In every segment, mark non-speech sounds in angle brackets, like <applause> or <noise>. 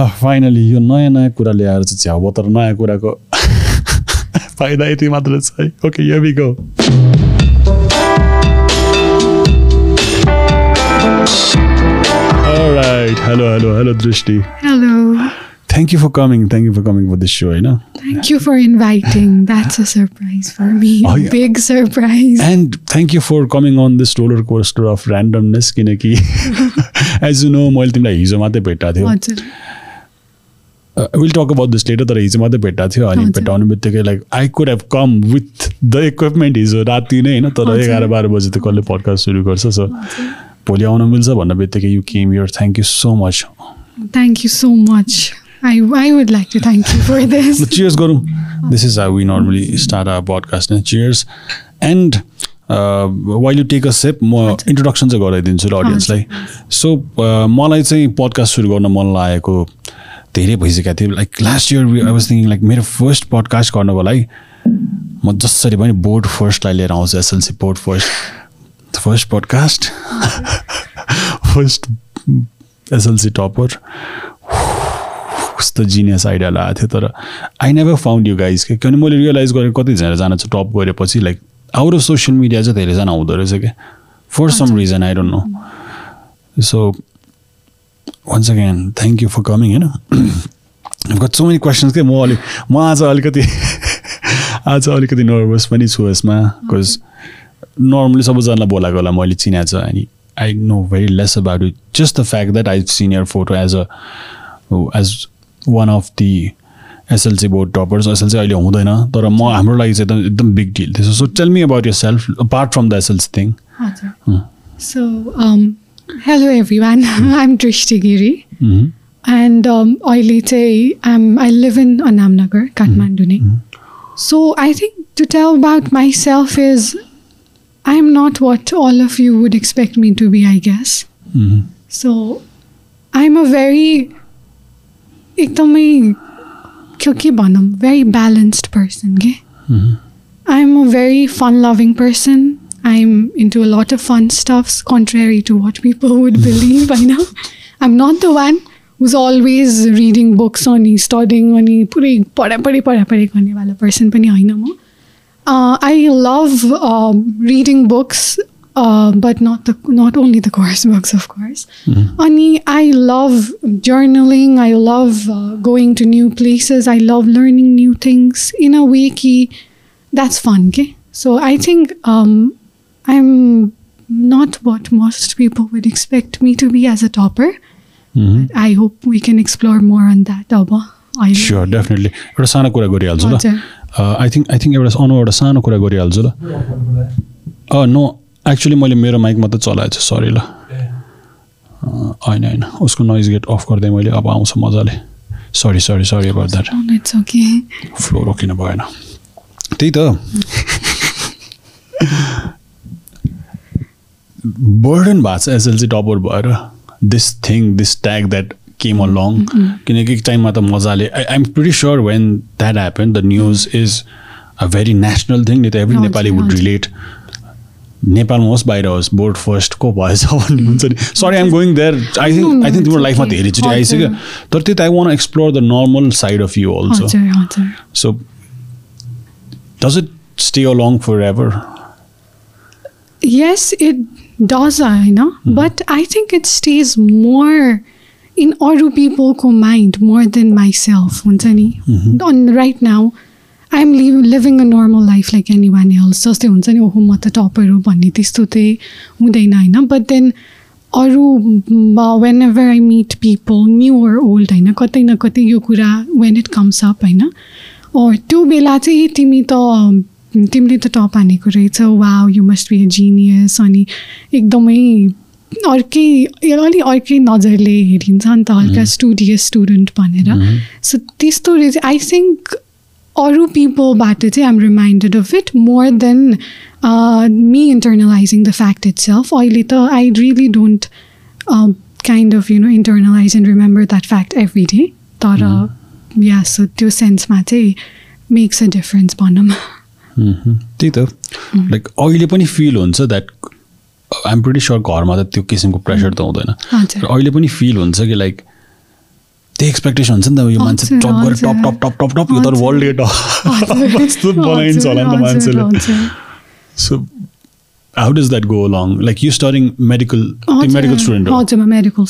<laughs> Finally यो नयाँ नयाँ कुरा ल्याएर चाहिँ छ्याउ तर नयाँ कुराको <laughs> फाइदा यति मात्र छ है ओके यो be go right hello hello hello Drishti Hello. Thank you for coming thank you for coming for this so होइन Thank you for inviting. That's a surprise for me. Oh, a yeah. big surprise. And thank you for coming on this roller coaster of randomness किनकि as you know मैले तिमीलाई हिजो मात्रै भेट्टाएको थियो will talk about this later तर हिजो मात्रै भेट्टाएको थियो अनि। भेटाउने बित्तिकै like I could have come with the equipment हिजो राति नै होइन तर। एघार बाह्र बजी त कसले पडकास्ट सुरु गर्छ सो भोलि आउन मिल्छ भन्ने बित्तिकै you came yeah thank you so much Thank you so much. I, I would like to thank you for this. Cheers गरौँ this is how we normally start our podcast cheers and while you take a sip म introduction चाहिँ गराइदिन्छु ल अडियन्सलाई so मलाई चाहिँ podcast सुरु गर्न मन लागेको धेरै भइसकेको थियो। Like last year I was thinking like मेरो फर्स्ट पडकास्ट गर्नको लागि म जसरी पनि बोर्ड फर्स्टलाई लिएर आउँछु SLC board first first podcast first SLC topper कस्तो जिनियस आइडिया लागेको थियो तर I never found you guys के किनभने मैले रियलाइज गरेँ कतिजना चाहिँ टप गरेपछि like out of social media चाहिँ धेरैजना हुँदो रहेछ क्या for some reason I don't know so once again thank you for coming होइन गट सो मेनी क्वेसन्स के म अलिक म आज अलिकति आज अलिकति नर्भस पनि छु यसमा बिकज नर्मली सबैजनालाई बोलाएको होला मैले चिनाएको छ अनि I know very less about it just the fact that I senior photo as a as one of the SLC board toppers SLC अहिले हुँदैन तर म हाम्रो लागि चाहिँ एकदम एकदम बिग डिल थियो so tell me about yourself apart from the SLC thing हजुर. Hello, everyone. <laughs> I'm Drishti Giri. Mm-hmm. And um, um, I live in Anamnagar, Kathmandu. Mm-hmm. So I think to tell about myself is I'm not what all of you would expect me to be, I guess. Mm-hmm. So I'm a very, very balanced person. Okay? Mm-hmm. I'm a very fun loving person. I'm into a lot of fun stuffs, contrary to what people would <laughs> believe. I know. I'm not the one who's always reading books अनि studying अनि पुरै पढापढी पढापढी गर्नेवाला person पनि होइन म I love reading books but not the not only the course <laughs> books of course अनि I love journaling I love going to new places I love learning new things in a way कि that's fun okay so i think um i'm not what most people would expect me to be as a topper but i hope we can explore more on that. I sure definitely एउटा सानो कुरा गरिहाल्छु ल. I think I think एउटा अनु एउटा सानो कुरा गरिहाल्छु ल। नो एक्चुली मैले मेरो माइक मात्रै चलाएको छु सरी ल। अँ, होइन होइन। उसको नोइज गेट अफ गरिदिएँ मैले अब आउँछ मजाले। Sorry sorry sorry about that flow रोकिनु भएन। त्यही त। <laughs> बर्डन भएको छ एसएलसी टपर भएर this thing this tag that came along किनकि एक टाइममा त मजाले I I'm pretty sure when that happen the news is a very national thing नि त एभ्री नेपाली वुड। रिलेट नेपालमा होस् बाहिर होस् बोर्ड फर्स्ट को भएछ भन्ने हुन्छ नि sorry I'm going there I think I think तिम्रो लाइफमा. धेरैचोटि। आइसक्यो तर त्यो त I want explore the normal side of you also हजुर हजुर So, does it stay along forever? yes i know but i think it stays more in other peopleको mind more than myself हुन्छ नि on right now i'm li- living a normal life like anyone else जस्तै हुन्छ नि ओहो म त topper हो भन्ने त्यस्तो चाहिँ हुँदैन होइन बट देन अरू whenever I meet people new or old होइन कतै न कतै यो कुरा वेन इट कम्स अप होइन अर त्यो बेला चाहिँ तिमी त तिमीले त टप हानेको रहेछ। वा you must be a genius अनि एकदमै अर्कै अलिक अर्कै नजरले हेरिन्छ नि त हल्का स्टुडियस स्टुडेन्ट भनेर। सो त्यस्तो रहेछ। आई थिङ्क अरू पिपलबाट चाहिँ I'm reminded of it more than me internalizing the fact itself अहिले त I really don't kind of you know internalize and remember that fact every day तर या सो त्यो सेन्समा चाहिँ मेक्स अ डिफरेन्स भनौँ। त्यही त। लाइक अहिले पनि फिल हुन्छ द्याट आइम प्रिटी स्योर घरमा त त्यो किसिमको प्रेसर त हुँदैन। हजुर। र अहिले पनि फिल हुन्छ कि लाइक त्यही एक्सपेक्टेसन हुन्छ नि त यो मान्छे टप गरेर। Top top top top top यो त। <laughs> वर्ल्ड यस्तो बनाइन्छ होला नि त मान्छेले। So how does that go along like you studying medical medical student हो? हजुर म medical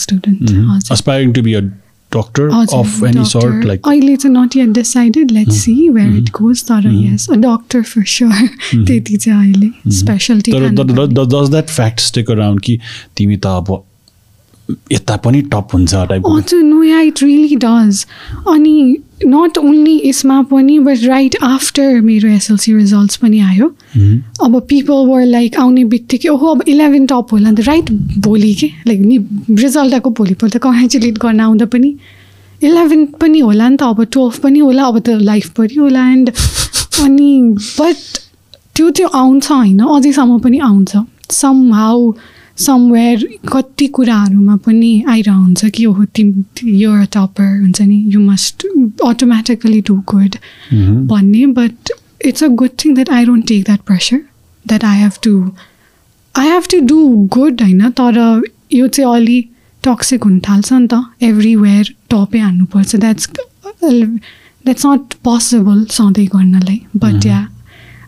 of any doctor. sort like अहिले चाहिँ not yet decided let's see where it goes तर a doctor for sure त्यति चाहिँ अहिले स्पेसलिटी तर does that fact stick around कि तिमी त अब यता पनि टप हुन्छ no yeah it really does अनि नट ओन्ली यसमा पनि बट राइट आफ्टर मेरो एसएलसी रिजल्ट्स पनि आयो। अब पिपल वर लाइक आउने बित्तिकै ओहो अब इलेभेन टप होला नि त। राइट भोलि के? लाइक नि रिजल्ट आएको भोलिपल्ट कङ्ग्रेचुलेट गर्न आउँदा पनि इलेभेन पनि होला नि त अब टुवेल्भ पनि होला अब त लाइफ पनि होला एन्ड अनि बट त्यो त्यो आउँछ होइन अझैसम्म पनि आउँछ। सम हाउ समवेयर कति कुराहरूमा पनि आइरहन्छ कि ओहो तिम यो टपर हुन्छ नि you must automatically do good भन्ने but it's a good thing that I don't take that pressure that I have to I have to do good होइन तर यो चाहिँ अलि टक्सिक हुन थाल्छ नि त एभ्रिवेयर टपै हान्नुपर्छ. द्याट्स द्याट्स नट पोसिबल सधैँ गर्नलाई but yeah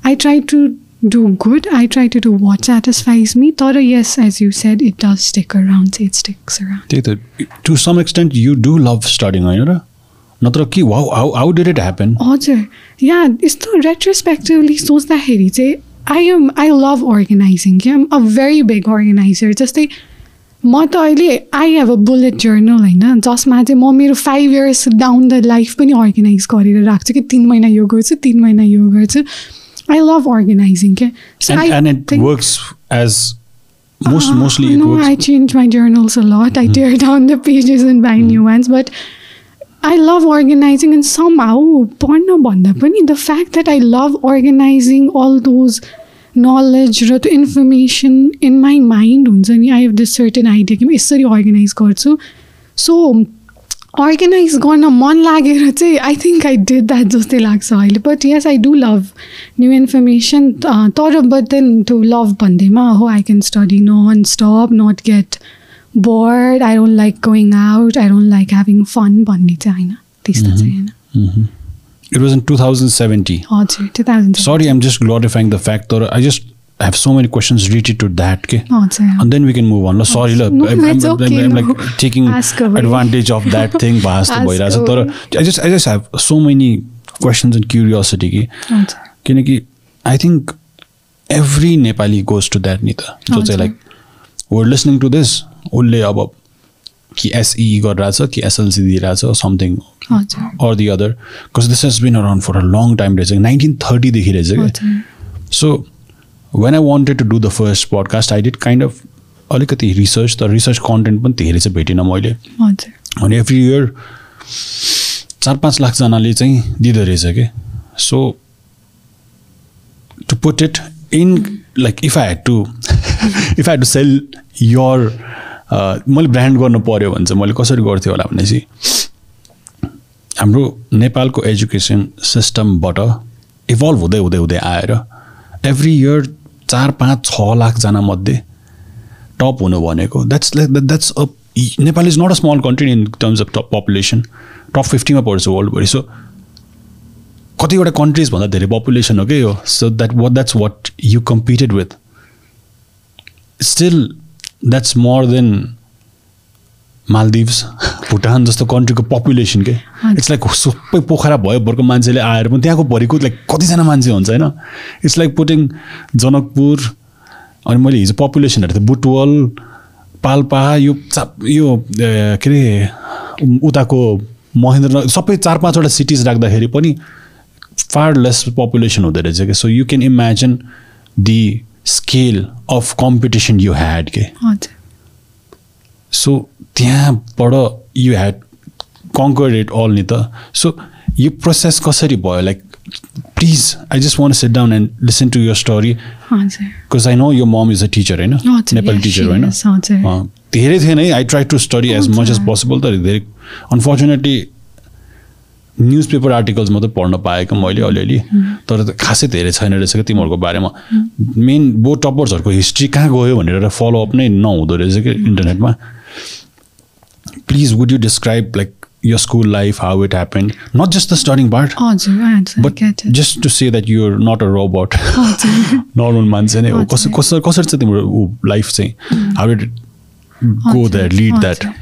I try to do good. I try to do what satisfies me. Tara, yes, as you said, it does stick around. It sticks around. Some extent you do love studying होइन र नत्र कि how how how did it happen हजुर yeah यस्तो retrospectively सोच्दाखेरि चाहिँ I am I love organizing कि am a very big organizer जस्तै म त अहिले I have a bullet journal होइन जसमा चाहिँ म मेरो five years down the life पनि अर्गनाइज गरेर राख्छु कि तिन महिना यो गर्छु तिन महिना यो गर्छु आई लभ अर्गनाइजिङ क्या So I and it think- works as most Uh, mostly it no, I works change my journals a lot. I tear <laughs> down the pages and buy new ones. But I love organizing, and somehow, पढ्न भन्दा पनि the fact that I love organizing all those knowledge र त्यो information in my mind हुन्छ नि I have this certain idea कि म यसरी organize गर्छु सो अर्गनाइज गर्न मन लागेर चाहिँ I think I did that जस्तै लाग्छ अहिले। But yes I do love new information तर बट देन टु लभ भन्दैमा हो I can study non stop not get bored I don't like going out I don't like having fun भन्ने चाहिँ होइन। त्यस्तो चाहिँ होइन। इन टु थाउजन्ड सेभेन्टी हजुर two thousand sorry I'm just glorifying the fact तर I just have so many questions related to that के हजुर And then we can move on. ल सरी ल No, I'm, I'm, it's I'm, okay, I'm no. like taking advantage of that <laughs> thing. I just I just have so many questions and curiosity कि किनकि I think every Nepali goes to that नि त जो। चाहिँ like were listening to this उसले अब कि एसई गरिरहेछ कि एसएलसी दिइरहेछ something or the other because this has been around for a long time रहेछ नाइन्टिन थर्टीदेखि रहेछ क्या so when I wanted to do the first podcast I did kind of अलिकति रिसर्च तर रिसर्च कन्टेन्ट पनि धेरै चाहिँ भेटिनँ मैले। अनि एभ्री इयर चार पाँच लाखजनाले चाहिँ दिँदो रहेछ कि? So to put it in like if I had to if I had to sell your मैले ब्रान्ड गर्नु पऱ्यो भने चाहिँ मैले कसरी गर्थेँ होला भनेपछि हाम्रो नेपालको एजुकेसन सिस्टमबाट इभल्भ हुँदै हुँदै हुँदै आएर एभ्री इयर चार पाँच छ लाखजना मध्ये टप हुनु भनेको। That's like that's a Nepal is not a small country in terms of top population top फिफ्टीमा पर्छ वर्ल्डभरि सो कतिवटा कन्ट्रिजभन्दा धेरै पपुलेसन हो कि यो? So that what that's what you competed with still that's more than Maldives Bhutan जस्तो कन्ट्रीको population के? It's like सबै पोखरा भयो भरको मान्छेले आएर पनि त्यहाँको भरिको लाइक कतिजना मान्छे हुन्छ होइन? इट्स लाइक पुटिङ जनकपुर अनि मैले हिजो पपुलेसन हेरेको थिएँ बुटवल पाल्पा यो चा यो के अरे उताको महेन्द्र सबै चार पाँचवटा सिटिज राख्दाखेरि पनि फार लेस पपुलेसन हुँदो रहेछ कि? So you can imagine the scale of competition you had के? सो त्यहाँबाट you had conquer it all नि त सो यो प्रोसेस कसरी भयो? Like please I just want sit down and listen to your story because I know यो mom is a teacher होइन Nepali teacher होइन धेरै थिएन है I try to study as much as. Possible तर धेरै अनफर्चुनेटली न्युज पेपर आर्टिकल्स मात्रै पढ्न पाएको मैले अलिअलि तर खासै धेरै छैन रहेछ क्या तिमीहरूको बारेमा। मेन बो टपर्सहरूको हिस्ट्री कहाँ गयो भनेर फलोअप नै नहुँदो रहेछ कि इन्टरनेटमा please would you describe like your school life, how it happened, not just the starting part, but just to say that you're not a robot, normal मान्छे नै हो. कसरी कसरी कसरी चाहिँ तिम्रो लाइफ चाहिँ there, lead that? हजुर.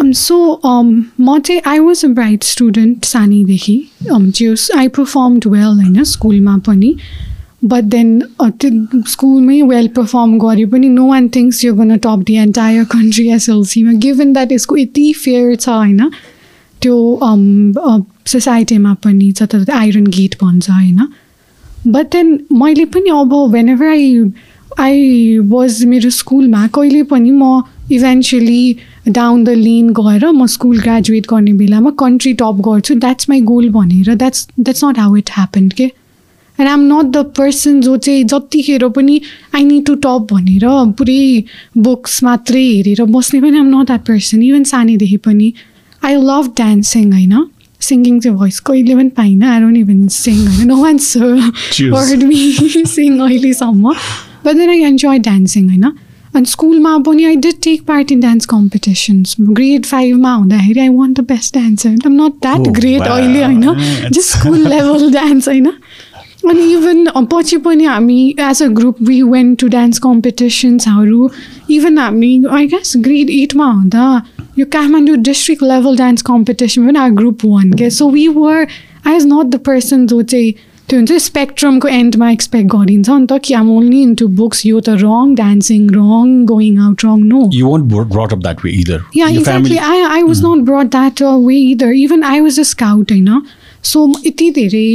Um, so, um, म चाहिँ I was a bright student सानैदेखि um, just I performed well होइन स्कुलमा पनि बट देन त्यो स्कुलमै वेल पर्फर्म गरे पनि नो वान थिङ्स यो गर्न टप दि एन्टायर कन्ट्री एसएलसीमा गिभन द्याट यसको यति फेयर छ होइन त्यो सोसाइटीमा पनि जता आइरन गेट भन्छ होइन बट देन मैले पनि अब whenever I I was मेरो स्कुलमा कहिले पनि म इभेन्चुली डाउन द लेन गएर म स्कुल ग्रेजुएट गर्ने बेलामा कन्ट्री टप गर्छु द्याट्स माई गोल भनेर that's that's not how it happened के and I am not the person जो चाहिँ जतिखेर पनि आई निड टु टप भनेर पुरै बुक्स मात्रै हेरेर बस्ने पनि I'm not that person even सानैदेखि पनि आई लभ डान्सिङ होइन? सिङ्गिङ चाहिँ भोइस कहिले पनि पाइनँ. आई डोन्ट इभन सिङ होइन? No Cheers. Word me sing अहिलेसम्म. But then I enjoy dancing होइन? अनि स्कुलमा पनि I did take part in dance competitions grade फाइभमा हुँदाखेरि I want the best dancer not that great. अहिले होइन? जस्ट स्कुल लेभल डान्स होइन? अनि इभन पछि पनि हामी as a group we went to dance कम्पिटिसन्सहरू even हामी आई गेस ग्रेड एटमा हुँदा यो Kathmandu district level dance competition पनि आर ग्रुप वान के so we were I was not the person जो चाहिँ त्यो हुन्छ स्पेक्ट्रमको एन्डमा एक्सपेक्ट गरिन्छ नि त कि आम ओन्ली इन्टु बुक्स यो त wrong dancing wrong going out wrong no You weren't bro- brought up that way either. Yeah, Your exactly. family- I, I was not brought that uh, way either. Even I was a scout, होइन so यति धेरै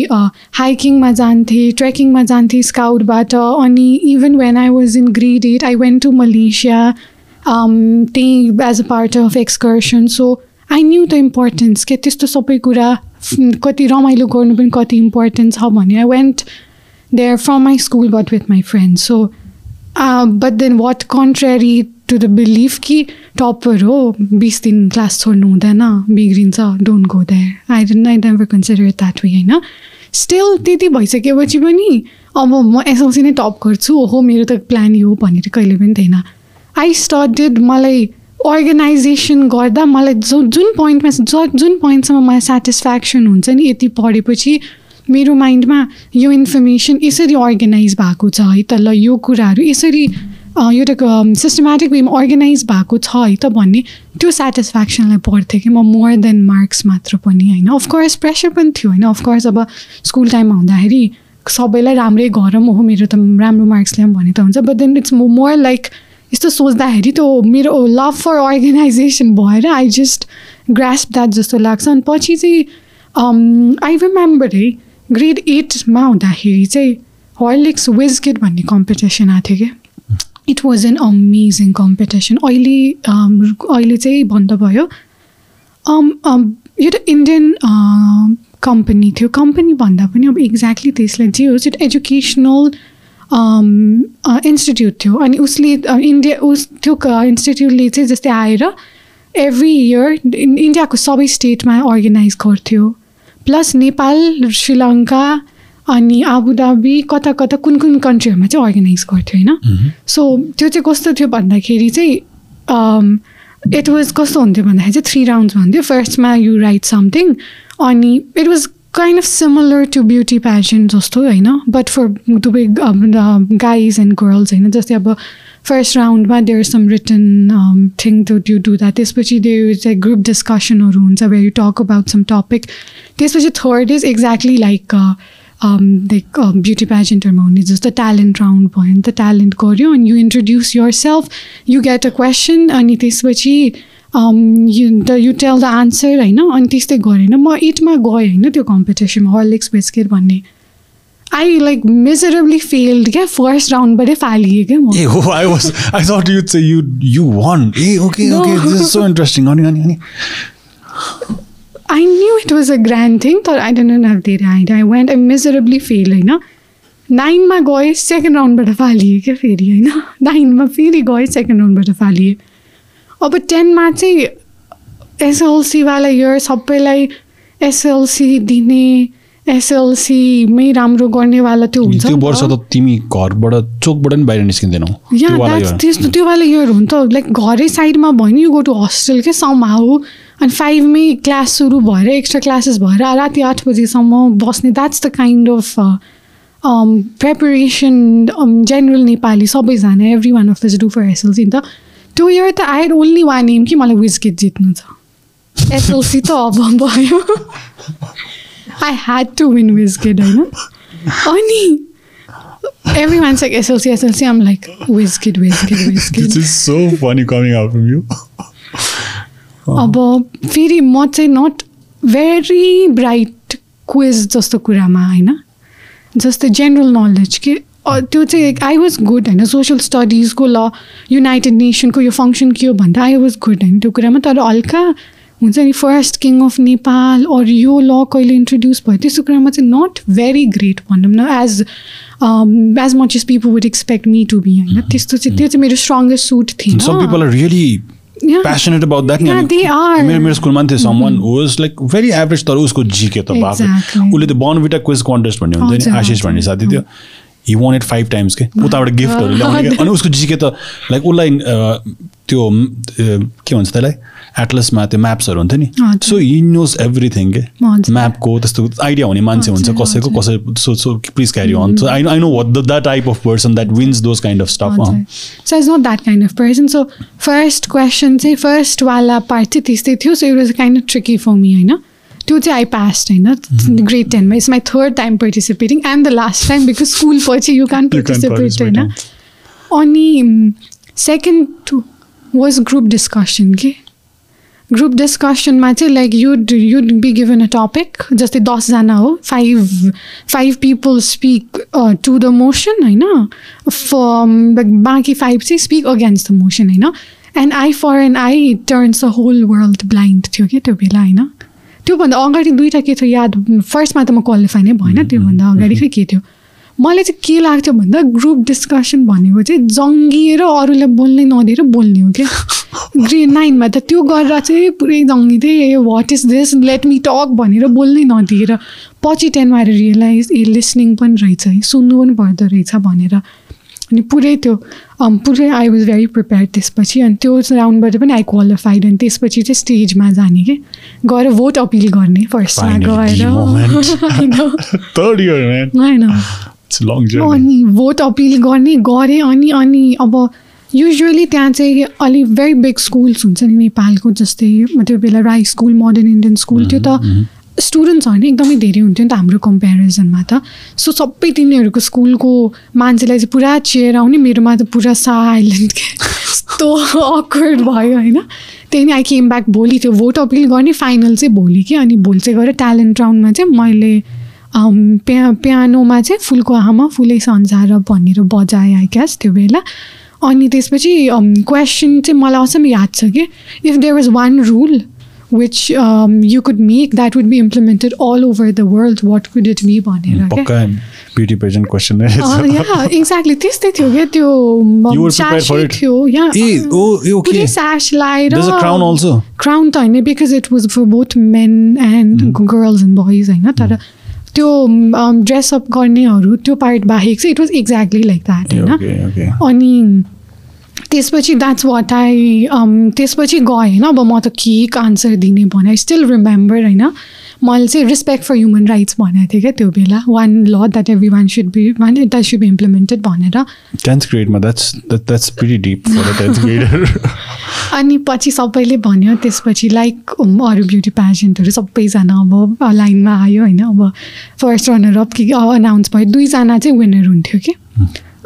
हाइकिङमा जान्थेँ ट्रेकिङमा जान्थेँ स्काउटबाट अनि even when I was in grade eight I went to Malaysia त्यही as a part of excursion so I knew the importance के त्यस्तो सबै कुरा कति रमाइलो गर्नु पनि कति इम्पोर्टेन्ट छ भने I went there from my school but with my friend so but then what contrary to the belief कि टपर हो बिस दिन क्लास छोड्नु हुँदैन बिग्रिन्छ don't go there I don't I never consider that way होइन स्टिल त्यति भइसकेपछि पनि अब म एसएलसी नै टप गर्छु ओहो मेरो त प्लान यो भनेर कहिले पनि थिएन। आई स्टडेड मलाई अर्गनाइजेसन गर्दा मलाई जो जुन पोइन्टमा ज जुन पोइन्टसम्म मलाई सेटिस्फ्याक्सन हुन्छ नि यति पढेपछि मेरो माइन्डमा यो इन्फर्मेसन यसरी अर्गनाइज भएको छ है त ल यो कुराहरू यसरी एउटा सिस्टमेटिक वेमा अर्गनाइज भएको छ है त भन्ने त्यो सेटिस्फ्याक्सनलाई पढ्थेँ कि म मोर देन मार्क्स मात्र पनि होइन? अफकोर्स प्रेसर पनि थियो होइन? अफकोर्स अब स्कुल टाइममा हुँदाखेरि सबैलाई राम्रै गरौँ ओहो मेरो त राम्रो मार्क्स ल्याऊँ भने त हुन्छ but then it's more like यस्तो सोच्दाखेरि त्यो मेरो लभ फर अर्गनाइजेसन भएर आई जस्ट ग्रास्प द्याट जस्तो लाग्छ। अनि पछि चाहिँ आई रिमेम्बर है ग्रेड एटमा हुँदाखेरि चाहिँ हर्लिक्स विजकिट भन्ने कम्पिटिसन आएको थियो कि? It was an amazing competition अहिले um, अहिले चाहिँ बन्द भयो। Um, um, यो त इन्डियन कम्पनी थियो। कम्पनी भन्दा पनि अब एक्ज्याक्टली त्यसलाई जे होस् एउटा एजुकेसनल इन्स्टिट्युट थियो। अनि उसले इन्डिया उस त्यो इन्स्टिट्युटले चाहिँ जस्तै आएर एभ्री इयर इन्डियाको सबै स्टेटमा अर्गनाइज गर्थ्यो। प्लस नेपाल श्रीलङ्का अनि आबुधाबी कता कता कुन कुन कन्ट्रीहरूमा चाहिँ अर्गनाइज गर्थ्यो होइन? सो त्यो चाहिँ कस्तो थियो भन्दाखेरि चाहिँ इट वाज कस्तो हुन्थ्यो भन्दाखेरि चाहिँ थ्री राउन्ड्स भन्थ्यो फर्स्टमा यु राइट समथिङ अनि it was kind of similar to beauty pageant जस्तो होइन? बट फर दुवै गाइज एन्ड गर्ल्स होइन? जस्तै अब फर्स्ट राउन्डमा there some written thing to do do that त्यसपछि देयर चाहिँ ग्रुप डिस्कसनहरू हुन्छ where you talk about some topic त्यसपछि third is exactly like like beauty प्याजेन्टहरूमा हुने जस्तो ट्यालेन्ट राउन्ड भयो नि त ट्यालेन्ट गऱ्यो अनि you introduce yourself you get a question अनि त्यसपछि you the you tell the answer होइन अनि त्यस्तै गरेन म एटमा गएँ होइन त्यो कम्पिटिसनमा हर्लिक्स बिस्किट भन्ने आई लाइक मिजरेबली फेल्ड क्या राउन्डबाटै फालिएँ क्या म ए हो I was I thought you चाहिँ you you won A okay No. Okay this is so interesting अनि अनि अनि I knew it was a grand thing तर आई डोन्ट हेभ धेरै idea I went I miserably fail होइन नाइनमा गएँ second राउन्डबाट फालिएँ क्या फेरि होइन नाइनमा फेरि गएँ सेकेन्ड राउन्डबाट फालिएँ अब टेनमा चाहिँ एसएलसीवाला इयर सबैलाई एसएलसी दिने एसएलसीमै राम्रो गर्नेवाला त्यो हुन्छ त्यो। वर्ष त तिमी घरबाट चोकबाट पनि बाहिर निस्किँदैनौ या। त्यस्तो त्यो वाला इयर हो नि त लाइक घरै साइडमा भयो नि यु गो टु हस्टेल क्या सम हाउ अनि फाइभमै क्लास सुरु भएर एक्स्ट्रा क्लासेस भएर राति आठ बजीसम्म बस्ने that's the kind of preparation general Nepali सबैजना every one of the do for SLC नि त. त्यो इयर त I had only one aim कि मलाई विस्किट जित्नु छ। एसएलसी त अब भयो। I had to win Wizkid होइन? अनि every one like SLC SLC um like Wizkid Wizkid Wizkid so funny coming out from you. अब फेरि म चाहिँ नट भेरी ब्राइट क्विज जस्तो कुरामा होइन? जस्तै जेनरल नलेज के? त्यो चाहिँ आई वाज गुड होइन? सोसियल स्टडिजको ल युनाइटेड नेसनको यो फङ्सन के हो भन्दा आई वाज गुड होइन? त्यो कुरामा। तर हल्का हुन्छ नि फर्स्ट किङ अफ नेपाल अरू यो ल कहिले इन्ट्रोड्युस भयो त्यस्तो कुरामा चाहिँ नट भेरी ग्रेट भनौँ न as as much as people would expect me to be होइन? त्यस्तो चाहिँ त्यो चाहिँ मेरो स्ट्रङ्गेस्ट सुट थिएन। अनि they are. मेरो मेरो स्कुलमा थियो someone was like very average तर उसको जिके त Exactly. उसले त्यो बर्नभिटा क्विज कन्टेस्ट भन्ने हुन्थ्यो नि आशिष. भन्ने साथी थियो he won eight five times के उताबाट गिफ्टहरू ल्याउने अनि उसको जिके त लाइक उसलाई त्यो के भन्छ त्यसलाई एटलसमा त्यो म्याप्सहरू हुन्थ्यो नि. सो हि नोज एभ्रिथिङ के. म्यापको त्यस्तो आइडिया हुने मान्छे हुन्छ कसैको. कसै so so please carry on so I I know what the type of person that wins those kind of stuff so is not that kind of person so first question चाहिँ फर्स्टवाला part चाहिँ त्यस्तै थियो। So it was kind of tricky for me होइन? त्यो चाहिँ I passed होइन? Grade टेनमा it's my third time participating and the last time because school पछि you can You can't participate होइन? अनि सेकेन्ड वाज ग्रुप डिस्कसन के group डिस्कसनमा चाहिँ like you'd you'd be given a topic जस्तै दसजना हो five five people speak to the motion होइन फर बाँकी फाइभ चाहिँ स्पिक अगेन्स्ट द मोसन होइन and eye for and eye turns the whole world blind थियो कि? त्यो बेला होइन त्योभन्दा अगाडि दुइटा के थियो याद? फर्स्टमा त म क्वालिफाई नै भएन त्योभन्दा अगाडि खै के थियो? मलाई चाहिँ के लाग्थ्यो भन्दा ग्रुप डिस्कसन भनेको चाहिँ जङ्गिएर अरूलाई बोल्नै नदिएर बोल्ने हो क्या। <laughs> ग्रेड नाइनमा त त्यो गरेर चाहिँ पुरै जङ्गिँदै what is this let me talk भनेर बोल्नै नदिएर। पछि टेनमा आएर रियलाइज ए लिसनिङ पनि रहेछ है सुन्नु पनि पर्दो रहेछ भनेर। अनि पुरै त्यो पुरै आई वाज भेरी प्रिपेयर त्यसपछि। अनि त्यो राउन्डबाट पनि आई क्वालिफाइड अनि त्यसपछि चाहिँ स्टेजमा जाने कि। गएर भोट अपिल गर्ने फर्स्टमा. गएर। होइन <laughs> <laughs> अनि भोट अपिल गर्ने गरेँ अनि अनि अब युजली त्यहाँ चाहिँ अलिक भेरी बिग स्कुल्स हुन्छ नि नेपालको जस्तै त्यो बेला Rai school modern Indian school त्यो त स्टुडेन्ट्सहरू नै एकदमै धेरै हुन्थ्यो नि त हाम्रो कम्पेरिजनमा त। सो सबै तिनीहरूको स्कुलको मान्छेलाई चाहिँ पुरा चेयर आउने मेरोमा त पुरा साइलेन्ट के यस्तो अक्वर्ड भयो होइन। त्यही नै आई केम ब्याक भोलि त्यो भोट अपिल गर्ने फाइनल चाहिँ भोलि कि अनि भोलि चाहिँ गएर ट्यालेन्ट राउन्डमा चाहिँ मैले प्या पियानोमा चाहिँ फुलको आमा फुलै संसार भनेर बजाएँ आई क्यास त्यो बेला। अनि त्यसपछि क्वेसन चाहिँ मलाई असम याद छ कि if there was one rule which you could make that would be implemented all over the world what could it be भनेर एक्ज्याक्टली त्यस्तै थियो क्या त्यो? थियो लाएर. क्राउन त होइन because it was for both men and girls and boys होइन तर त्यो ड्रेसअप गर्नेहरू त्यो पार्ट बाहेक चाहिँ it was exactly like that होइन? अनि त्यसपछि द्याट्स वाट आई त्यसपछि गएँ होइन? अब म त के आन्सर दिने भने आई स्टिल रिमेम्बर होइन? मैले चाहिँ रेस्पेक्ट फर ह्युमन राइट्स भनेको थिएँ क्या त्यो बेला one law that every one should be one that should be implemented भनेर टेन्थ ग्रेडमा द्याट्स डिप अनि पछि सबैले भन्यो त्यसपछि लाइक अरू ब्युटी पेजेन्टहरू सबैजना अब लाइनमा आयो होइन अब फर्स्ट रनर अप कि अनाउन्स भयो दुईजना चाहिँ विनर हुन्थ्यो कि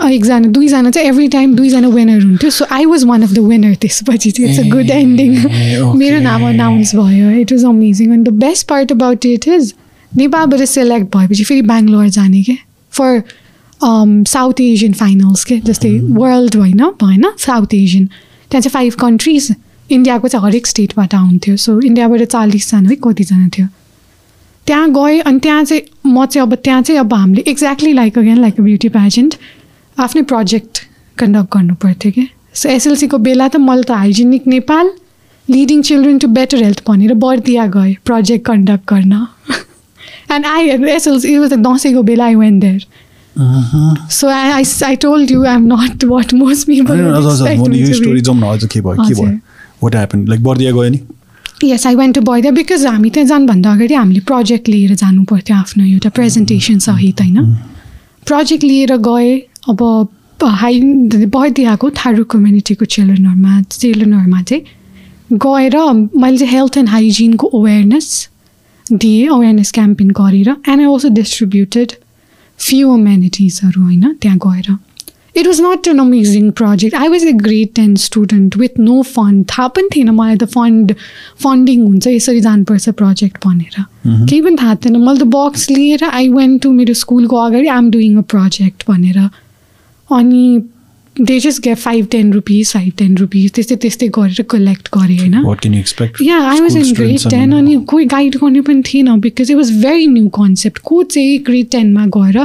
एकजना दुईजना चाहिँ एभ्री टाइम दुईजना विनर हुन्थ्यो. So I was one of the winner त्यसपछि चाहिँ इट्स अ गुड एन्डिङ. मेरो नाम अनाउन्स भयो. It was amazing and the best part about it is नेपालबाट सेलेक्ट भएपछि फेरि बेङ्गलोर जाने के? फर साउथ एसियन फाइनल्स के? जस्तै वर्ल्ड होइन भएन? साउथ एसियन त्यहाँ चाहिँ फाइभ कन्ट्रिज इन्डियाको चाहिँ हरेक स्टेटबाट आउँथ्यो सो इन्डियाबाट चालिसजना है कतिजना थियो. त्यहाँ गएँ अनि त्यहाँ चाहिँ म चाहिँ अब त्यहाँ चाहिँ अब हामीले exactly like again like a beauty pageant आफ्नै प्रोजेक्ट कन्डक्ट गर्नु पर्थ्यो कि? सो एसएलसीको बेला त मैले त hygienic Nepal leading children to better health भनेर बर्दिया गएँ प्रोजेक्ट कन्डक्ट गर्न। एन्ड आई एसएलसी वाज दसैँको बेला I went there so I I I told you I am not what most people yes I went to Bardiya because हामी त्यहाँ जानुभन्दा अगाडि हामीले प्रोजेक्ट लिएर जानु पर्थ्यो आफ्नो एउटा प्रेजेन्टेसन सहित होइन? प्रोजेक्ट लिएर गएँ अब हाई बर्दियाको थारू कम्युनिटीको चिल्ड्रेनहरूमा चिल्ड्रेनहरूमा चाहिँ गएर मैले चाहिँ हेल्थ एन्ड हाइजिनको अवेरनेस दिएँ अवेरनेस क्याम्पेन गरेर and I also distributed few अमेनिटिजहरू होइन त्यहाँ गएर। It was not an amazing project I was a grade ten student with no fund थाहा पनि थिएन मलाई त फन्ड फन्डिङ हुन्छ यसरी जानुपर्छ प्रोजेक्ट भनेर। केही पनि थाहा थिएन। मैले त बक्स लिएर आई वेन्ट टु मेरो स्कुलको अगाडि I am doing a project भनेर अनि they just gave five ten rupees five ten rupees त्यस्तै त्यस्तै गरेर कलेक्ट गरेँ होइन? Yeah I was in grade ten अनि कोही गाइड गर्ने पनि थिएन because it was very new concept को चाहिँ ग्रेड टेनमा गएर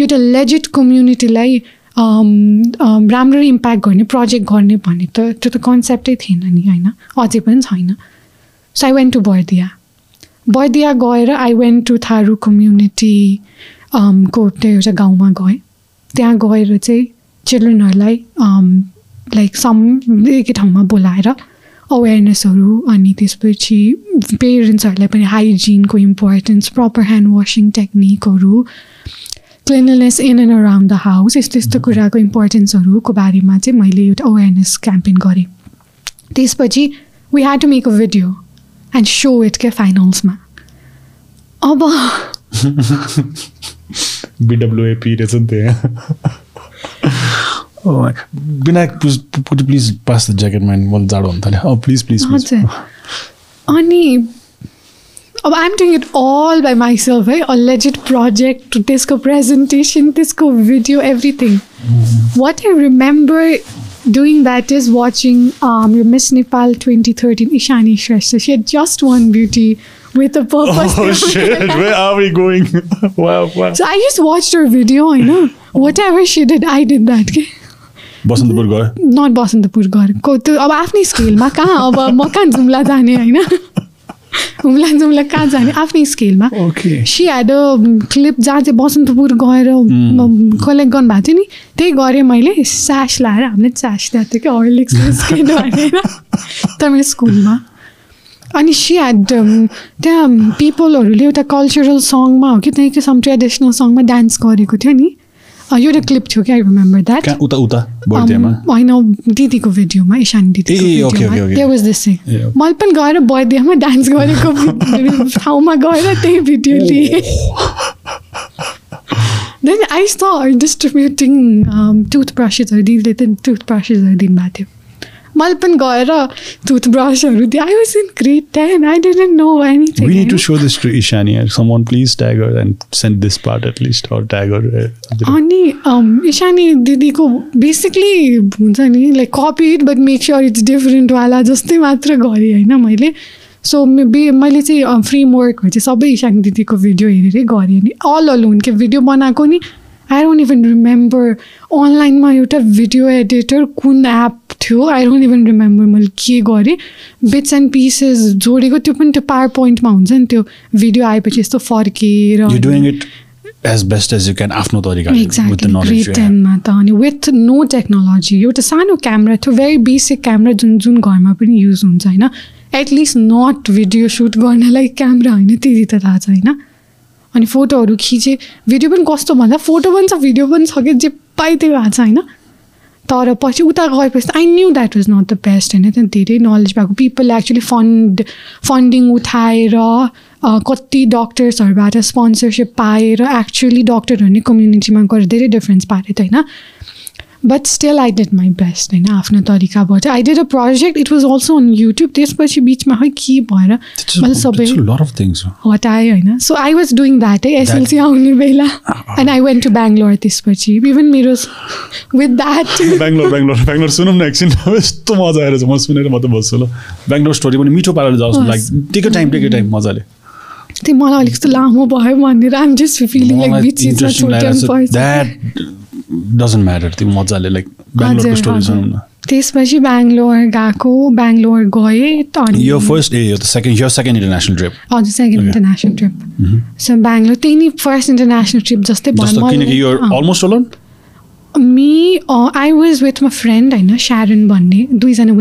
एउटा लेजिट कम्युनिटीलाई राम्ररी इम्प्याक्ट गर्ने प्रोजेक्ट गर्ने भन्ने त त्यो त कन्सेप्टै थिएन नि होइन? अझै पनि छैन। So I went to Bardiya Bardiya गएर I went to Tharu community को त्यो एउटा गाउँमा गएँ। त्यहाँ गएर चाहिँ चिल्ड्रेनहरूलाई लाइक सम एकै ठाउँमा बोलाएर अवेरनेसहरू अनि त्यसपछि पेरेन्ट्सहरूलाई पनि हाइजिनको importance proper hand washing टेक्निकहरू cleanliness in and around the house यस्तो यस्तो कुराको इम्पोर्टेन्सहरूको बारेमा चाहिँ मैले एउटा अवेरनेस क्याम्पेन गरेँ। त्यसपछि we had to make a video and so it के फाइनल्समा अब <laughs> बिडब्लुएपी रहेछ नि त्यहाँ Vinayak please pass the jacket mine मलाई जाडो हुन थाल्यो प्लिज प्लिज हजुर अनि अब I'm doing it all by myself है अलेजेड प्रोजेक्ट त्यसको प्रेजेन्टेसन त्यसको video everything what I remember doing that is watching um, your Miss Nepal 2013 Ishani Shrestha. She had just one beauty with a purpose. Oh <laughs> shit! Where are we going? <laughs> wow, wow. So I just watched her video. I know whatever she did, I did that. Okay? Basantapur गयो not Basantapur गएको त्यो अब आफ्नै स्केलमा कहाँ अब म कहाँ जुम्ला जाने होइन हुम्ला जुम्ला कहाँ जाने आफ्नै स्केलमा सी ह्याड क्लिप जहाँ चाहिँ बसन्तपुर गएर कलेक्ट गर्नुभएको थियो नि त्यही गरेँ मैले स्यास लाएर हामीले स्यास ल्याएको थियो कि हर्लिक्स भनेर मेरो स्कुलमा अनि सी ह्याड त्यहाँ पिपलहरूले एउटा कल्चरल सङमा हो कि त्यहाँको सम ट्रेडिसनल सङमा डान्स गरेको थियो नि। एउटा क्लिप थियो कि आई रिमेम्बर द्याट उता उता होइन दिदीको भिडियोमा इशानी दिदीको वाज दिस मैले पनि गएर बर्दियामा डान्स गरेको <laughs> ठाउँमा गएर त्यही भिडियो लिएँ। Then I saw distributing tooth ब्रसेसहरू दिदीले त टुथ ब्रसेसहरू दिनुभएको थियो। मैले पनि गएर टुथब्रसहरू दिएँ I was in grade ten I didn't know anything Ishani. Someone please tag her and send this part at least or tag her. अनि इशानी दिदीको बेसिकली हुन्छ नि like copy but make sure it's डिफरेन्टवाला जस्तै मात्र गरेँ होइन मैले सो बे मैले चाहिँ फ्रेम वर्कहरू चाहिँ सबै इशानी दिदीको भिडियो हेरेरै गरेँ नि अल अलोन के भिडियो बनाएको नि आई डोन्ट इभन रिमेम्बर अनलाइनमा एउटा भिडियो एडिटर कुन एप थियो? आई डोन्ट इभन रिमेम्बर मैले के गरेँ। बिट्स एन्ड पिसेस जोडेको त्यो पनि त्यो पावर पोइन्टमा हुन्छ नि त्यो भिडियो आएपछि यस्तो फर्केर as best as you can आफ्नो तरिका एक्ज्याक्टली ग्रेड टेनमा त। अनि विथ नो टेक्नोलोजी एउटा सानो क्यामेरा थियो भेरी बेसिक क्यामेरा जुन जुन घरमा पनि युज हुन्छ होइन? At least not video shoot गर्नलाई क्यामेरा होइन त्यति त थाहा छ होइन अनि फोटोहरू खिचेँ। भिडियो पनि कस्तो भन्दा फोटो पनि छ भिडियो पनि छ कि जे पाइ त्यो भएको छ होइन? तर पछि उता गएपछि I knew that was not the best होइन? त्यहाँ धेरै नलेज भएको। पिपलले एक्चुली फन्ड फन्डिङ उठाएर कति डक्टर्सहरूबाट स्पोन्सरसिप पाएर एक्चुली डक्टरहरू नै कम्युनिटीमा गएर धेरै डिफ्रेन्स पारेको थियो होइन? But still I did my best होइन आफ्नो तरिकाबाट I did a project it was also on YouTube त्यसपछि बिचमा खै के भएर मैले सबै हटाएँ होइन। So I was doing that है एसएलसी आउने बेला। And I went to Bangalore त्यसपछि। इभन मेरो विथ द्याट बेङ्गलोर बेङ्गलोर बेङ्गलोर सुनौँ न एकछिन। यस्तो मजा आएर म सुनेर म त बस्छु ल। बेङ्गलोर स्टोरी पनि मिठो पाराले जाओस् like take time take time मजाले। त्यो मलाई अलिक जस्तो लामो भयो भनेर। I'm just feeling like which doesn't matter त्यो मजाले लाइक बेङ्गलोरको स्टोरी सुनौँ न त्यसपछि बेङ्गलोर गएको बेङ्गलोर गएँ अनि यो फर्स्ट ए यो त सेकेन्ड यो सेकेन्ड इन्टरनेसनल ट्रिप हजुर second international trip so Bangalore त्यही नि फर्स्ट इन्टरनेसनल ट्रिप जस्तै भयो। किनकि यो almost alone me I was with my friend होइन स्यारन भन्ने दुईजना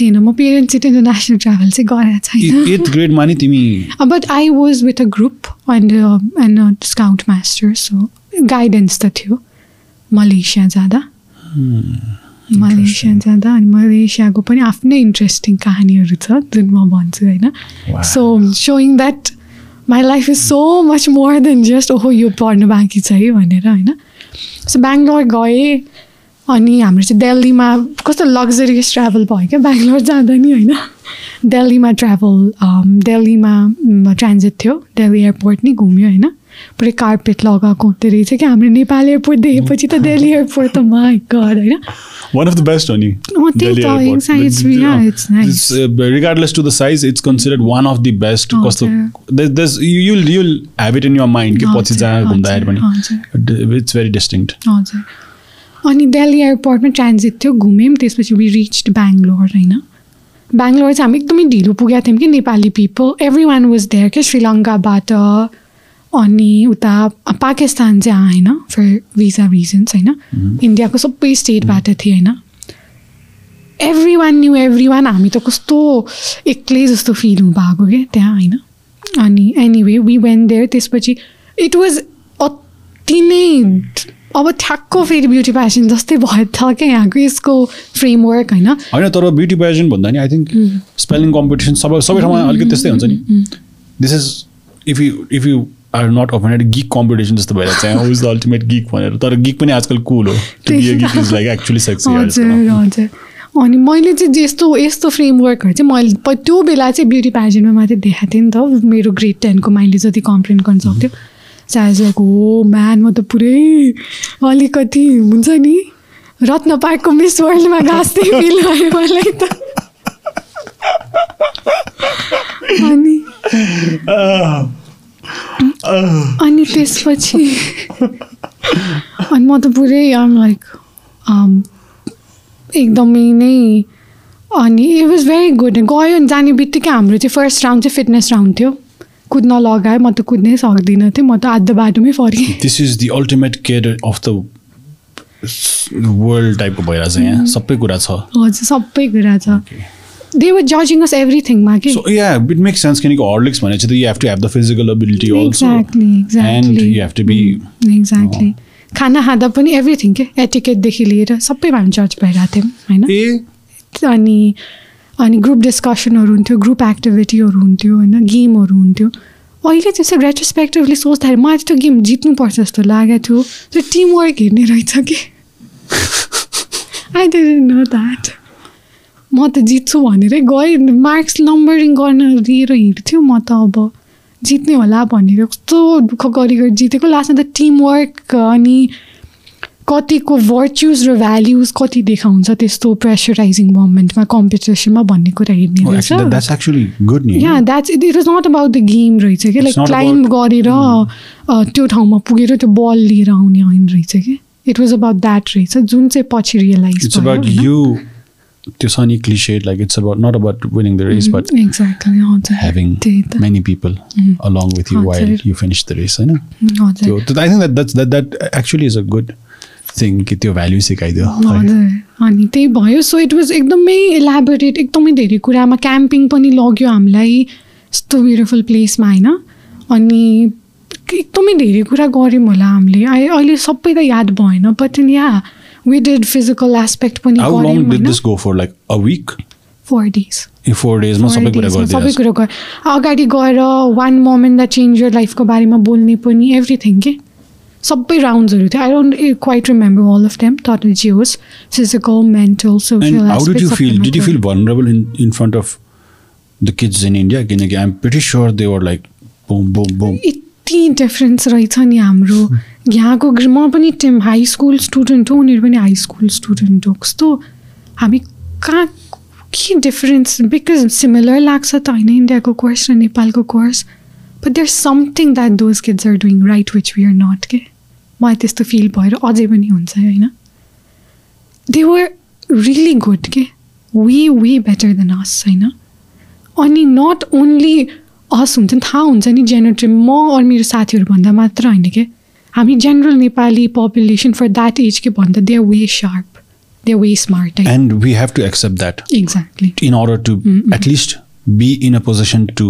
थिएन। म पेरेन्ट्स इन्टरनेसनल ट्राभल चाहिँ गरेको छैन। But I was with a group and and scout master so guidance त थियो। मलेसिया जाँदा। मलेसिया जाँदा अनि मलेसियाको पनि आफ्नै इन्ट्रेस्टिङ कहानीहरू छ जुन म भन्छु होइन। So showing that my life is so much more than just ओहो यो पढ्नु बाँकी छ है भनेर होइन? सो बेङ्गलोर गएँ अनि हाम्रो चाहिँ दिल्लीमा कस्तो लग्जरियस ट्राभल भयो क्या? बेङ्गलोर जाँदा नि होइन? दिल्लीमा ट्राभल दिल्लीमा ट्रान्जिट थियो दिल्ली एयरपोर्ट नि घुम्यो होइन? पुरै कार्पेट लगाएको हुँदो रहेछ कि हाम्रो नेपाल एयरपोर्ट देखेपछि त दिल्ली एयरपोर्ट त माई गड होइन. Oh, uh, regardless to the size, it's considered one of the best. Oh, because the, there's, there's you'll you'll have it in your mind. कि पछि जहाँ घुम्दाखेरि पनि it's very distinct. हजुर अनि दिल्ली एयरपोर्टमा ट्रान्जिट थियो घुम्यौँ त्यसपछि वी रिच्ड बेङ्गलोर होइन बेङ्गलोर चाहिँ हामी एकदमै ढिलो पुगेका थियौँ कि Nepali people every one was there क्या श्रीलङ्काबाट अनि उता पाकिस्तान चाहिँ आएन फर भिजा रिजन्स होइन। इन्डियाको सबै स्टेटबाट थिएँ होइन every one knew every one हामी त कस्तो एक्लै जस्तो फिल भएको क्या त्यहाँ होइन अनि एनिवे वी वेन देयर त्यसपछि इट वाज अति नै अब ठ्याक्क फेरि ब्युटी पेसन जस्तै भयो छ क्या यहाँको यसको फ्रेमवर्क होइन। होइन तर ब्युटी पेसन भन्दा नि आई थिङ्क स्पेलिङ कम्पिटिसन सबै सबै ठाउँमा अलिकति त्यस्तै हुन्छ नि। This is if you if you are not of geek competition जस्तो भएर चाहिँ who is the ultimate geek भनेर। तर गिक पनि आजकल कुल हो। इज लाइक एक्चुली सेक्सी हजुर हजुर। अनि मैले चाहिँ यस्तो यस्तो फ्रेमवर्कहरू चाहिँ मैले त्यो बेला चाहिँ ब्युटी पेजेन्टमा मात्रै देखाएको थिएँ नि त। मेरो ग्रेड टेनको माइन्डले जति कम्प्लेन गर्न सक्थ्यो। चार्ज लाइक हो म्यान म त पुरै अलिकति हुन्छ नि रत्न पार्कको मिस वर्ल्डमा घाँस्दै फिल भयो मलाई त। <laughs> अनि <laughs> अनि त्यसपछि अनि म त पुरै आम लाइक एकदमै नै अनि इट वाज भेरी गुड गयो अनि जाने बित्तिकै हाम्रो चाहिँ फर्स्ट राउन्ड चाहिँ फिटनेस राउन्ड थियो। कुद्न लगायो म त कुद्नै सक्दिनँ थिएँ म त आधा बाटोमै फर्केँ। This is the ultimate care of the world टाइपको भइरहेछ यहाँ। सबै कुरा छ। हजुर सबै कुरा छ। दे वर जजिङ अस एभ्रिथिङमा कि so yeah it make sense किनकि हर्लिक्स भनेपछि त you have to have the physical ability also exactly and you have to be exactly खाना खाँदा पनि एभ्रिथिङ के? एटिकेटदेखि लिएर सबैमा हामी जज भइरहेको थियौँ होइन अनि अनि ग्रुप डिस्कसनहरू हुन्थ्यो ग्रुप एक्टिभिटीहरू हुन्थ्यो होइन? गेमहरू हुन्थ्यो। अहिले चाहिँ रेट्रोस्पेक्टिभली सोच्दाखेरि मलाई त्यो गेम जित्नुपर्छ जस्तो लागेको थियो। त्यो टिमवर्क हेर्ने रहेछ कि? आई डिडन्ट नो द्याट म त जित्छु भनेरै गएँ। मार्क्स नम्बरिङ गर्न लिएर हिँड्थ्यो म त अब। जित्ने होला भनेर कस्तो दुःख गरी गरी जितेको लास्टमा त टिमवर्क अनि कतिको भर्च्युज र भ्याल्युज कति देखाउँछ त्यस्तो प्रेसराइजिङ मोमेन्टमा कम्पिटिसनमा भन्ने कुरा हेर्ने Oh, रहेछ। actually, that- that's actually good news. Yeah that's it was not about the game रहेछ कि? लाइक क्लाइम्ब गरेर अ, त्यो ठाउँमा पुगेर त्यो बल लिएर आउने होइन रहेछ कि? इट वाज अबाउट द्याट रहेछ। जुन चाहिँ पछि रियलाइज. त्यो छ नि cliched, like it's about not about winning the race, but exactly हजुर. having त्यही त। many people along with you while हजुर। you finish the race, होइन? हजुर। त्यो think that that's that that actually is a good thing कि त्यो value सिकाइदियो अनि त्यही भयो। सो इट वाज एकदमै इलाबोरेट एकदमै धेरै कुरामा क्याम्पिङ पनि लग्यो हामीलाई यस्तो ब्युटिफुल प्लेसमा होइन? अनि एकदमै धेरै कुरा गऱ्यौँ होला हामीले। अहिले सबै त याद भएन बट या पनि long did होइन this go for? Like a week? Four days यो फोर डेजमा सबै कुरा सबै गरिदिएर कुरा गर अगाडि गएर one moment that change your लाइफको बारेमा बोल्ने पनि एभ्रिथिङ के सबै राउन्ड्सहरू थियो I don't quite remember all of them thought जे होस् फिजिकल मेन्टल सोसियल? किनकि. यति डिफ्रेन्स रहेछ नि हाम्रो यहाँको म पनि टिम हाई स्कुल स्टुडेन्ट हो उनीहरू पनि हाई स्कुल स्टुडेन्ट हो। कस्तो? हामी कहाँ के डिफरेन्स बिकज सिमिलर लाग्छ त होइन? इन्डियाको कोर्स र नेपालको course but there something that those kids are doing right which we are not के? मलाई त्यस्तो फिल भएर अझै पनि हुन्छ होइन? दे वर रियली गुड के? Way way better than us होइन? अनि नट ओन्ली अस हुन्छ नि थाहा हुन्छ नि जेनेरेटिभ म अरू मेरो साथीहरू भन्दा मात्र होइन के? हामी general Nepali population for that एजकै भन्दा they are way sharp they are way smart And we have to accept that exactly in order to Mm-mm. at least be in a position to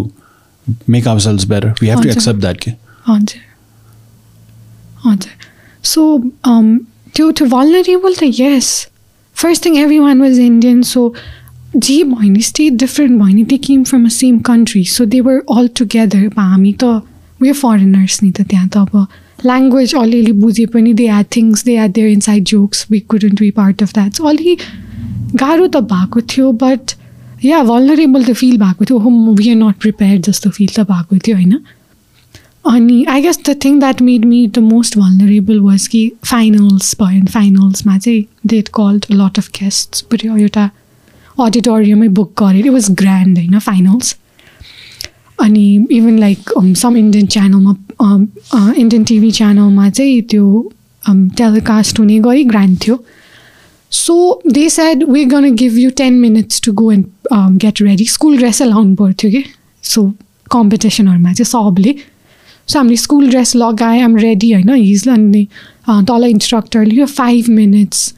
make ourselves better. We have to Answer. accept that. ke. हजुर हजुर so त्यो त्यो vulnerable त यस first thing everyone was Indian so जे भयो नि state different भयो नि they came from a same country so they were all together हामी त वे फरेनर्स नि त त्यहाँ त अब ल्याङ्ग्वेज अलिअलि बुझे पनि they had things they had their inside jokes we couldn't be part of that अलि गाह्रो त भएको थियो बट या भलरेबल त फिल भएको थियो home we are not prepare जस्तो फिल त भएको थियो होइन अनि I guess the thing that made me the most vulnerable was कि फाइनल्स भयो फाइनल्समा चाहिँ they'd called lot of guests पुरै एउटा अडिटोरियमै बुक गरेर इट वाज ग्रान्ड होइन फाइनल्स अनि इभन लाइक सम इन्डियन च्यानलमा इन्डियन टिभी च्यानलमा चाहिँ त्यो टेलिकास्ट हुने गरी ग्रान्ड थियो। So they said we gonna give you ten minutes to go and get ready school ड्रेसै लाउनु पर्थ्यो कि? सो कम्पिटिसनहरूमा चाहिँ सबले। सो हामीले स्कुल ड्रेस लगाएँ आम रेडी होइन हिज अनि तल इन्स्ट्रक्टरले यो five minutes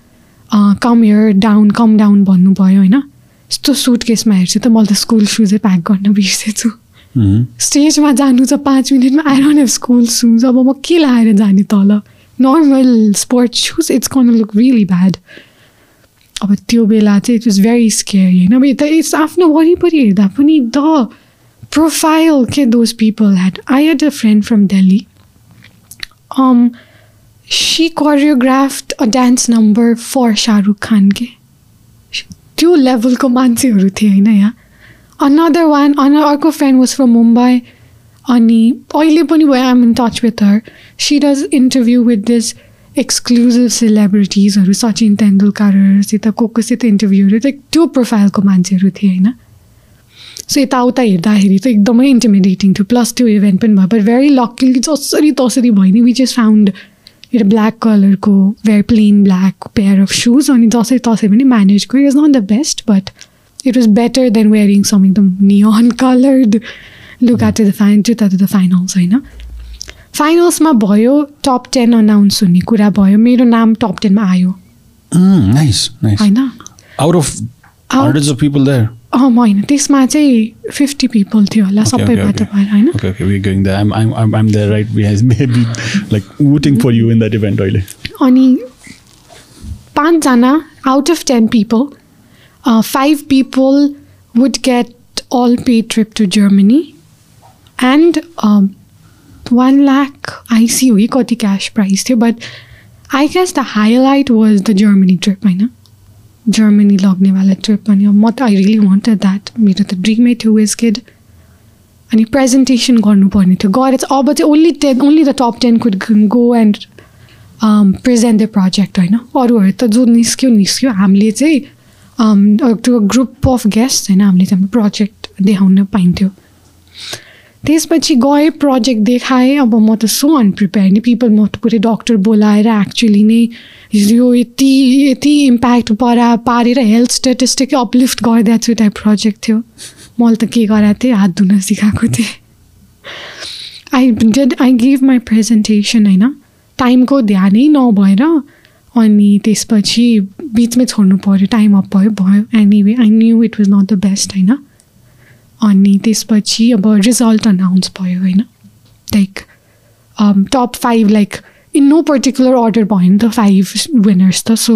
come here down come down भन्नुभयो होइन। यस्तो सुट केसमा हेर्छु त मैले त स्कुल सुजै प्याक गर्न बिर्सेछु. स्टेजमा जानु छ पाँच मिनटमा डोन्ट हेभ स्कुल सुज अब म के लगाएर जाने तल? Normal sports shoes it's gonna look really bad अब त्यो बेला चाहिँ इट वाज भेरी स्केयर होइन? अब यता इट्स आफ्नो वरिपरि हेर्दा पनि द प्रोफाइल के those people had I had a friend from Delhi she choreographed a dance number for Shahrukh Khan के त्यो लेभलको मान्छेहरू थिए होइन यहाँ? अनदर वान अन अर्को फ्रेन्ड वाज फ्रम मुम्बई अनि अहिले पनि भयो I'm in touch with her she does interview with this exclusive सेलिब्रिटिजहरू Sachin तेन्दुलकरहरूसित को कोसित इन्टरभ्यूहरू त त्यो प्रोफाइलको मान्छेहरू थिए होइन सो यताउता हेर्दाखेरि त एकदमै इन्टिमिडेटिङ थियो प्लस त्यो इभेन्ट पनि भयो बट भेरी लक्किली जसरी तसरी भयो नि विच इज फाउन्ड एउटा ब्ल्याक कलरको very plain black pair of shoes अनि जसरी तसरी पनि म्यानेज गयो is not the best but it was better than wearing some एकदम neon coloured look at the fine त्यो त फाइनल्स होइन फाइनल्समा भयो टप टेन अनाउन्स हुने कुरा भयो मेरो नाम टप टेनमा आयो Mm, nice, nice. होइन Out of hundreds of people there. अँ होइन त्यसमा चाहिँ फिफ्टी पिपल थियो होला सबैबाट okay. भएर होइन Okay, okay, we're going there. I'm, I'm, I'm, I'm there, right? We has maybe like rooting for you in that event, really. अनि पाँचजना out of ten people five people would get all pay trip to Germany and one lakh I see हो कि कति cash price थियो but I guess the highlight was the Germany trip होइन Germany लग्नेवाला trip अनि अब म त I really wanted that मेरो त ड्रिमै थियो वेज किड अनि प्रेजेन्टेसन गर्नुपर्ने थियो गएर चाहिँ अब चाहिँ only ten only the top ten could go and present the project होइन अरूहरू त जो निस्क्यो निस्क्यो हामीले चाहिँ um, त्यो ग्रुप अफ गेस्ट होइन हामीले चाहिँ प्रोजेक्ट देखाउन पाइन्थ्यो त्यसपछि गएँ प्रोजेक्ट देखाएँ अब म त सो अनप्रिपेयर नि पिपल म त पुरै डक्टर बोलाएर एक्चुली नै यो यति यति इम्प्याक्ट परा पारेर हेल्थ स्टेटिस्टिक अपलिफ्ट गरिदिएको छु टाइप प्रोजेक्ट थियो। मैले त के गराएको थिएँ हात धुन सिकाएको थिएँ I did I give my presentation होइन टाइमको ध्यानै नभएर अनि त्यसपछि बिचमै छोड्नु पऱ्यो टाइम अप भयो भयो। Anyway I knew it was not the best होइन? अनि त्यसपछि अब रिजल्ट अनाउन्स भयो होइन? Like top five like in no particular order भयो नि त फाइभ विनर्स त सो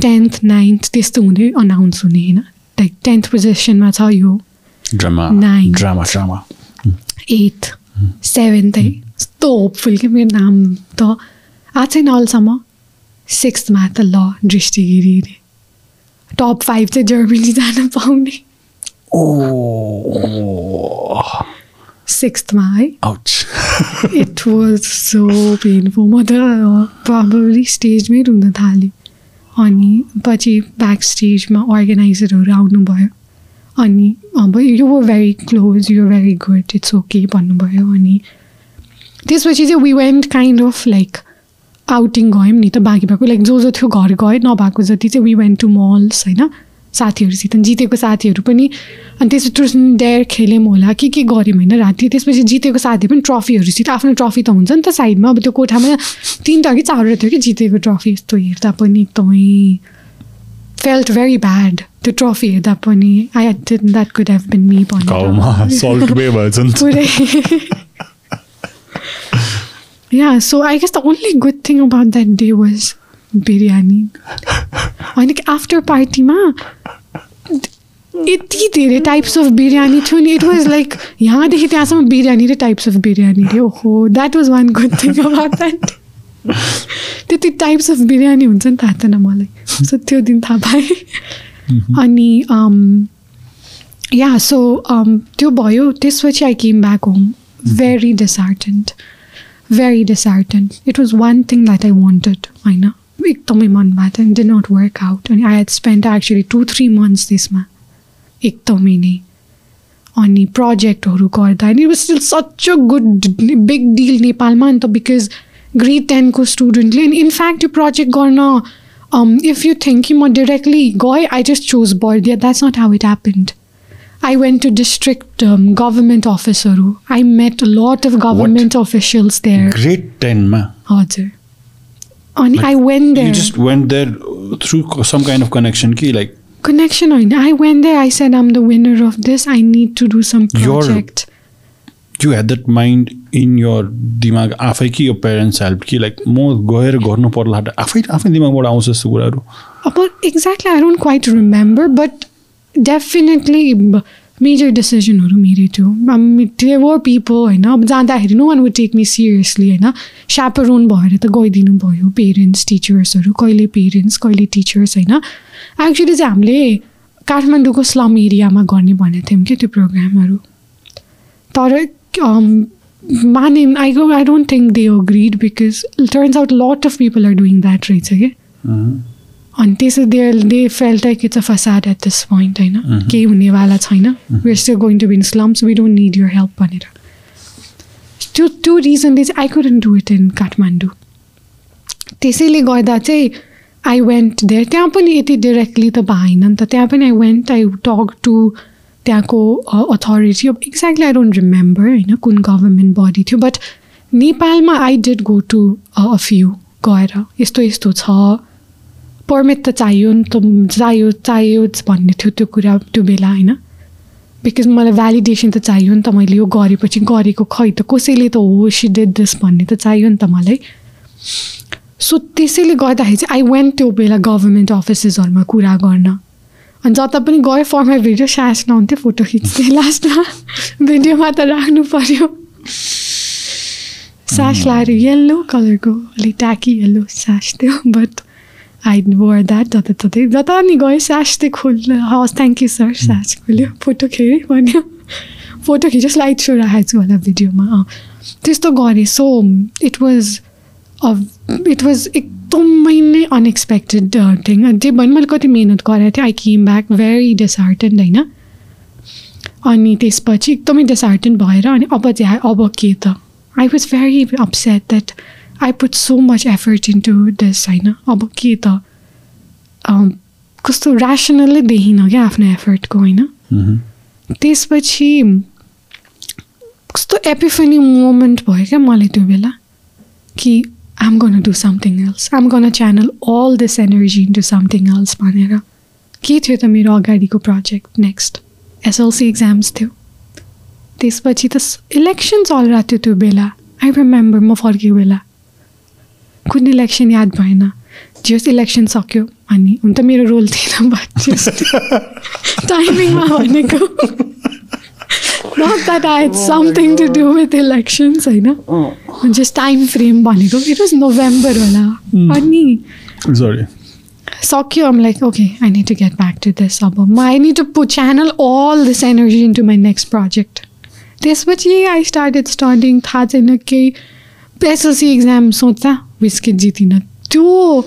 टेन्थ नाइन्थ त्यस्तो हुँदै अनाउन्स हुने होइन? लाइक टेन्थ पोजिसनमा छ यो drama. एट सेभेन्थ है। यस्तो होपफुल कि मेरो नाम त आएको छैन अहिलेसम्म। सिक्स्थमा त ल दृष्टिगिरी अरे टप फाइभ चाहिँ जर्मनी जान पाउने। सिक्स्थमा है. इट वाज सो पेनफुल म त प्रब्लली स्टेजमै रुन थालेँ। अनि पछि ब्याक स्टेजमा अर्गनाइजरहरू आउनुभयो। अनि अब you were very close you very good it's okay भन्नुभयो। अनि त्यसपछि चाहिँ we went kind of like outing गयौँ नि त बाँकी भएको लाइक जो जो थियो घर गयो नभएको जति चाहिँ वी वेन्ट टु मल्स होइन? साथीहरूसित जितेको साथीहरू पनि। अनि त्यसपछि ट्रुस डेयर खेल्यौँ होला। के के गऱ्यौँ होइन? राति त्यसपछि जितेको साथी पनि ट्रफीहरूसित आफ्नो ट्रफी त हुन्छ नि त साइडमा। अब त्यो कोठामा तिनवटा कि चारवटा थियो कि जितेको ट्रफी यस्तो हेर्दा पनि एकदमै फेल्ट भेरी ब्याड त्यो ट्रफी हेर्दा पनि। I that could have been me पुरै। <laughs> Yeah so I guess the only good thing about that day was biryani अनि आफ्टर पार्टीमा यति धेरै टाइप्स अफ बिरयानी थियो नि इट वाज लाइक यहाँदेखि त्यहाँसम्म बिरयानी र टाइप्स अफ बिरयानी थियो हो that was one good thing about that त्यति टाइप्स अफ बिरयानी हुन्छ नि थाहा थिएन मलाई सो त्यो दिन थाहा पाएँ अनि या सो त्यो भयो त्यसपछि I came back home very disheartened very disheartened it was one thing that I wanted होइन एकदमै मन भएको थियो डि नट वर्क आउट अनि I had spend actually two three months त्यसमा एकदमै नै अनि प्रोजेक्टहरू गर्दा अनि was still such a good big deal नेपालमा अन्त बिकज ग्रेड टेनको स्टुडेन्टले अनि इनफ्याक्ट त्यो प्रोजेक्ट गर्न इफ यु थिङ्क कि म डिरेक्टली गएँ I just choose Bardiya that's not how it happened I went to district um, government officeहरू I met a lot of government officials there. Grade 10 ma. हजुर अनि I went there. You just went there through some kind of connection कि like connection होइन I went there I said I'm the winner of this I need to do some project. you had that mind in your दिमाग आफै कि यो parents help कि like म गएर गर्नु पर्ला आफै आफ्नै दिमागबाट आउँछ यस्तो कुराहरू अब exactly I don't quite remember but Definitely major डिसिजनहरू मेरै थियो देवर पिपल होइन अब जाँदाखेरि no one would take me seriously होइन स्यापरोन भएर त गइदिनु भयो पेरेन्ट्स टिचर्सहरू कहिले पेरेन्ट्स कहिले टिचर्स होइन एक्चुली चाहिँ हामीले काठमाडौँको स्लम एरियामा गर्ने भनेको थियौँ कि त्यो प्रोग्रामहरू तर माने I go I don't think they agreed because turns out lot of people are doing that रहेछ कि अनि त्यसो they they felt like it's a facade at this point होइन? केही हुनेवाला छैन। We're still going to be in slums we don't need your help भनेर। त्यो त्यो रिजनले चाहिँ I couldn't do it in Kathmandu त्यसैले गर्दा चाहिँ आई वेन्ट देयर त्यहाँ पनि यति डिरेक्टली त भएन नि त। त्यहाँ पनि I went I talk to त्यहाँको अथोरिटी अब एक्ज्याक्टली आई डोन्ट रिमेम्बर होइन कुन गभर्मेन्ट बडी थियो। बट नेपालमा I did go to a few गएर यस्तो यस्तो छ। पर्मिट त चाहियो नि त चाहियो चाहियो भन्ने थियो त्यो कुरा त्यो बेला होइन? बिकज मलाई भ्यालिडेसन त चाहियो नि त मैले यो गरेपछि गरेको खै त कसैले त हो सी डेड दिस भन्ने त चाहियो नि त मलाई। सो त्यसैले गर्दाखेरि चाहिँ आई वेन्ट त्यो बेला गभर्मेन्ट अफिसेसहरूमा कुरा गर्न। अनि जता पनि गयो फर्मा भिडियो सास नहुन्थ्यो फोटो खिच्थेँ लास्टमा भिडियोमा त राख्नु पऱ्यो सास लाएर यल्लो कलरको अलिक ट्याकी यल्लो सास थियो बट आई वर द्याट जताततै जता नि गयो सास चाहिँ खोल हवस् थ्याङ्क यू सर सास खोल्यो फोटो खेरेँ भन्यो फोटो खिच्यो स्लाइड सो राखेको छु होला भिडियोमा अँ त्यस्तो गरेँ so it was it was एकदमै नै अनएक्सपेक्टेड थिङ त्यही भयो मैले कति मिहिनेत गरेको थिएँ I came back very disheartened होइन अनि त्यसपछि एकदमै डिसहार्टेन्ड भएर अनि अब चाहिँ अब के त I was very upset that I put so much effort into this होइन अब के त कस्तो ऱ्यासनलै देखिनँ क्या आफ्नो एफर्टको होइन त्यसपछि कस्तो एपिफनी मोमेन्ट भयो क्या मलाई त्यो बेला कि I'm gonna do something else I'm gonna channel all this energy into something else भनेर। के थियो त मेरो अगाडिको प्रोजेक्ट नेक्स्ट एसएलसी इक्जाम्स थियो। त्यसपछि त इलेक्सन चलिरहेको थियो त्यो बेला। आई रिमेम्बर म फर्केको बेला। कुन इलेक्सन याद भएन। जस इलेक्सन सक्यो अनि हुन त मेरो रोल थिएन बट <laughs> टाइमिङमा भनेको। Not that I had something to do with elections होइन। जस्ट टाइम फ्रेम भनेको इट वाज नोभेम्बर होला। अनि सक्यो आम like okay I need to get back to this अब म I need to Pu channel all this energy into my next project त्यसपछि I started studying थाहा छैन केही एसएलसी इक्जाम सोच्दा। विस्केट जितिनँ त्यो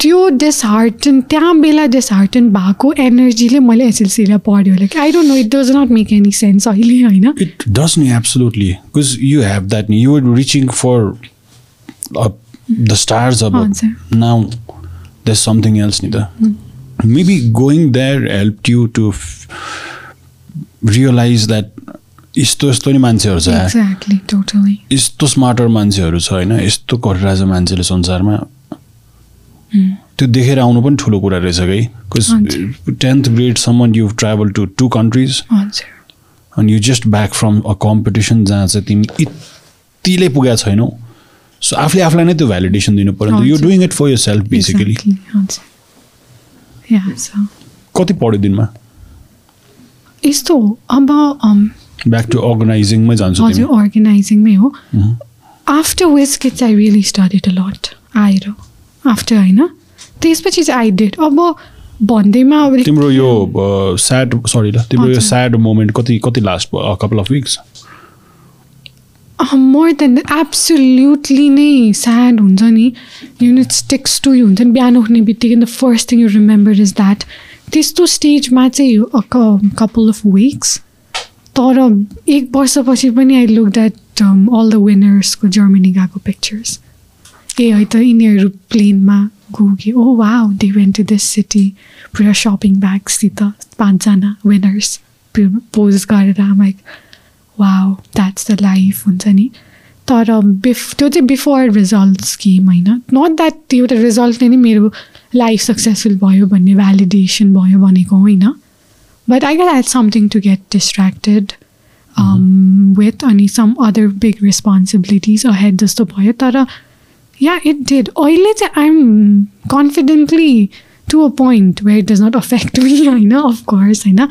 त्यो डिसहार्टन त्यहाँ बेला डिसहार्टन भएको एनर्जीले मैले एसएलसीलाई पढ्यो. Like I don't know it does not make any sense अहिले होइन? इट डज नि absolutely because you have that नि you reaching for the stars अब नाउ दस समथिङ एल्स नि त going there helped you to f- realize that यस्तो यस्तो नि मान्छेहरू छ. यस्तो स्मार्टर मान्छेहरू छ होइन? यस्तो गरिरहेछ मान्छेले संसारमा। त्यो देखेर आउनु पनि ठुलो कुरा रहेछ हजुर। Tenth ग्रेडसम्म you travel to two countries अनि you just back from a competition जहाँ चाहिँ तिमी यतिले पुगेका छैनौ। सो आफूले आफूलाई नै त्यो भ्यालिडेसन दिनु पऱ्यो you. Doing it for yourself basically कति पढ्यो दिनमा? यस्तो अब um, ब्याक टु अर्गनाइजिङमै जान्छु हजुर अर्गनाइजिङमै हो. After west kits I really studied a lot आएर आफ्टर होइन त्यसपछि चाहिँ आई डिड अब भन्दैमा तिम्रो यो स्याड सरी ल तिम्रो यो। स्याड मोमेन्ट कति कति लास्ट भयो? कपाल of weeks more than absolutely नै स्याड हुन्छ नि। टु हुन्छ नि। बिहान उठ्ने बित्तिकै the first thing you remember is that त्यस्तो स्टेजमा चाहिँ कपाल अफ विक्स तर एक वर्षपछि पनि I look that all the विनर्सको Germany गएको पिक्चर्स ए है त यिनीहरू प्लेनमा गयो ओ wow they went to this city पुरा सपिङ ब्याग्ससित पाँचजना विनर्स पोज गरेर like wow that's the life हुन्छ नि। तर बिफ त्यो चाहिँ बिफोर रिजल्ट्स गेम होइन। नट द्याट एउटा रिजल्टले नै मेरो लाइफ सक्सेसफुल भयो भन्ने भ्यालिडेसन भयो भनेको होइन। but I get had something to get distracted with अनि some other big responsibilities ahead जस्तो भयो तर या इट डिड अहिले चाहिँ I'm confidently to a point where it does not affect <laughs> me होइन अफकोर्स होइन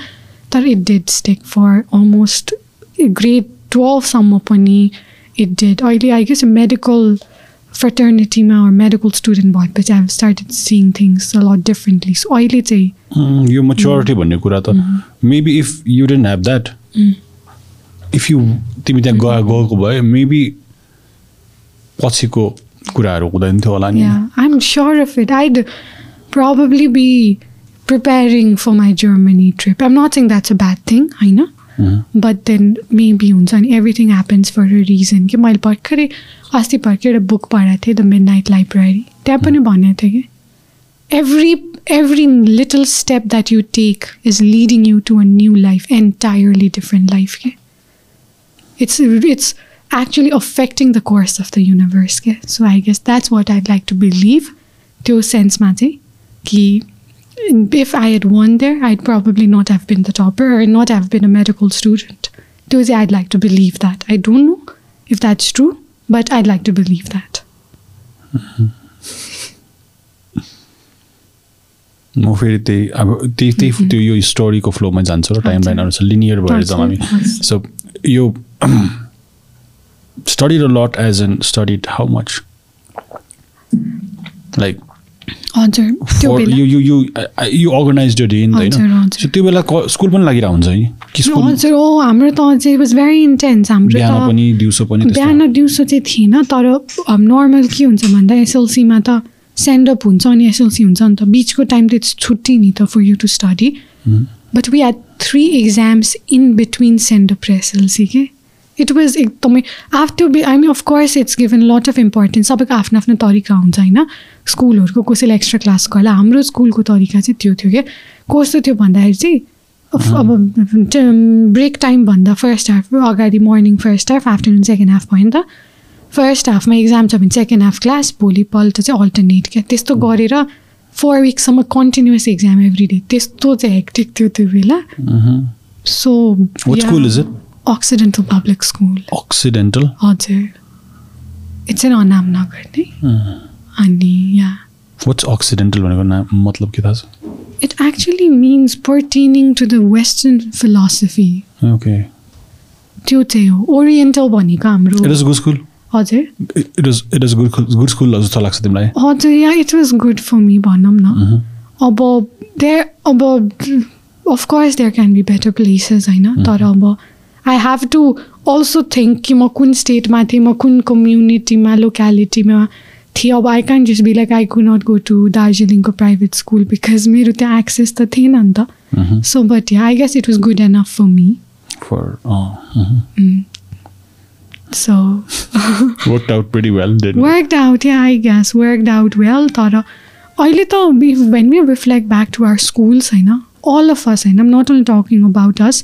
तर it did stake for almost grade टुवेल्भसम्म पनि इट डिड अहिले I guess medical फ्रटर्निटीमा medical student भएपछि I started seeing things a lot differently so अहिले चाहिँ यो maturity भन्ने कुरा त maybe if you didn't have that if you तिमी त्यहाँ गए गएको भए मेबी पछिको कुराहरू हुँदैन थियो होला नि Yeah, I'm sure of it. I'd probably be preparing for my Germany trip. I'm not saying that's a bad thing, I know. Mhm. But then maybe हुन्छ नि everything happens for a reason कि मैले भर्खरै अस्ति भर्खर एउटा book पढाएको थिएँ द मिड नाइट लाइब्रेरी त्यहाँ पनि भनेको थियो कि every every little step that you take is leading you to a new life entirely different life के it's it's actually affecting the course of the universe के so I guess that's what I'd like to believe त्यो सेन्समा चाहिँ कि if I had won there I'd probably not have been the topper or not have been a medical student त्यो चाहिँ I'd like to believe that I don't know if that's true but I'd like to believe that म फेरि त्यही अब त्यही त्यही त्यो यो स्टोरीको फ्लोमा जान्छ र टाइम लाइन अनुसार लिनियर भएर जाउँ हामी हजुर। सो यो studied a lot as an studied how much like हजुर you you you you organise day होइन हजुर, हजुर। सो त्यो बेला स्कुल पनि लागिरहेको हुन्छ नि कि स्कुल? हजुर ओ हाम्रो त अझै वाज भेरी इन्टेन्स हाम्रो बिहान त पनि दिउँसो पनि? बिहान दिउँसो चाहिँ थिएन तर नर्मल के हुन्छ भन्दा एसएलसीमा त सेन्डअप हुन्छ अनि एसएलसी हुन्छ नि त। बिचको टाइम त इट्स छुट्टी नि त for you to study. But we had three exams in between send up र एसएलसी के? इट वाज एकदमै after be I mean of course it's given lot of importance सबैको आफ्नो आफ्नो तरिका हुन्छ होइन स्कुलहरूको कसैले एक्स्ट्रा क्लास गर्ला हाम्रो स्कुलको तरिका चाहिँ त्यो थियो क्या कस्तो थियो भन्दाखेरि चाहिँ अब ब्रेक टाइम भन्दा फर्स्ट हाफ अगाडि morning first half afternoon second half भयो नि त फर्स्ट हाफमा इक्जाम छ भने सेकेन्ड हाफ क्लास भोलिपल्ट चाहिँ अल्टरनेट क्या त्यस्तो गरेर फोर विकसम्म कन्टिन्युस इक्जाम एभ्री डे त्यस्तो चाहिँ हेक्टिक थियो त्यो बेला. So occidental public school Occidental? हजुर. इट्स इन अनामनगर नै Mhm. अनि या What's Occidental भनेको नाम मतलब के थाहा छ? It actually means pertaining to the western philosophy okay त्यो चाहिँ हो. ओरिएन्टल भनेको इट हाम्रो इज गुड स्कुल हजुर. It is it is good good school जस्तो लाग्छ तिमीलाई। हजुर yeah it was good for me भनौँ न। Mhm. अब देयर अब of course there can be better places होइन? तर अब I have to also think कि म कुन स्टेटमा थिएँ म कुन कम्युनिटीमा लोक्यालिटीमा थिएँ अब I can just be like I could not go to दार्जिलिङको प्राइभेट स्कुल बिकज मेरो त्यहाँ एक्सेस त थिएन नि त Mhm. So but yeah I guess it was good enough for me For oh, mhm. So <laughs> worked out pretty well. Didn't it? Worked out yeah I guess worked out well तर अहिले त when we reflect back to our schools होइन all of अस होइन not only talking about us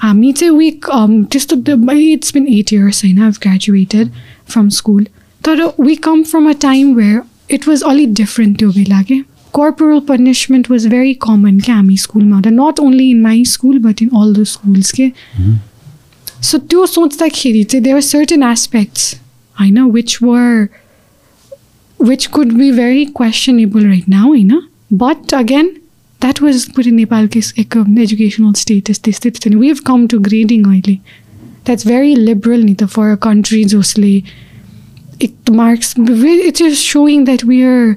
हामी चाहिँ weak त्यस्तो it's been eight years होइन I've graduated from school तर we come from a time where it was अलिक different त्यो बेला के corporal punishment was very common क्या हामी स्कुलमा त not only in my school but in all the schools के सो त्यो सोच्दाखेरि चाहिँ देयर सर्टेन एस्पेक्ट्स होइन which were which could be very questionable right now होइन बट अगेन द्याट वाज पुरै नेपालको एक एजुकेसनल स्टेटस त्यस्तै थियो नि we have come to grading अहिले द्याट्स भेरी लिबरल नि त फर अ कन्ट्री जसले एक marks it's is showing that we are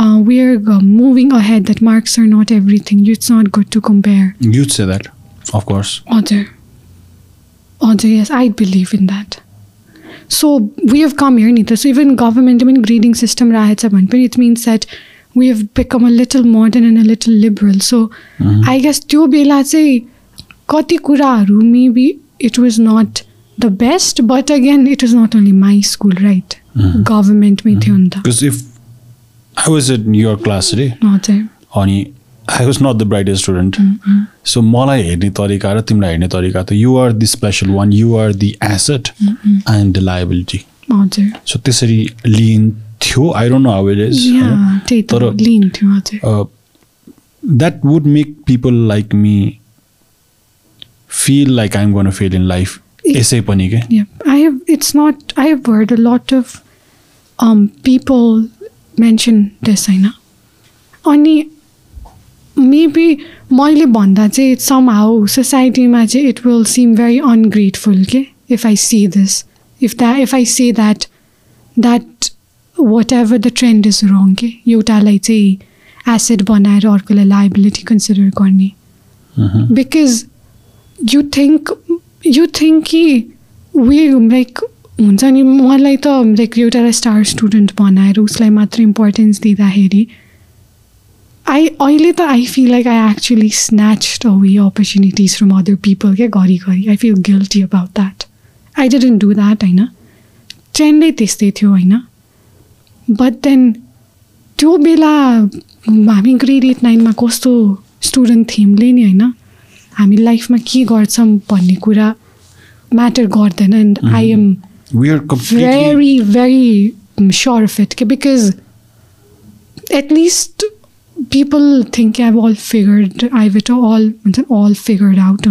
uh, we're uh, moving ahead that marks are not everything it's not good to compare you'd say that of course other other yes i believe in that so we have come here Nita. so even government I mean grading system it means that we have become a little modern and a little liberal so mm-hmm. i guess त्यो बेला चाहिँ कति कुराहरू maybe it was not the best but again it was not only my school right mm-hmm. government थियो नि त because if I was in your class today. अनि I was not the bright student so मलाई हेर्ने तरिका र तिमीलाई हेर्ने तरिका त you are the special one you are the asset and the liability so त्यसरी लिन्थ्यो I don't know how it is तर that would make people like me feel like I am gonna fail in life यसै पनि क्या I have it's not I have heard a lot of people mention this होइन अनि maybe मैले भन्दा चाहिँ some how सोसाइटीमा चाहिँ it will seem very ungrateful के if I see this if that if I say that that whatever the trend is wrong के एउटालाई चाहिँ एसेड बनाएर अर्कोलाई लाइबिलिटी कन्सिडर गर्ने। Because you think you think कि वी लाइक हुन्छ नि मलाई त लाइक एउटा स्टार स्टुडेन्ट बनाएर उसलाई मात्र इम्पोर्टेन्स दिँदाखेरि आई अहिले त I feel like I actually snatch away opportunities from other people क्या घरिघरि। I feel guilty about that I didn't do that होइन? ट्रेन्डै त्यस्तै थियो होइन? बट देन त्यो बेला हामी ग्रेड एट नाइनमा कस्तो स्टुडेन्ट थियौँ नि होइन हामी लाइफमा के गर्छौँ भन्ने कुरा म्याटर गर्दैन and I am we are completely very very sure of it because at least people think I've all figured I've it all all figured out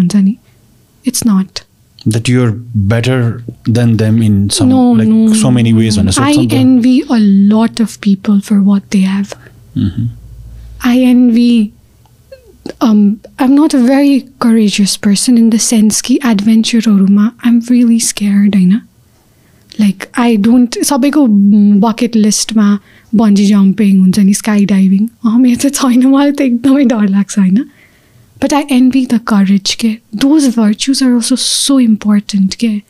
it's not that you're better than them in some no, like no, so many ways no, I envy a lot of people for what they have mm-hmm. I envy um, I'm not a very courageous person in the sense कि adventure I'm really scared होइन like I don't सबैको bucket लिस्टमा bungee jumping हुन्छ नि sky diving मेरो चाहिँ छैन मलाई त एकदमै डर लाग्छ होइन But I envy the courage. Ke. Those virtues are also so important. Ke.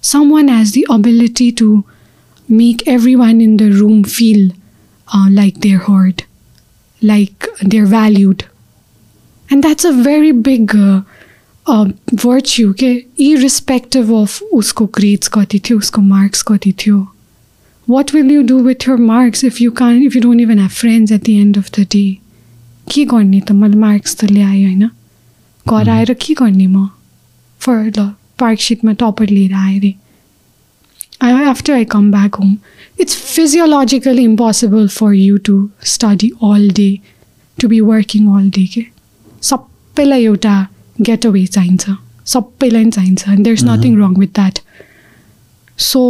Someone has the ability to make everyone in the room feel uh, like they're heard, like they're valued. And that's a very big uh, uh, virtue, irrespective of usko grades kati thi, usko marks kati thi. What will you do with your marks if you can't, if you don't even have friends at the end of the day? के गर्ने त? मैले marks त ल्याएँ होइन। घर आएर के गर्ने म? फर ल पार्कसिटमा टपर लिएर आएँ अरे after I come back home it's physiologically impossible for you to study all day to be working all day के? सबैलाई एउटा गेट अवे चाहिन्छ। सबैलाई पनि चाहिन्छ। And there is nothing wrong with that so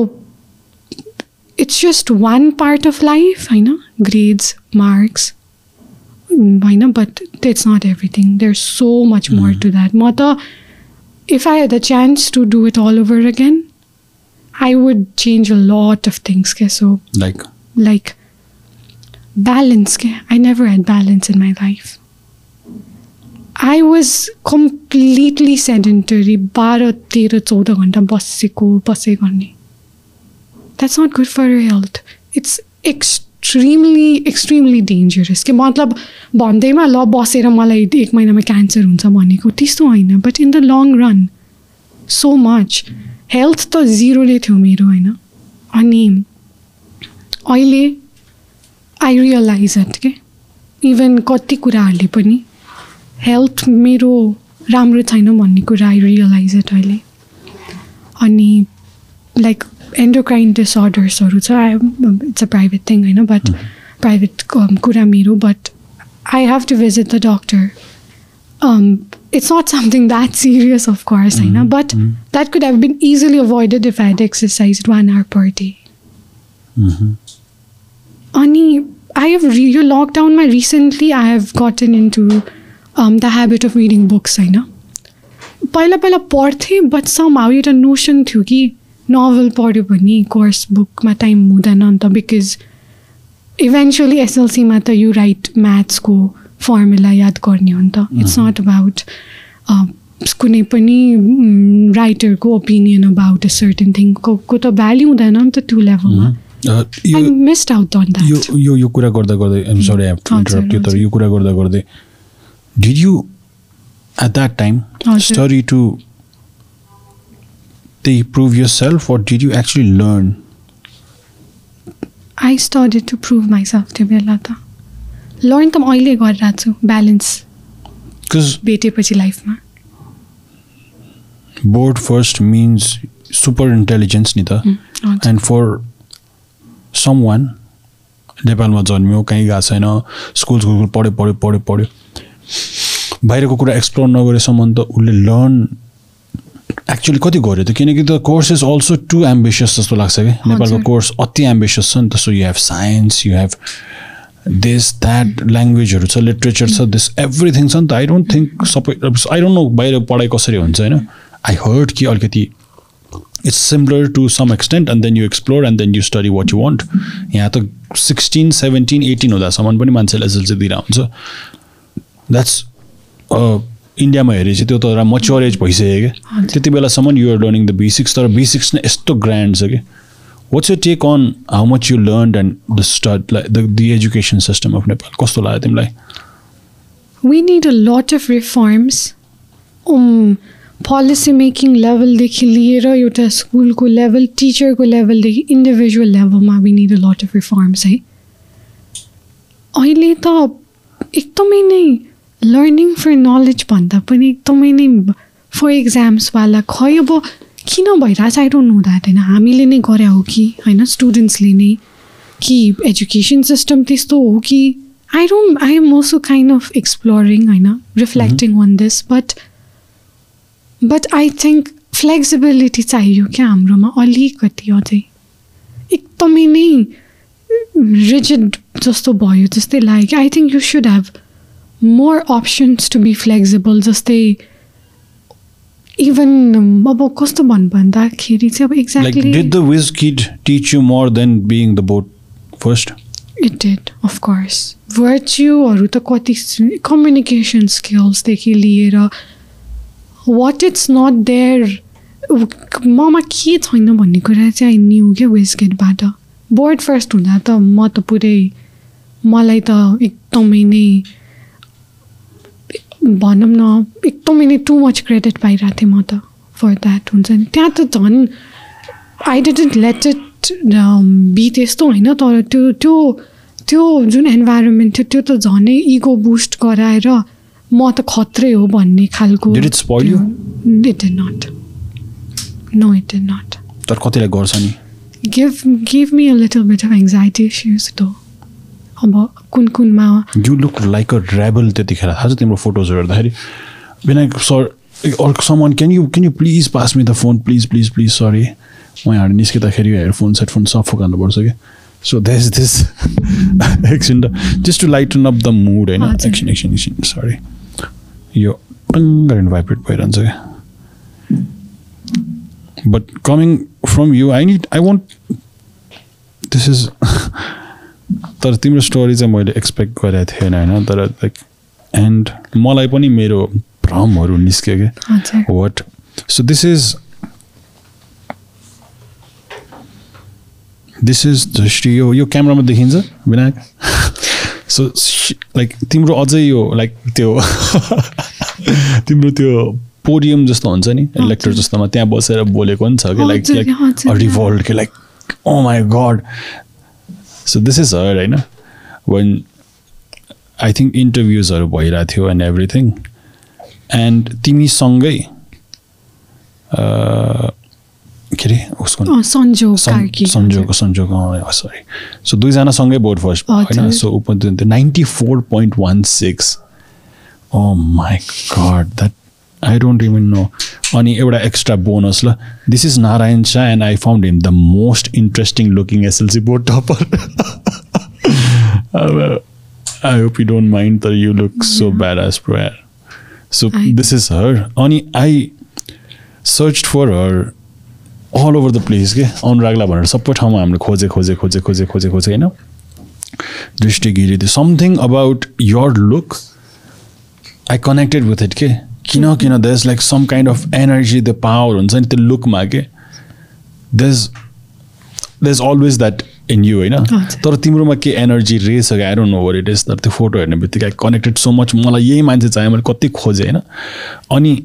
it's just one part of life होइन? Grades marks होइन but it's not everything there so much more to that म त if I had the chance to do it all over again I would change a lot of things के so like like balance i never had balance in my life. I was completely sedentary बाह्र तेह्र चौध घन्टा बसेको बसे गर्ने that's not good for your health it's extremely extremely dangerous कि मतलब भन्दैमा ल बसेर मलाई एक महिनामा क्यान्सर हुन्छ भनेको त्यस्तो होइन but in the long run so much health त जिरोले थियो मेरो होइन? अनि अहिले आई रियलाइज इट के इभन कति कुराहरूले पनि हेल्थ मेरो राम्रो छैन भन्ने कुरा आई रियलाइज इट अहिले. अनि लाइक एन्डोक्राइन डिसअर्डर्सहरू छ इट्स अ प्राइभेट थिङ होइन बट प्राइभेट कुरा मेरो but I have to visit the doctor it's not something that serious, of course, I know, but that could have been easily avoided if I had exercised one hour per day. Ani, I have re- your lockdown. My recently, I have gotten into um, the habit of reading books. I know. पहिला पहिला पढ्थेँ but somehow एउटा notion थियो कि novel पढ्यो भने course बुकमा time हुँदैन अन्त बिकज इभेन्चुली एसएलसीमा त यु राइट म्याथ्सको फर्मुला याद गर्ने हो नि त। इट्स नट अबाउट कुनै पनि राइटरको ओपिनियन अबाउट अ सर्टन थिङको को त भ्याल्यु हुँदैन नि त त्यो लेभलमा मिस्ड आउट अन यो द्याट यो यो कुरा गर्दा गर्दै I'm sorry I to interrupt तर। यो कुरा गर्दा गर्दै did you at that time. Study to they prove yourself or did you actually learn? I study to prove myself त्यो बेला त लर्न त म अहिले गरिरहेको छु ब्यालेन्स because भेटेपछि लाइफमा board first means super intelligence नि त हजुर and for someone नेपालमा जन्मियो कहीँ गएको छैन स्कुल स्कुल पढ्यो पढ्यो पढ्यो पढ्यो बाहिरको कुरा एक्सप्लोर नगरेसम्म त उसले लर्न एक्चुली कति गऱ्यो त? किनकि त course is also too ambitious जस्तो लाग्छ कि? नेपालको। कोर्स अति एम्बिसियस छ नि त। So you have science you have this that ल्याङ्ग्वेजहरू छ लिट्रेचर छ दिस एभ्रिथिङ छ नि त। आई डोन्ट थिङ्क सबै आई डोन्ट नो बाहिर पढाइ कसरी हुन्छ होइन? आई हर्ड कि अलिकति it's similar to some extent and then you explore and then you study what you want यहाँ त सिक्सटिन सेभेन्टिन एटिन हुँदासम्म पनि मान्छेले एसएलसी दिएर हुन्छ। द्याट्स इन्डियामा हेरेपछि त्यो त एउटा मच्योर एज भइसक्यो क्या। त्यति बेलासम्म युआर लर्निङ द बेसिक्स तर बेसिक्स नै यस्तो ग्रान्ड छ कि। What's you take on how much you learn and the study like the the education system of Nepal कस्तो लाग्यो तिमीलाई? Need a lot of reforms. Um, policy making लेभलदेखि लिएर एउटा स्कुलको लेभल टिचरको लेभलदेखि इन्डिभिजुअल लेभलमा we need a lot of reforms है। अहिले त एकदमै नै लर्निङ फर नलेज भन्दा पनि एकदमै नै फर इक्जाम्सवाला खै अब किन भइरहेछ? आई डोन्ट नो द्याट होइन? हामीले नै गरे हो कि? होइन? स्टुडेन्ट्सले नै कि एजुकेसन सिस्टम त्यस्तो हो कि? I don't I am also kind of exploring होइन? Reflecting on this but but I think flexibility चाहियो क्या हाम्रोमा? अलिकति अझै। एकदमै नै रिजिड जस्तो भयो जस्तै लाग्यो। I think you should have more options to be flexible जस्तै इभन अब कस्तो भन्नु भन्दाखेरि चाहिँ अब exactly did the whiz kid teach you more than being the board first it did of course भर्च्युहरू त कति कम्युनिकेसन स्किल्सदेखि लिएर वाट इट्स नट देयर ममा के छैन भन्ने कुरा चाहिँ आई न्यू क्या वेस्टगेटबाट बोर्ड फर्स्ट हुँदा त म त पुरै मलाई त एकदमै नै भनौँ न एकदमै नै टु मच क्रेडिट पाइरहेको थिएँ म त फर द्याट हुन्छ नि। त्यहाँ त झन् I didn't let it be त्यस्तो होइन तर त्यो त्यो त्यो जुन इन्भाइरोमेन्ट थियो त्यो त झनै इगो बुस्ट गराएर म त खत्रै हो भन्ने खालको? It not no it did not तर कतिलाई गर्छ नि? Give give me a little bit of anxiety issues though अब कुन कुनमा you look like a rebel त्यतिखेर। थाहा छ तिम्रो फोटोजहरू हेर्दाखेरि। Vinayak sir or someone can you can you please pass me the phone? Please please please sorry म निस्किँदाखेरि हेडफोन सेडफोन सब फुकाल्नुपर्छ कि? सो देस दिस एकछिन just to lighten up the mood होइन। एकछिन एकछिन एकछिन सरी यो टङ्ग भाइब्रेट भइरहन्छ क्या। But coming from you I need I want this is तर तिम्रो स्टोरी चाहिँ मैले एक्सपेक्ट गरेको थिएन होइन? तर लाइक एन्ड मलाई पनि मेरो भ्रमहरू निस्क्यो क्या what so this is this is Drishti यो यो क्यामरामा देखिन्छ विनायक? <laughs> सो लाइक तिम्रो अझै यो लाइक त्यो <laughs> तिम्रो त्यो पोडियम जस्तो हुन्छ नि इलेक्टर जस्तोमा त्यहाँ बसेर बोलेको पनि छ कि लाइक लाइक। रिभोल्ट कि like oh my god so this is her होइन वान आई थिङ्क इन्टरभ्युजहरू भइरहेको थियो एन्ड एभ्रिथिङ एन्ड तिमीसँगै के अरे उसको सन्जोग सन्जोगको सन्जोग सरी सो दुईजनासँगै बोर्ड फर्स्ट होइन सो उप ninety four point one six oh my god that I don't even know अनि एउटा एक्स्ट्रा बोनस ल this is Narayan Shah and I found him the most interesting looking SLC board topper I hope you don't mind तर you look so bad as pro so this is her अनि I search for her all over the place के अनुरागला भनेर सबै ठाउँमा हामीले खोजे खोजे खोजे खोजे खोजे खोजे होइन? Drishti Giri something about your look I connected with it के किन किन the is like some kind of energy the power हुन्छ नि त्यो लुकमा के? The is the is always that in you होइन तर तिम्रोमा के एनर्जी क्या? I don't know where it is तर त्यो फोटो हेर्ने बित्तिकै कनेक्टेड सो मच मलाई यही मान्छे चाहियो मैले कति खोजेँ होइन? अनि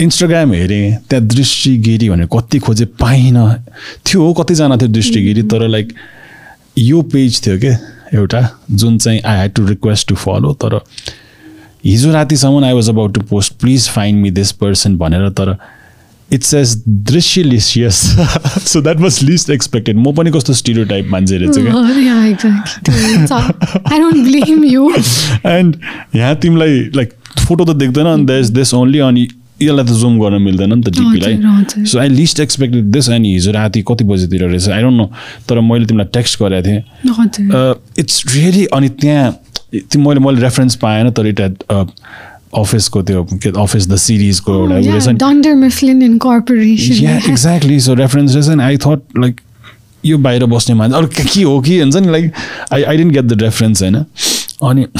इन्स्टाग्राम हेरेँ त्यहाँ दृष्टिगिरी भनेर कति खोजेँ पाइनँ। थियो कतिजना थियो दृष्टिगिरी तर लाइक यो पेज थियो क्या एउटा जुन चाहिँ I had to request to follow तर हिजो रातिसम्म I was about to post please find me this person भनेर तर it's as दृश्यलिसियस so that was least expected म पनि कस्तो स्टिरियो टाइप मान्छे रहेछ क्या। एन्ड <laughs> यहाँ तिमीलाई लाइक फोटो त देख्दैन अनि द इज दिस ओन्ली अनि यसलाई त जुम गर्न मिल्दैन नि त डिपीलाई so I least expected this अनि हिजो राति कति बजीतिर रहेछ आई डोन्ट नो तर मैले तिमीलाई टेक्स्ट गरेको थिएँ। इट्स रियली अनि त्यहाँ त्यो मैले मैले रेफरेन्स पाएन तर इट एट अफिसको त्यो के अफिस द सिरिजको एउटा एक्ज्याक्टली सो रेफरेन्स रहेछ नि आई थट लाइक यो बाहिर बस्ने मान्छे अरू के हो कि हुन्छ नि like I I didn't get the reference होइन? अनि <laughs>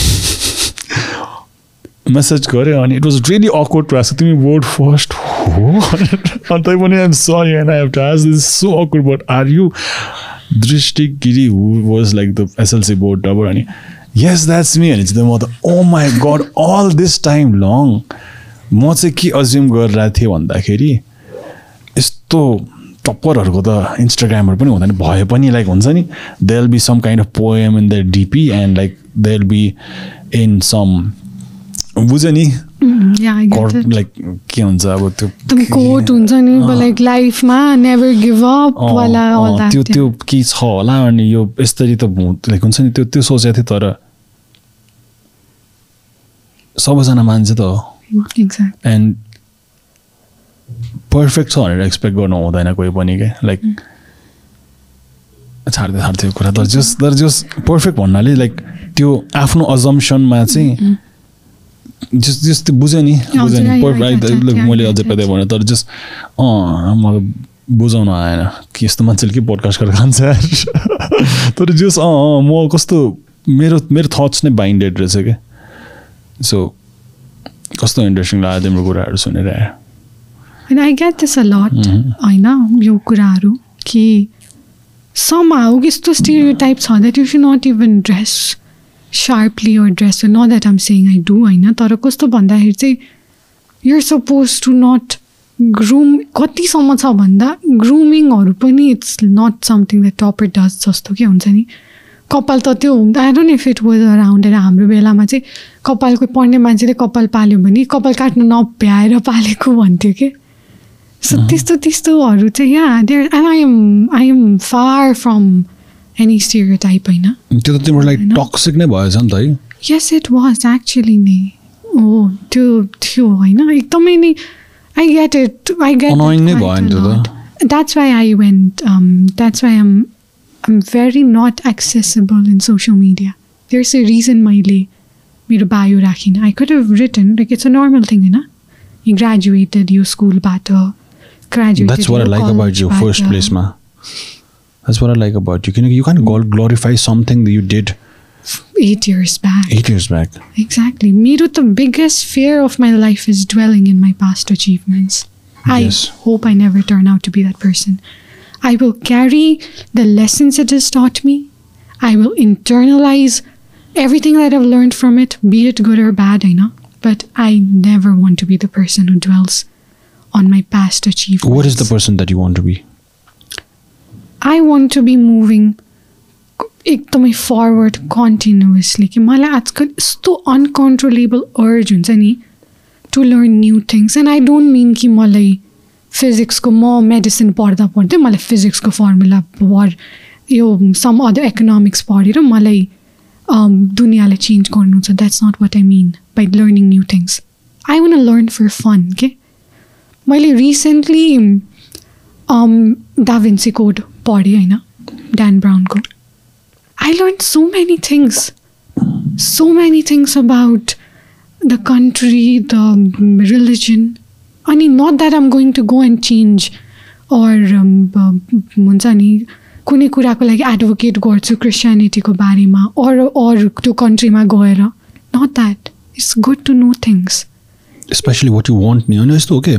मेसेज गऱ्यो अनि इट वाज रियली अकवर्ड प्रास तिमी वर्ड फर्स्ट हो? <laughs> अनि तै पनि I'm sorry and I have to this so awkward but are you Drishti Giri who was like the SLC board topper अनि यस द्याट्स मी भने चाहिँ म त ओ my god all this time long म चाहिँ के अज्युम गरिरहेको थिएँ भन्दाखेरि यस्तो टप्परहरूको त इन्स्टाग्रामहरू पनि हुँदैन भए पनि लाइक हुन्छ नि they be some kind of poem in the DP and like they be in some बुझ्यो नि? लाइक के हुन्छ अब त्यो कोट हुन्छ नि लाइक लाइफमा नेभर गिभ अप वाला त्यो त्यो के छ होला अनि यो यसरी त लाइक हुन्छ नि त्यो त्यो सोचेको थिएँ तर सबैजना मान्छे त हो। एन्ड पर्फेक्ट छ भनेर एक्सपेक्ट गर्नु हुँदैन कोही पनि क्या लाइक छाड्दै छाड्थ्यो कुरा तर जस तर जस पर्फेक्ट भन्नाले लाइक त्यो आफ्नो अजम्सनमा चाहिँ जस जस्तो बुझ्यो नि बुझ्यो नि। मैले अझै पेदै भने तर जस्ट अँ मलाई बुझाउन आएन। कि यस्तो मान्छेले के पोडकास्ट गरेर खान्छ तर जस अँ म कस्तो मेरो मेरो थट्स नै बाइन्डेड रहेछ क्या सो कस्तो इन्ट्रेस्टिङ लाग्यो तिम्रो कुराहरू सुनेर? होइन I get this a lot होइन यो कुराहरू कि सम हाउ यस्तो स्टिरियो टाइप छ that you should not even dress sharply or dress well. Not that I'm saying I do, होइन तर कस्तो भन्दाखेरि चाहिँ you're suppose to not groom कतिसम्म छ भन्दा ग्रुमिङहरू पनि it's not something that topper does जस्तो के हुन्छ नि कपाल त त्यो हुँदा I don't if it was around हाम्रो बेलामा चाहिँ कपालको पढ्ने मान्छेले कपाल पाल्यो भने कपाल काट्नु नभ्याएर पालेको भन्थ्यो कि सो त्यस्तो त्यस्तोहरू चाहिँ यहाँ there and I am I am far from any stereotype होइन त्यो त तिम्रो लागि टक्सिक नै भएछ नि त है यस इट वाज एक्चुली नै हो त्यो थियो होइन एकदमै नै I get it I get नै भयो नि त्यो त that's why I went that's why am am very not accessible in social media there is a reason मैले मेरो bio राखिनँ I could have written like it's a normal thing होइन you graduated यो स्कुलबाट graduated That's what I like about you. Can you can't glorify something that you did eight years back. Eight years back. Exactly. Miro, the biggest fear of my life is dwelling in my past achievements. Yes. I hope I never turn out to be that person. I will carry the lessons it has taught me. I will internalize everything that I've learned from it, be it good or bad, I know. But I never want to be the person who dwells on my past achievements. What is the person that you want to be? I want to be moving एकदमै forward continuously कि मलाई आजकल यस्तो uncontrollable urge हुन्छ नि to learn new things and I don't mean कि मलाई फिजिक्सको म मेडिसिन पढ्दा पढ्दै मलाई फिजिक्सको फर्मुला पढ यो सम अदर इकोनोमिक्स पढेर मलाई दुनियाँलाई चेन्ज गर्नु छ that's not what I mean by learning new things I want learn for fun के मैले रिसेन्टली डाभिन्सी कोड पढेँ होइन Dan ब्राउनको I learn so many things many things about the country, the religion. I mean, not that I'm going to go and change or हुन्छ नि कुनै कुराको लागि advocate गर्छु क्रिस्चियनिटीको बारेमा अरू अरू त्यो कन्ट्रीमा गएर not that it's good to know things especially what you want नि होइन यस्तो हो कि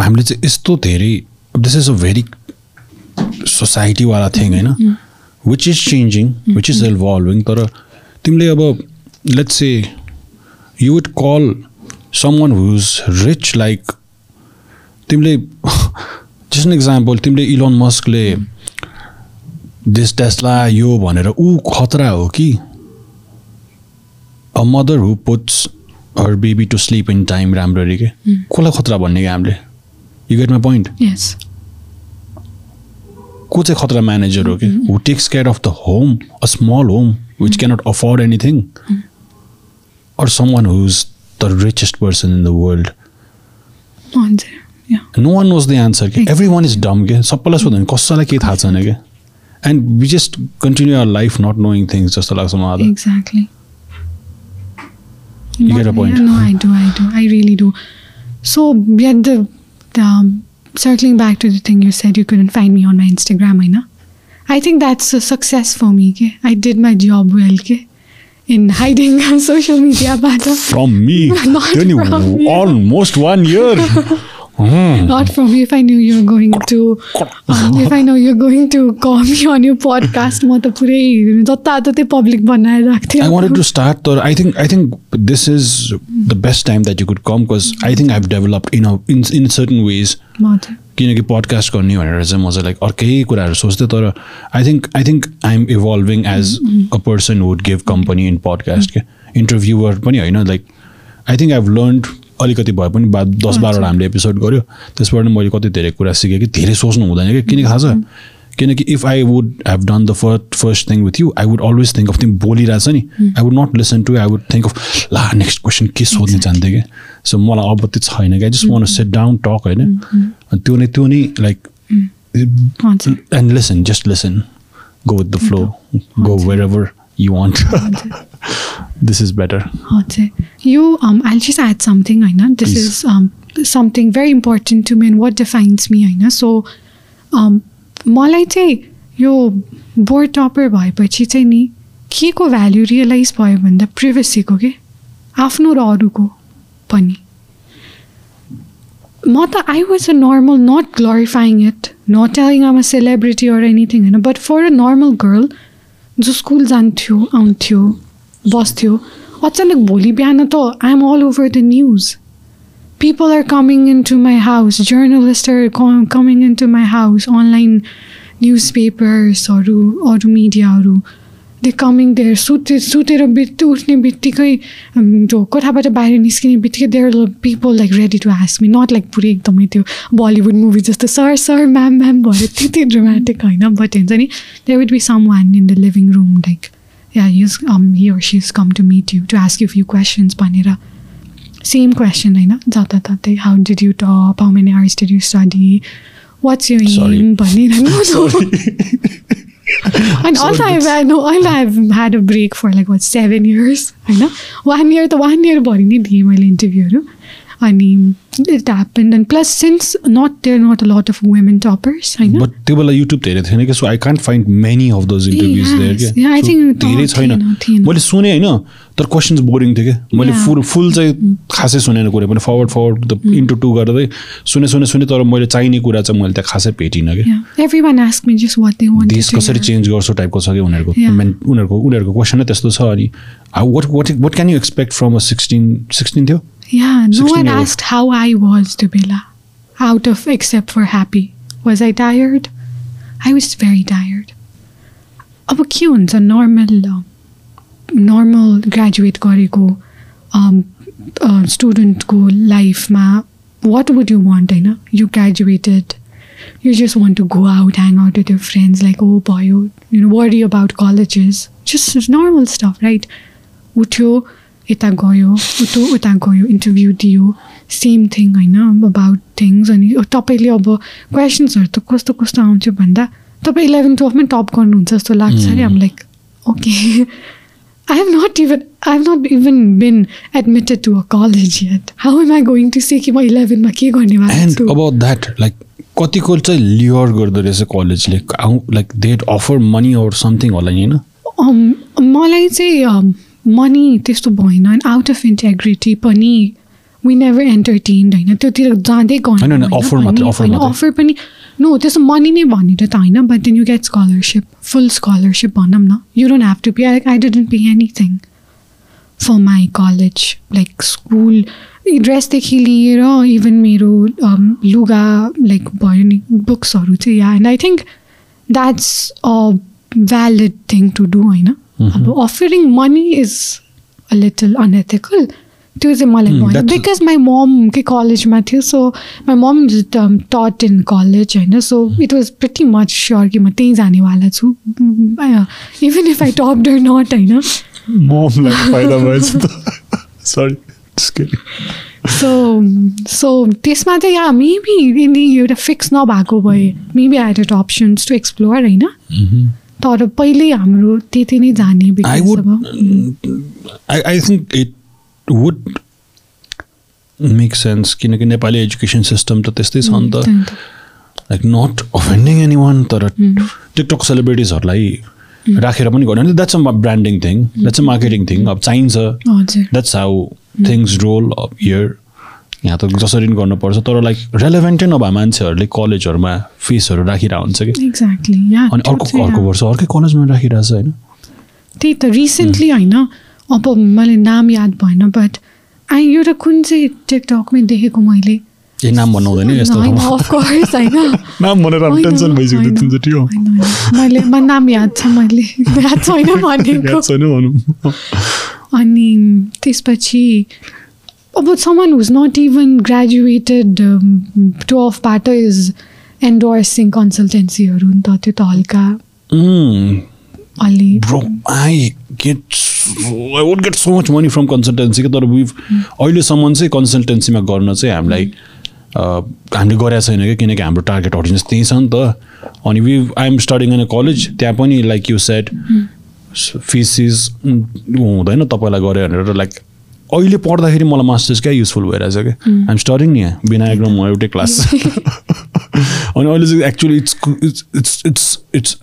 हामीले चाहिँ यस्तो धेरै दिस इज अ भेरी सोसाइटीवाला थिङ होइन which is changing which is evolving तर तिमीले अब let's say you would call some one whose rich like तिमीले जस्ट एन इक्जाम्पल तिमीले इलोन मस्कले दिस टेस्ला यो भनेर ऊ खतरा हो कि? A mother who puts her baby to sleep in time राम्ररी के कसलाई खतरा भन्ने कि हामीले? यु गेट माई पोइन्ट को चाहिँ खतरा म्यानेजर हो कि? Who takes care of the home a small home which cannot afford anything or some one who is the richest person in the world no one knows the answer कि every one is dumb के सबैलाई सोध्यो भने कसैलाई केही थाहा छैन क्या and we just continue our life not knowing things जस्तो लाग्छ मलाई Exactly. You get a point. No, I do, I do. I really do. So, yeah, the, the um, circling back to the thing you said, you couldn't find me on my Instagram, I know. I think that's a success for me. Ke? I did my job well ke? in hiding on <laughs> social media. But, uh, From me, <laughs> Not from you. almost one year. <laughs> Hmm. not from you. If I knew you were going to, um, if I know you're going to call me on your podcast, म त पुरै जताततै public बनाएर राख्थेँ I wanted to start. I think I think this is the best time that you could come because I think I've developed in a in in certain ways. किनकि podcast गर्ने भनेर चाहिँ म चाहिँ लाइक अर्कै कुराहरू सोच्थेँ तर I think I think I am evolving as a person would give company in podcast के इन्टरभ्युवर पनि होइन like I think I've learn अलिकति भए पनि बा दस बाह्रवटा हामीले एपिसोड गऱ्यो। त्यसबाट मैले कति धेरै कुरा सिकेँ कि धेरै सोच्नु हुँदैन कि। किनकि थाहा छ किनकि if I would have done the first first thing with you I would always think of तिमी बोलिरहेछ नि। I would not listen to I would think of ला नेक्स्ट क्वेसन के सोध्ने चाहन्थेँ कि? सो मलाई अब त्यो छैन क्या just one sit down talk होइन? अनि त्यो नै त्यो नै लाइक हजुर and listen, just listen. Go with the flow. Go wherever you want. This is better. हजुर यो um, I'll just add something होइन this Please. is um, something very important to me and what defines me होइन so um, मलाई चाहिँ यो board topper भएपछि चाहिँ नि के को भ्याल्यु रियलाइज भयो भन्दा प्रिभेसीको के आफ्नो र अरूको पनि म त I was a normal not glorifying it not telling I'm a celebrity or anything होइन but for a normal girl जो स्कुल जान्थ्यो आउँथ्यो बस्थ्यो अचानक भोलि बिहान त I am all over the news people are coming into my house. Journalists are com- coming into my house. Online newspapers अरू अरू मिडियाहरू दे कमिङ देयर सुते सुतेर बित्ति उठ्ने बित्तिकै um, त्यो कोठाबाट बाहिर निस्किने बित्तिकै there people like ready to ask me not like पुरै एकदमै त्यो बलिउड मुभी जस्तो सर सर म्याम म्याम भयो त्यति ड्रामेटिक होइन बट हुन्छ नि there would be some one in the living room like yeah use he or she has come to meet you to ask you few questions भनेर same question होइन जताततै how did you top how many hours did you study what's you. Aim भनेर And also I've had no also I've had a break for like what seven years होइन one year त one इयरभरि नै दिएँ मैले इन्टरभ्यूहरू अनि it happen and plus since not there not a lot of women toppers होइन but त्यो बेला युट्युब धेरै थिएन कि so I can't find many of those interviews क्या think धेरै छैन। मैले सुने होइन तर क्वेसन्स बोरिङ थियो क्या मैले. फुल फुल चाहिँ खासै सुनेन कुरा पनि forward forward the into two गर्दै सुने सुने सुने तर मैले चाहिने कुरा चाहिँ मैले त्यहाँ खासै भेटिनँ क्या. Everyone asked me just what they wanted देश कसरी. चेन्ज गर्छौ टाइपको छ कि उनीहरूको. मेन उनीहरूको उनीहरूको क्वेसन नै त्यस्तो छ अनि what what what can you expect from a sixteen sixteen थियो Yeah, no 16 one year old. asked how I was, Dubila. Out of except for happy. Was I tired? I was very tired. अब के हुन्छ normal normal graduate गरेको स्टुडेन्टको लाइफमा what would you want होइन you graduated you just want to go out, hang out with your friends, like, oh boy, you, you know, worry about colleges. Just normal stuff, right? उठ्यो यता गयो उठो उता गयो इन्टरभ्यू दियो same thing होइन about things अनि तपाईँले अब क्वेसन्सहरू त कस्तो कस्तो आउँथ्यो भन्दा तपाईँ इलेभेन टुवेल्भमै टप गर्नुहुन्छ जस्तो लाग्छ अरे हाम like okay I have not even I have not even been admitted to a college yet. How am I going to say कि म इलेभेनमा के गर्ने लाइक कतिको चाहिँ लियर गर्दो रहेछ कलेजले like that offer money or something होला नि होइन Um, मलाई चाहिँ मनी त्यस्तो भएन. एन्ड आउट अफ इन्टेग्रिटी पनि वी नेभर एन्टरटेन्ड होइन? त्योतिर जाँदै होइन, होइन। अफर पनि नो त्यस्तो मनी नै भनेर त होइन? But then you get scholarship full scholarship भनौँ न. You don't have to pay like I didn't pay anything for my college like school ड्रेसदेखि लिएर इभन मेरो um, लुगा लाइक भयो नि बुक्सहरू चाहिँ yeah and I think that's a valid thing to do होइन? अब offering money is a little unethical त्यो चाहिँ मलाई that's- बिकज माई ममकै कलेजमा थियो so my mom taught in college होइन so it was pretty much sure कि म त्यहीँ जानेवाला छु इभन इफ आई टप डर नट होइन सो सो त्यसमा चाहिँ या मेबी यदि एउटा फिक्स नभएको भए maybe I had options to explore होइन तर पहिल्यै हाम्रो त्यति नै जाने I think it would make sense किनकि नेपाली एजुकेसन सिस्टम त त्यस्तै छ नि त। Like not offending any one तर टिकटक सेलिब्रिटिजहरूलाई राखेर पनि गर्नु। That's a branding thing that's a marketing thing अब चाहिन्छ। That's how things roll of year यहाँ त जसरी पनि गर्नुपर्छ तर लाइक रेलेभेन्टै नभए मान्छेहरूले कलेजहरूमा फिसहरू राखिरहेको हुन्छ कि? एक्ज्याक्टली अनि अर्को अर्को वर्ष अर्कै कलेजमा राखिरहेछ होइन? त्यही त रिसेन्टली होइन अब मलाई नाम याद भएन बट आई एउटा कुन चाहिँ टिकटकमै देखेको मैले? ए नाम बनाउँदैन यस्तो होइन, <laughs> नाम भनेर टेन्सन भइसक्यो तिनचोटि हो। मैले म नाम याद छ मैले। <laughs> याद छैन भनेको। <laughs> छैन भनौँ अनि त्यसपछि अब someone who's not even graduated टुवेल्भबाट is endorsing कन्सल्टेन्सीहरू नि त त्यो त हल्का अलि bro I get I would get so much money from consultancy तर विभ अहिलेसम्म चाहिँ कन्सल्टेन्सीमा गर्न चाहिँ हामीलाई हामीले गरेको छैन कि किनकि हाम्रो टार्गेट अडियन्स त्यही छ नि त अनि we I am studying in a college त्यहाँ पनि like you set fees is हुँदैन तपाईँलाई गऱ्यो भनेर लाइक अहिले पढ्दाखेरि मलाई मास्टर्स क्या युजफुल भइरहेछ कि आइएम स्टडिङ नि यहाँ विनायक र म एउटै क्लास <laughs> अनि अहिले चाहिँ actually it's it's it's it's it's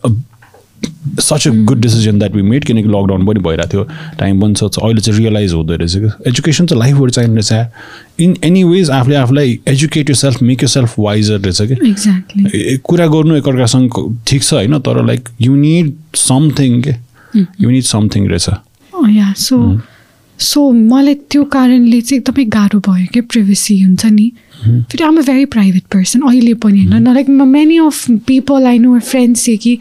such a good decision that we made किनकि लकडाउन पनि भइरहेको थियो टाइम पनि छ अहिले चाहिँ रियलाइज हुँदो रहेछ कि एजुकेसन चाहिँ लाइफभरि चाहिने रहेछ इन एनी वेज आफूले आफूलाई educate yourself make yourself wiser रहेछ कि कुरा गर्नु एकअर्कासँग ठिक छ होइन तर लाइक यु निड समथिङ के यु निड समथिङ रहेछ। या सो मलाई त्यो कारणले चाहिँ एकदमै गाह्रो भयो क्या प्रिभेसी हुन्छ नि। फेरि I'm a very private person अहिले पनि होइन। Like many of people I know friends चाहिँ कि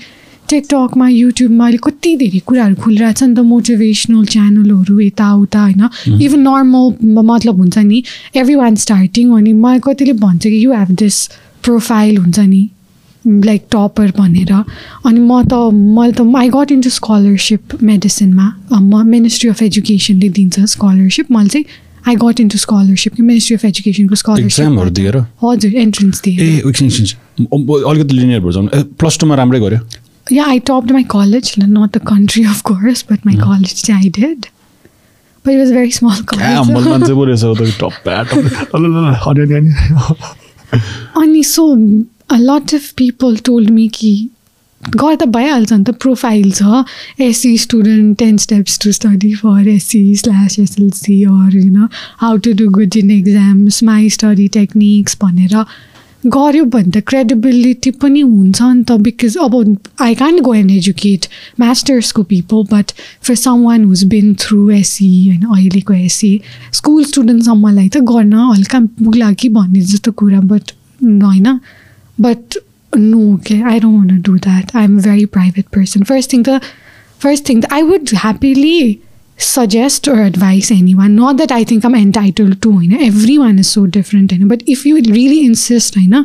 टिकटकमा युट्युबमा अहिले कति धेरै कुराहरू खुलिरहेछ नि त मोटिभेसनल च्यानलहरू यताउता होइन। इभन नर्मल मतलब हुन्छ नि एभ्री वान स्टार्टिङ अनि मलाई कतिले भन्छ कि यु हेभ दिस प्रोफाइल हुन्छ नि। लाइक टपर भनेर अनि म त मैले त आई गट इन्टु स्कलरसिप मेडिसिनमा म मिनिस्ट्री अफ एजुकेसनले दिन्छ स्कलरसिप मैले चाहिँ आई गट इन्टु स्कलरसिप कि मिनिस्ट्री अफ एजुकेसनको Exam-हरू स्कलरसिप दिएर? हजुर एन्ट्रेन्स दिएर अलिकति लिनियर ए प्लस टूमा राम्रै गऱ्यो yeah I top my college not the country of course but my college चाहिँ आई डेड ल, हनी, हनी, हनी। अनि so a lot of people told me कि गर्दा भइहाल्छ नि त प्रोफाइल छ SEE student ten steps to study for SEE slash SLC or you how to do good in exams my study techniques भनेर गऱ्यो भने त क्रेडिबिलिटी पनि हुन्छ नि त बिकज अब I can go and educate मास्टर्सको people but for some one who's been through SEE होइन अहिलेको एससी स्कुल स्टुडेन्टसम्मलाई त गर्न हल्का पुग्ला कि भन्ने जस्तो कुरा बट होइन? But no, okay, I don't want to do that. I'm a very private person. First thing, the first thing, I would happily suggest or advise anyone. Not that I think I'm entitled to. You know, everyone is so different. You know, but if you really insist, you know,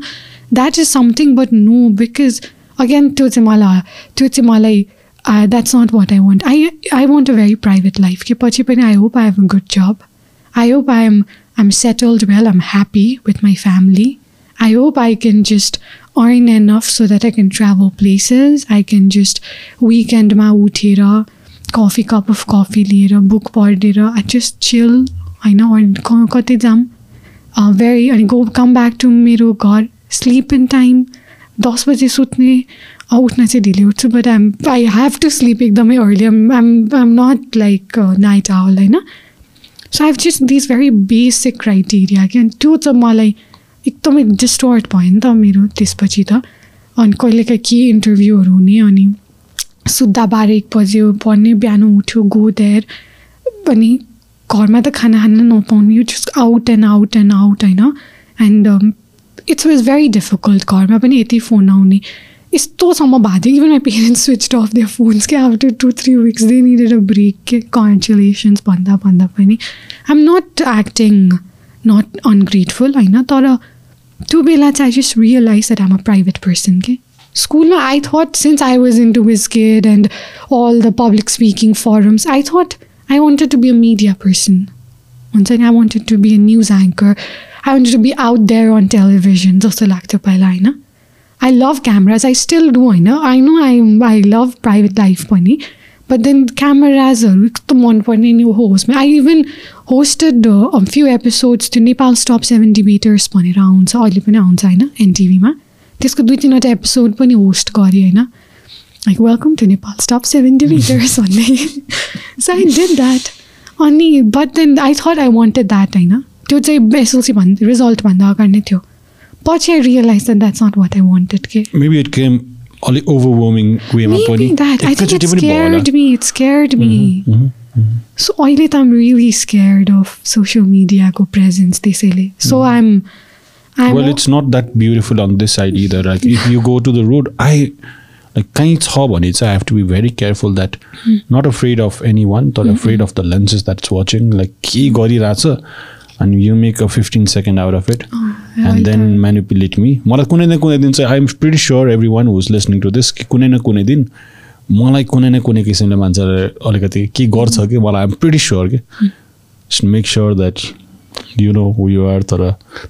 that is something. But no, because again, Tutsimala, Tutsimala, uh, that's not what I want. I I want a very private life. I hope I have a good job. I hope I'm I'm settled well. I'm happy with my family. I hope I can just earn enough so that I can travel places. I can just weekendमा उठेर coffee cup of coffee लिएर book पढेर I just chill होइन कतै जाम very अनि go come back to मेरो घर स्लिप इन टाइम दस बजे सुत्ने उठ्न चाहिँ ढिलो उठ्छु but I'm I have to sleep एकदमै early um um um not like night owl होइन so I have just this very basic criteria क्या त्यो चाहिँ मलाई एकदमै डिस्टर्ट भयो नि त मेरो त्यसपछि त। अनि कहिलेकाहीँ के इन्टरभ्यूहरू हुने अनि सुत्दा बाह्र एक बज्यो पढ्ने बिहान उठ्यो गो देयर। अनि घरमा त खाना खान नपाउने you just out and out and out होइन? And it's was very difficult घरमा पनि यति फोन आउने। यस्तोसम्म भएको थियो even my parents switch off their phones के after two three weeks they needed a break के कङ्ग्रेचुलेसन्स भन्दा भन्दा पनि। I am not acting not ungrateful होइन तर त्यो बेला चाहिँ I just realise that I'm a private person के स्कुलमा I thought since I was in to whisked and all the public speaking forums I thought I wanted to be a media person हुन्छ नि I wanted to be a news anchor I wanted to be out there on television जस्तो लाग्थ्यो पहिला होइन I love cameras I still do होइन I know I I love private life पनि but then क्यामराजहरू यस्तो मनपर्ने नि होस्टमा I even hosted few episodes त्यो नेपाल स्टप सेभेन डिबेटर्स भनेर आउँछ अहिले पनि आउँछ होइन एनटिभीमा त्यसको दुई तिनवटा एपिसोड पनि होस्ट गरेँ होइन like welcome to Nepal stop seven debaters भन्ने सो आई डिड द्याट अनि but then I thought I wanted that होइन त्यो चाहिँ एसएलसी भन्दा रिजल्टभन्दा अगाडि नै थियो पछि I realize that that's not what I wanted के मेबी इट केम अलिक ओभरवर्मिङ वेमा पनि सो अहिले त am really scared of social मिडियाको प्रेजेन्स त्यसैले so I'm well it's not that beautiful on this side either like if you go to the road i like kaहीँ छ भने चाहिँ I have to be very careful that not afraid of any one तर afraid of the lenses that's watching like के गरिरहेछ अनि you make a fifteen second out of it and then manipulate me मलाई कुनै न कुनै दिन चाहिँ I'm pretty sure every one who's listening to this कि कुनै न कुनै दिन मलाई कुनै न कुनै किसिमले मान्छेले अलिकति के गर्छ कि मलाई आइएम प्रिटी स्योर कि make sure that you know you are तर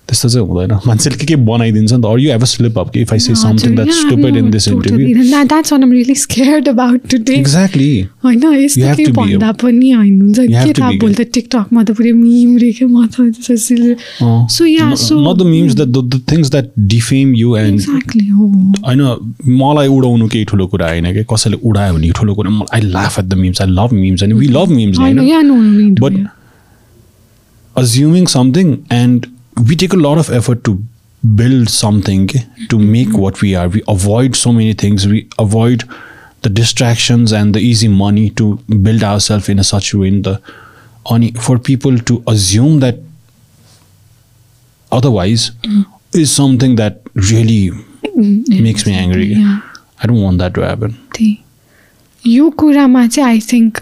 त्यस्तो चाहिँ हुँदैन। मान्छेले के के बनाइदिन्छ नि त? Are you have a slip up कि if I say something that stupid in this interview that's what am really scared about today exactly होइन यस्तो के भन्दा पनि होइन हुन्छ के थाहा भोलि त टिकटकमा त पुरै मिम रेख्यो म त so yeah so not the memes that the things that defame you and exactly हो होइन मलाई उडाउनु केही ठुलो कुरा होइन कि? कसैले उडायो भने ठुलो कुरा। I laugh at the memes I love memes अनि वी लभ मिम्स होइन? But assuming something and we take a lot of effort to build something to make what we are we avoid so many things we avoid the distractions and the easy money to build ourselves in a such way in the only for people to assume that otherwise mm. is something that really mm, makes me angry yeah. i don't want that to happen यो कुरामा चाहिँ I think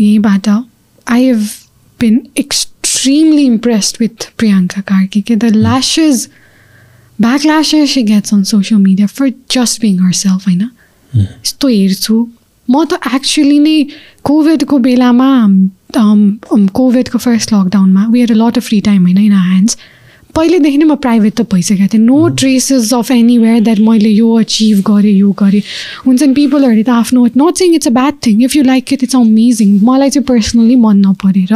यहीँबाट I have been x extremely impressed with Priyanka Karki. The lashes, backlashes she gets on social media for just being herself, होइन यस्तो हेर्छु म त actually नै कोभिडको बेलामा कोभिडको फर्स्ट लकडाउनमा we are a lot of free time होइन इन ह्यान्ड्स पहिलेदेखि नै म प्राइभेट त भइसकेको थिएँ. No traces of anywhere that मैले यो अचिभ गरेँ यो गरेँ. हुन्छ नि पिपलहरूले त आफ्नो not saying it's a bad thing if you like it it's amazing मलाई चाहिँ पर्सनली मन नपरेर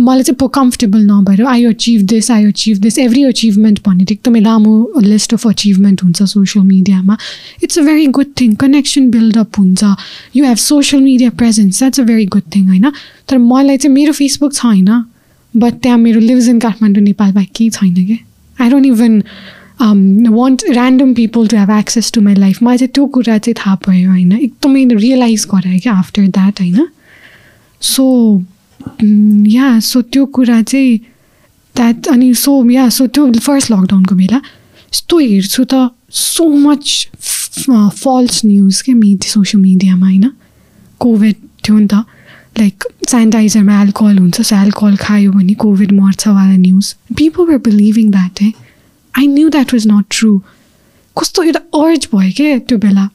मलाई चाहिँ कम्फर्टेबल नभएर I achieve this I achieve this every achievement भनेर एकदमै लामो लिस्ट अफ अचिभमेन्ट हुन्छ सोसियल मिडियामा it's a very good thing connection build up हुन्छ. You have social media presence that's a very good thing होइन? तर मलाई चाहिँ मेरो फेसबुक छ होइन बट त्यहाँ मेरो लिभ्स इन काठमाडौँ नेपालमा केही छैन क्या I don't even want random people to have access to my life मलाई चाहिँ त्यो कुरा चाहिँ थाहा भयो होइन एकदमै रियलाइज गरायो क्या आफ्टर द्याट होइन सो या सो त्यो कुरा चाहिँ द्याट अनि सो या सो त्यो फर्स्ट लकडाउनको बेला यस्तो हेर्छु त सो मच फल्स न्युज के मिड सोसियल मिडियामा होइन कोभिड थियो नि त लाइक सेनिटाइजरमा एल्कोहल हुन्छ सो एल्कोहल खायो भने कोभिड मर्छ वाला news people were believing that है I knew that was not true कस्तो एउटा अर्ज भयो क्या त्यो बेला।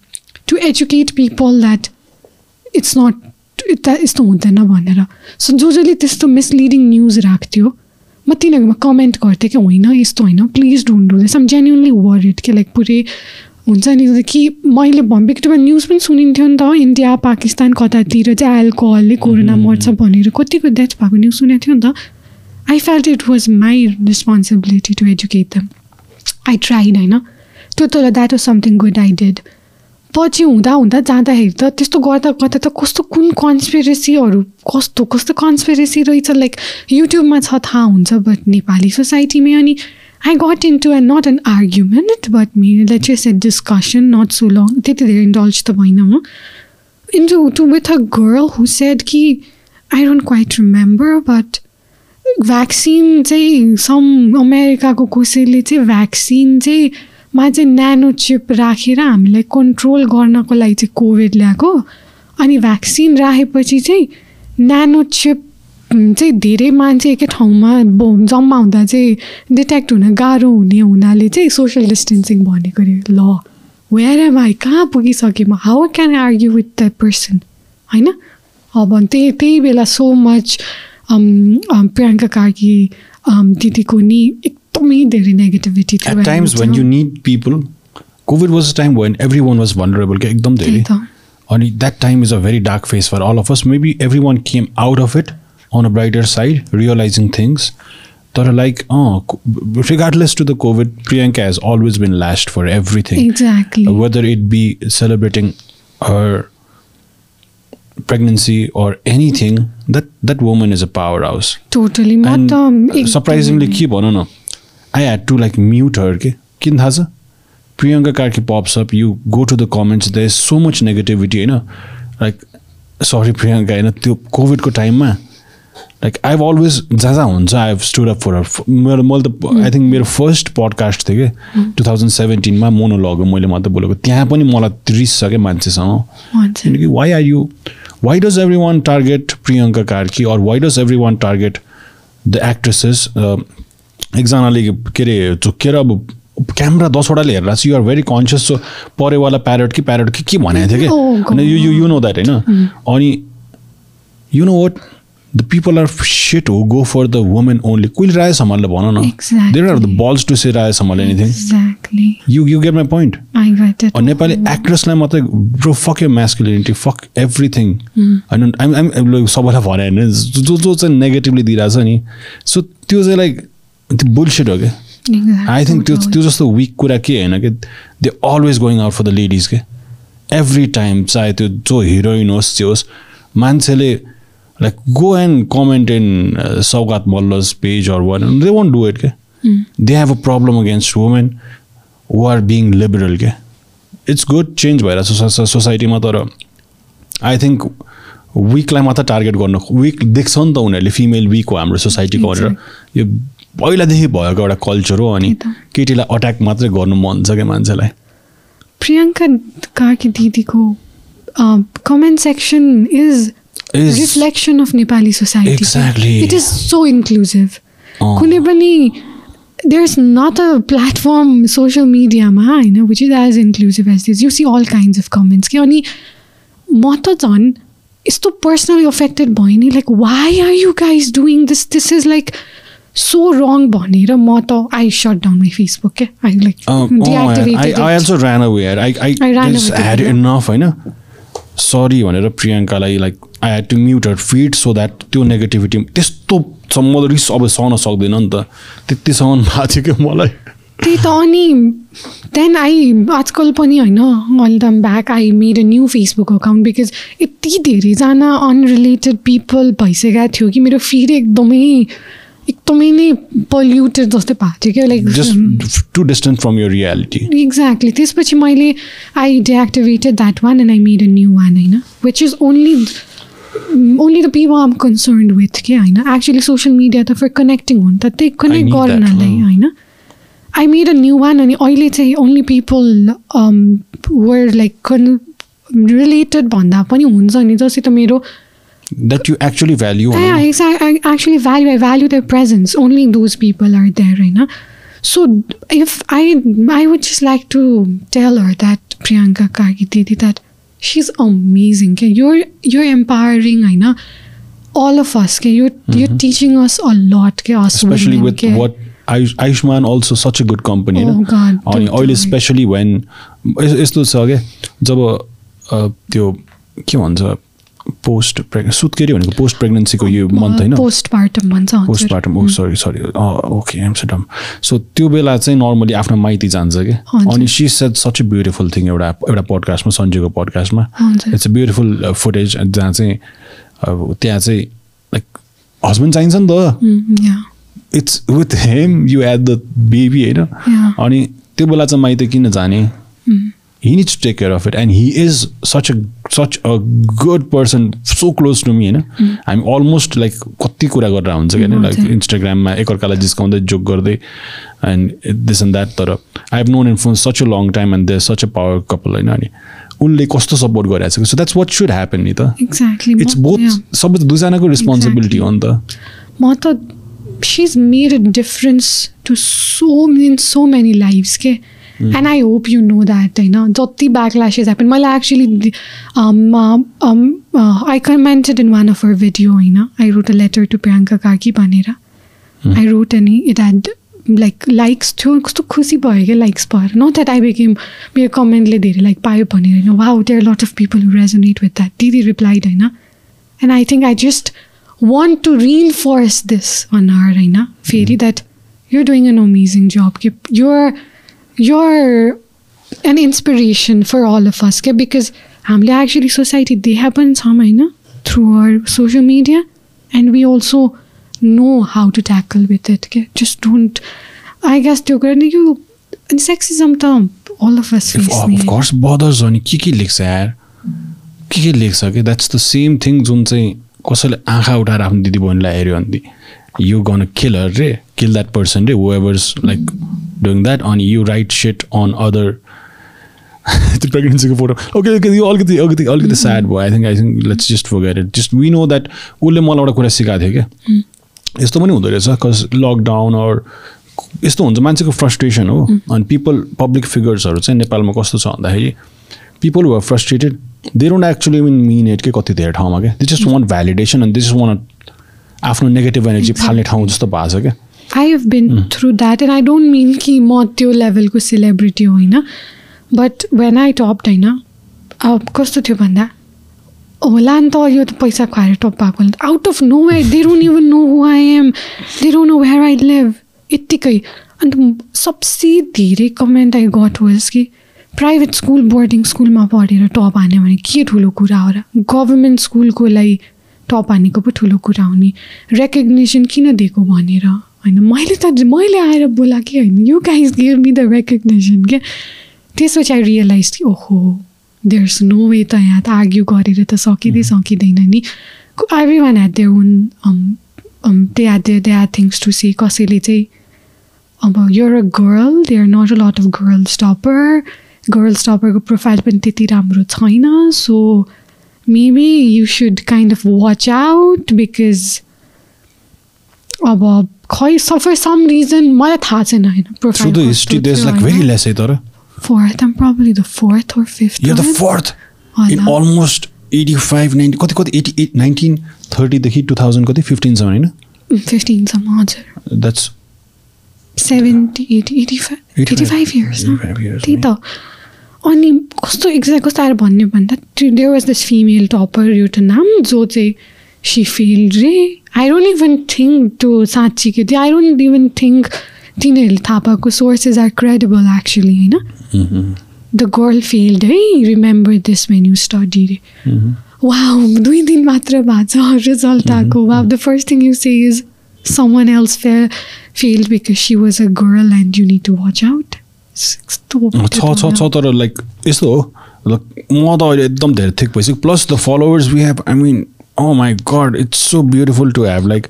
To educate people that it's not यस्तो हुँदैन भनेर सो जो जसले त्यस्तो मिसलिडिङ न्युज राख्थ्यो म तिनीहरूमा कमेन्ट गर्थेँ कि होइन यस्तो होइन please don't do this am genuinely worried कि लाइक पुरै हुन्छ नि कि मैले बिकटमा न्युज पनि सुनिन्थ्यो नि त इन्डिया पाकिस्तान कतातिर चाहिँ एल्कोहलले कोरोना मर्छ भनेर कतिको डेथ भएको न्युज सुनेको थियो नि त। I felt it was my responsibility to educate them I tried होइन। त्यो तर that was something good I did पछि हुँदा हुँदा जाँदाखेरि त त्यस्तो गर्दा गर्दा त कस्तो कुन कन्सपिरेसीहरू कस्तो कस्तो कन्सपिरेसी रहेछ लाइक युट्युबमा छ थाहा हुन्छ बट नेपाली सोसाइटीमै अनि I got into and not an argument but me like just a discussion not so long त्यति धेरै इन्डल्ज त भएन म into to with a girl who said कि I don't quite remember but vaccine चाहिँ some अमेरिकाको कसैले चाहिँ भ्याक्सिन चाहिँ मा चाहिँ न्यानो चिप राखेर हामीलाई कन्ट्रोल गर्नको लागि चाहिँ कोभिड ल्याएको अनि भ्याक्सिन राखेपछि चाहिँ न्यानो चिप चाहिँ धेरै मान्छे एकै ठाउँमा जम्मा हुँदा चाहिँ डिटेक्ट हुन गाह्रो हुने हुनाले चाहिँ सोसियल डिस्टेन्सिङ भनेको अरे ल वेयर एम आई कहाँ पुगिसकेँ म? How can argue with the person होइन? अब त्यही त्यही बेला सो मच प्रियङ्का कार्की दिदीको नि एकदमै धेरै negativity At times when you need people, COVID was a time when everyone was vulnerable. के एकदम धेरै। अनि that time is a very dark phase for all of us maybe every one came out of it on a brighter side realizing things तर like regardless to the covid Priyanka has always been last for everything exactly whether it be celebrating her pregnancy or anything that that woman is a powerhouse. Totally म and uh, surprisingly के भनौँ न I had to like mute her के किन थाहा छ Priyanka Karki pops up you go to the comments the is so much negativity होइन like sorry Priyanka होइन त्यो कोभिडको टाइममा लाइक आई हेभ अलवेज जहाँ जहाँ हुन्छ I have stood up for मेरो मैले त आई थिङ्क मेरो फर्स्ट पडकास्ट थियो कि टु थाउजन्ड सेभेन्टिनमा मोनोलग मैले मात्रै बोलेको। त्यहाँ पनि मलाई रिस छ क्या मान्छेसँग किनकि why are you why does every one target Priyanka Karki or why does every one target the actresses एकजनाले के अरे झुक्केर अब क्यामेरा दसवटाले हेरेर चाहिँ युआर भेरी कन्सियस सो परेवाला प्यारेट कि प्यारेट कि के भनेको थियो कि? Oh, होइन यु यु नो द्याट होइन? अनि you know what the people are shit who go for the women only कुइल Rai समालले भन न Exactly. There are the balls to say Rai Samal anything exactly you you get my point I got it Nepali एक्ट्रेसलाई मात्रै bro fuck यो masculinity fuck everything होइन I'm I'm सबैलाई भने होइन। जो जो चाहिँ नेगेटिभली दिइरहेछ नि सो त्यो चाहिँ लाइक त्यो बुलसेट हो क्या। आई थिङ्क त्यो त्यो जस्तो विक कुरा के होइन कि they always going out for the ladies के एभ्री टाइम चाहे त्यो जो हिरोइन होस् जे होस् मान्छेले like go and comment in Saugat Malla's page or one they won't do it के they have a problem against women who are being liberal के इट्स गुड चेन्ज भइरहेको छ सोसाइटीमा तर आई थिङ्क विकलाई मात्र टार्गेट गर्नु विक देख्छ नि त उनीहरूले फिमेल विक हो हाम्रो सोसाइटीको भनेर यो पहिलादेखि भएको एउटा कल्चर हो अनि। केटीलाई अट्याक मात्रै गर्नु मन छ क्या मान्छेलाई प्रियङ्का कार्की दिदीको comment section is Is- reflection of Nepali society. It is so inclusive. कुनै पनि there is not a platform social मिडियामा होइन which is as inclusive as this you see all kinds of comments कि अनि म त झन् यस्तो पर्सनली अफेक्टेड भयो नि like why are you guys doing this this is like so wrong भनेर म त I shut down my Facebook क्या आई लाइक सरी भनेर प्रियङ्कालाई like I had to mute her feed so that त्यो negativity त्यस्तो छ म त रिस अब सहन सक्दैन नि त। त्यतिसम्म भएको थियो कि मलाई। त्यही त अनि देन आई आजकल पनि होइन all them back I made a new Facebook account because यति धेरैजना अनरिलेटेड पिपल भइसकेको थियो कि मेरो फिड एकदमै एकदमै नै पल्युटेड जस्तै भएको थियो क्या like just to distant from your reality exactly त्यसपछि मैले I deactivated that one and I made a new one होइन which is only only the people am concern with के होइन एक्चुली सोसियल मिडिया त फर कनेक्टिङ हो नि त त्यही कनेक्ट गर्नलाई। होइन I made a new one अनि अहिले चाहिँ only people were like related भन्दा पनि हुन्छ नि। जस्तै त मेरो That you actually value actually value I value the presence only those people are there होइन so if I I would just like to tell her that Priyanka Karki didi that see is amazing के यो यो empowering होइन all of us okay you're you're Mhm. teaching us a lot okay us especially women, with okay? what Ayush, Ayushman also such a good company oh होइन god अनि अहिले totally. Specially when यस्तो छ क्या जब a, त्यो के भन्छ post प्रेग्ने सुत्केरी भनेको पोस्ट प्रेग्नेन्सीको यो मन्थ होइन postpartum भन्छ। Postmortem oh sorry sorry okay एमसेडम सो त्यो बेला चाहिँ नर्मली आफ्नो माइती जान्छ हजुर। अनि she said such a beautiful thing एउटा एउटा पोडकास्टमा सन्जुको पोडकास्टमा। इट्स अ ब्युटिफुल फुटेज जहाँ चाहिँ अब त्यहाँ चाहिँ लाइक हस्बेन्ड चाहिन्छ नि त. It's with him you at the baby होइन. अनि त्यो बेला चाहिँ माइत किन जाने Mm. he needs to take care of it and he is such a such a good person so close to me होइन हामी अलमोस्ट लाइक कति कुरा गरेर हुन्छ क्या लाइक। इन्स्टाग्राममा एकअर्कालाई जिस्काउँदै जोक गर्दै एन्ड दिस एन्ड द्याट तर I have known in phone such a long time and there such a power couple होइन अनि उनले कस्तो सपोर्ट गरिरहेको छ so that's what should happen नि त. इट्स म- बोथ. सबै दुईजनाको रेस्पोन्सिबिलिटी हो नि त। म त she's made a difference to so in so many lives के? And I hope you know that होइन जति backlashes happen मलाई actually um, um, um, uh, I commented in one of her video होइन I wrote a letter to Priyanka Kaki भनेर I wrote अनि it had like likes थियो कस्तो खुसी भयो क्या लाइक्स पाएर नट द्याट आई बेकेम मेरो कमेन्टले धेरै लाइक पायो भनेर होइन wow there lot of people who resonate with that दिदी रिप्लाइड होइन and I think I just want to reinforce this on her होइन फेरि that you're doing an amazing job कि you're you're an inspiration for all of us के because हामीले actually society देखा पनि छौँ होइन through our social media and we also know how to tackle with it के just don't I guess त्यो गर्ने यो sexism त all of us face नि अफ कोर्स बदर्स हो नि के के लेख्छ यार के के लेख्छ कि द्याट्स द सेम थिङ जुन चाहिँ कसैले आँखा उठाएर आफ्नो दिदी बहिनीलाई हेऱ्यो भने यु गन किल हर रे किल द्याट पर्सन रे वेभर्स लाइक डुइङ द्याट अनि you write set on other त्यो प्रेग्नेन्सीको फोटो ओके ओके यो अलिकति अलिकति अलिकति स्याड भयो I think I think let's just forget it just we know that उसले मलाई एउटा कुरा सिकाएको थियो क्या? यस्तो पनि हुँदो रहेछ कज लकडाउन अर यस्तो हुन्छ। मान्छेको फ्रस्ट्रेसन हो। अनि पिपल पब्लिक फिगर्सहरू चाहिँ नेपालमा कस्तो छ भन्दाखेरि people who are frustrated they don't actually mean mean it के कति धेरै ठाउँमा क्या दे जस्ट वान भ्यालिडेसन अनि दे जस्ट वान आफ्नो नेगेटिभ एनर्जी फाल्ने ठाउँ जस्तो भएको छ क्या? I have been through that and I don't mean कि म त्यो लेभलको सेलिब्रिटी होइन बट वेन आई टप्ड होइन कस्तो थियो भन्दा होला नि त यो त पैसा खुवाएर टप भएको out of nowhere they don't even know who I am they don't know where I live यत्तिकै अन्त सबसे धेरै कमेन्ट आई गट वाज कि प्राइभेट स्कुल बोर्डिङ स्कुलमा पढेर टप हान्यो भने के ठुलो कुरा हो र गभर्मेन्ट स्कुलको लागि टप हानेको पो ठुलो कुरा हो नि रेकग्नेसन किन दिएको भनेर होइन मैले त मैले आएर बोला कि होइन? You guys give me the recognition क्या? त्यसपछि आई रियलाइज कि ओहो देयर्स नो वे त यहाँ त आर्ग्यु गरेर त सकिँदै सकिँदैन नि। Every one had their own they had their they had things to see कसैले चाहिँ अब your a girl they are not a lot of girl stopper girl स्टपरको profile पनि त्यति राम्रो छैन so maybe you should kind of watch out because अब खै for some reason मलाई थाहा छैन होइन the history there is like very less है तर। Fourth am probably the fourth or fifth यो the fourth in almost eighty five ninety कति कति एटी एट नाइन्टिन थर्टीदेखि टु थाउजन्ड कति फिफ्टिनसम्म होइन? फिफ्टिनसम्म हजुर। That's seventy eighty eighty five eighty five years 85 years, त्यही त। अनि कस्तो एक्ज्याक्ट कस्तो आएर भन्यो भन्दा there was this female topper एउटा नाम जो चाहिँ सी फिल रे आई डोन्ट इभन थिङ्क त्यो साँच्ची के त्यो आई डोन्ट इभन थिङ्क तिनीहरूले थाहा पाएको सोर्सेस आर क्रेडिबल एक्चुली होइन द गर्ल फिल्ड है remember this when you study रे वाउ दुई दिन मात्र भएको छ रिजल्ट आएको wow the first thing you say is someone else fa- failed because she was a girl and you need to watch out. यस्तो छ छ छ तर लाइक यस्तो हो म त अहिले एकदम धेरै थिक भइसक्यो plus the followers we have I mean oh my god it's so beautiful to have like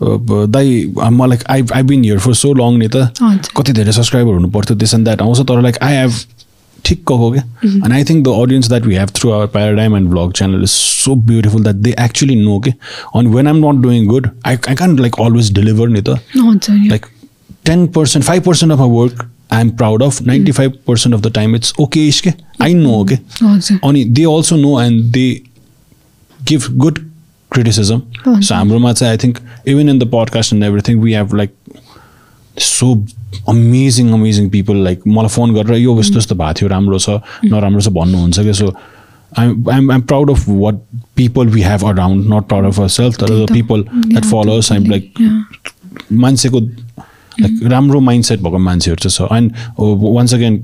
uh, दाइ म like I I been here for so long नि त हजुर कति धेरै सब्सक्राइबर हुनु पर्थ्यो दिस एन्ड द्याट आउँछ तर लाइक आई हेभ ठिक्कको क्या and I think the audience that we have through our paradigm and vlog channel is so beautiful that they actually know के अनि when I'm not doing good I I can like always deliver नि त हजुर like 10% 5% of our work i'm proud of 95% of the time it's okay ishke i know okay. हजुर अनि they also know and they give good criticism so हाम्रोमा चाहिँ I think even in the podcast and everything we have like so amazing amazing people like मलाई phone गरेर यो यस्तो यस्तो भएको थियो राम्रो छ नराम्रो छ भन्नुहुन्छ कि so I I am I'm proud of what people we have around not proud of our self the people that follows I'm like मान्छेको लाइक राम्रो माइन्ड सेट भएको मान्छेहरू चाहिँ छ एन्ड वान्स अगेन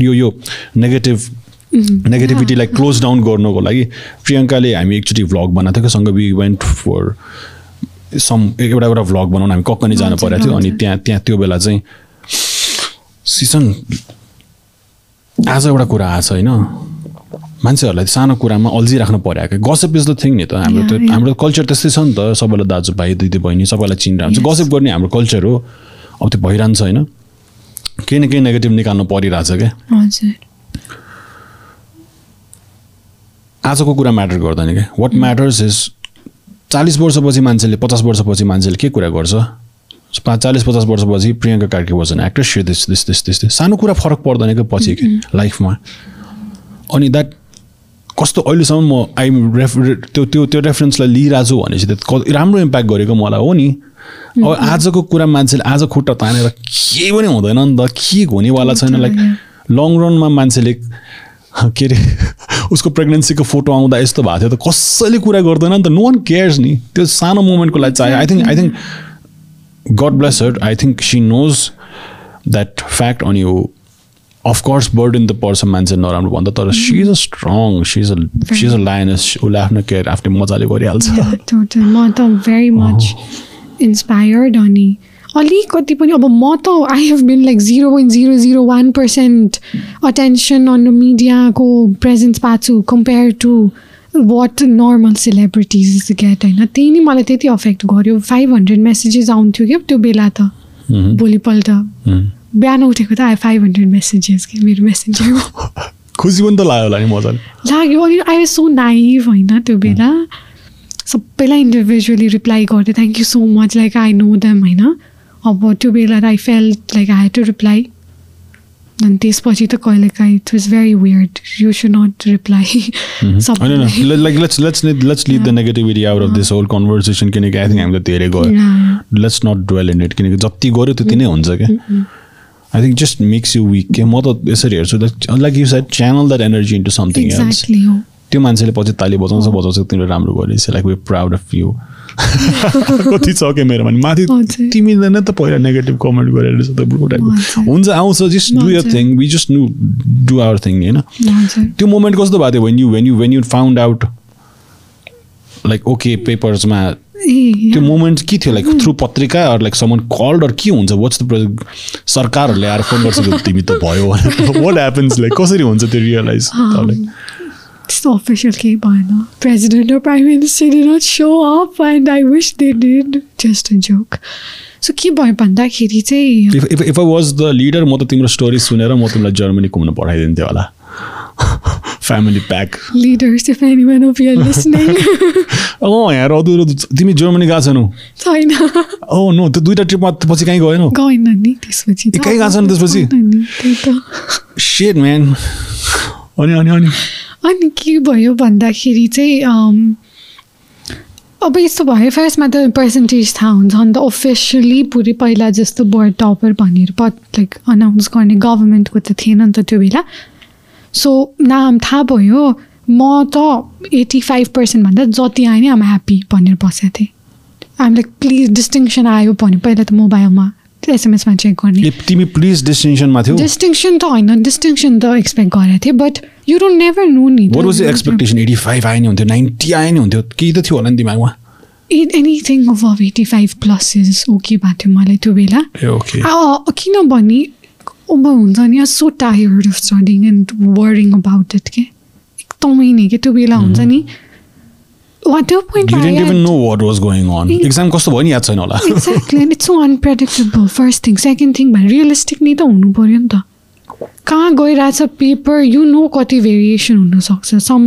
यो यो नेगेटिभ नेगेटिभिटीलाई क्लोज डाउन गर्नुको लागि प्रियङ्काले हामी एकचोटि भ्लग बनाएको थियो सँग वी वेन्ट फर सम एउटा एउटा भ्लग बनाउन हामी कक्कनी जानु परेको थियो अनि। त्यहाँ त्यहाँ त्यो बेला चाहिँ सिजन आज एउटा कुरा आएको छ होइन। मान्छेहरूलाई सानो कुरामा अल्झिराख्नु पऱ्यो क्या गसप इज द थिङ नि त। हाम्रो त्यो. हाम्रो कल्चर त्यस्तै छ नि त। सबैलाई दाजुभाइ दिदी बहिनी सबैलाई चिनिरहेको हुन्छ। Yes. गसप गर्ने हाम्रो कल्चर हो। अब त्यो भइरहन्छ होइन। केही न केही नेगेटिभ निकाल्नु परिरहेछ क्या। आजको कुरा म्याटर गर्दैन क्या वाट म्याटर्स इज चालिस वर्षपछि मान्छेले पचास वर्षपछि मान्छेले के कुरा गर्छ? पाँच चालिस पचास वर्षपछि Priyanka Karki was an actress she this this this this सानो कुरा फरक पर्दैन क्या पछि के? लाइफमा अनि द्याट कस्तो अहिलेसम्म म आइ रेफ त्यो त्यो त्यो रेफरेन्सलाई लिइरहेको छु भनेपछि त क- राम्रो इम्प्याक्ट गरेको मलाई हो नि। अब आजको कुरा मान्छेले आज खुट्टा तानेर केही पनि हुँदैन नि त। के हुनेवाला छैन लाइक लङ रनमा मान्छेले के अरे उसको प्रेग्नेन्सीको फोटो आउँदा यस्तो भएको थियो त कसैले कुरा गर्दैन नि त नो वान केयर्स नि। त्यो सानो मोमेन्टको लागि चाहियो। I think I think God bless her I think she knows that fact अनि यो अफकोर्स बर्डन त पर्छ मान्छे नराम्रो भन्दा तर she is a strong she is a she is a lioness उसले आफ्नो केयर आफ्नै मजाले गरिहाल्छ. म त भेरी मच इन्सपायर्ड अनि अलिकति पनि अब म त I have been like zero point zero zero one percent attention on मिडियाको प्रेजेन्स पाएको छु compare to what normal celebrities get होइन? त्यही नै मलाई त्यति अफेक्ट गर्यो। फाइभ हन्ड्रेड मेसेजेस आउँथ्यो क्या त्यो बेला त. भोलिपल्ट. बिहान उठेको त आयो फाइभ हन्ड्रेड मेसेजेस कि मेरो मेसेन्जरमा <laughs> खुसी पनि त लाग्यो होला नि मजाले। लाग्यो अनि आई वाज सो नाइभ होइन त्यो बेला। सबैलाई इन्डिभिजुअली रिप्लाई गर्थेँ thank you so much like I know them होइन। अब त्यो बेला I felt like I had to reply अनि त्यसपछि त कहिले काहीँ it was very weird you should not reply negativity out of this whole conversation किनकि आई थिङ्क हामीले धेरै गयो. Let's not dwell in it किनकि जति गऱ्यो त्यति नै हुन्छ क्या? I think just makes you weak के म त यसरी हेर्छु like you side channel that energy into something त्यो मान्छेले पछि ताली बजाउँछ बजाउँछ तिमीले राम्रो गरेछ like we proud of you <laughs> कति छ क्या मेरोमा नि माथि। तिमीले नै त पहिला नेगेटिभ कमेन्ट गरेर रहेछ त ब्रो टाइप हजुर। हुन्छ आउँछ just do your. Thing we just knew do our thing होइन? त्यो मोमेन्ट कस्तो भएको थियो? When you when you when you found out like okay पेपर्समा त्यो मोमेन्ट के थियो? लाइक थ्रु पत्रिका or like someone called or के हुन्छ? वाट्स द सरकारहरूले आएर फोन गर्छ तिमी त भयो? वाट ह्यापन्स लाइक कसरी हुन्छ त्यो रियलाइज <laughs> त्यस्तो अफिसियल केही भएन प्रेसिडेन्ट र prime minister did not show up and I wish they did. Just a joke. So के भयो भन्दाखेरि चाहिँ if if if I was the leader म त तिम्रो स्टोरी सुनेर म तिमीलाई जर्मनी घुम्न पठाइदिन्थेँ होला family pack leaders if any one of your listening अँ यहाँ अरू तिमी जर्मनी गएको छैनौ छैन ओ नो त्यो दुइटा ट्रिपमा पछि कहीँ गएनौ गएन नि त्यसपछि कहीँ गएको छैन त्यसपछि? सेट म्यान अनि अनि अनि अनि के भयो भन्दाखेरि चाहिँ अब यस्तो भयो फर्स्टमा त पर्सेन्टेज थाहा हुन्छ अन्त अफिसियली पुरै पहिला जस्तो बोर्ड टपर भनेर प लाइक अनाउन्स गर्ने गभर्मेन्टको त थिएन नि त त्यो बेला। सो नाम थाहा भयो म त एट्टी फाइभ पर्सेन्टभन्दा जति आयो नि आम ह्याप्पी भनेर बसेको थिएँ। आम लाइक प्लिज डिस्टिङसन आयो भने पहिला त मोबाइलमा एसएमएसमा चेक गर्ने। तिमी प्लिज डेस्टिनेसनमा थियौ। डिस्टिङसन त होइन डिस्टिङसन त एक्सपेक्ट गरेको थिएँ but you don't never know नि what was expectation eighty five आए नि हुन्थ्यो नाइन्टी आए नि हुन्थ्यो केही त थियो होला नि दिमागमा। Anything above eighty five plus is okay भएको थियो मलाई त्यो बेला। किनभने अब हुन्छ नि so tired of studying and worrying about it के। एकदमै नै के त्यो बेला हुन्छ नि I didn't even had- know what was going on. It- Exam कस्तो भयो नि याद छैन होला exactly and it's so unpredictable first thing second thing भने रियलिस्टिक नै त हुनु पऱ्यो नि त कहाँ गइरहेछ पेपर यु नो कति भेरिएसन हुनसक्छ सम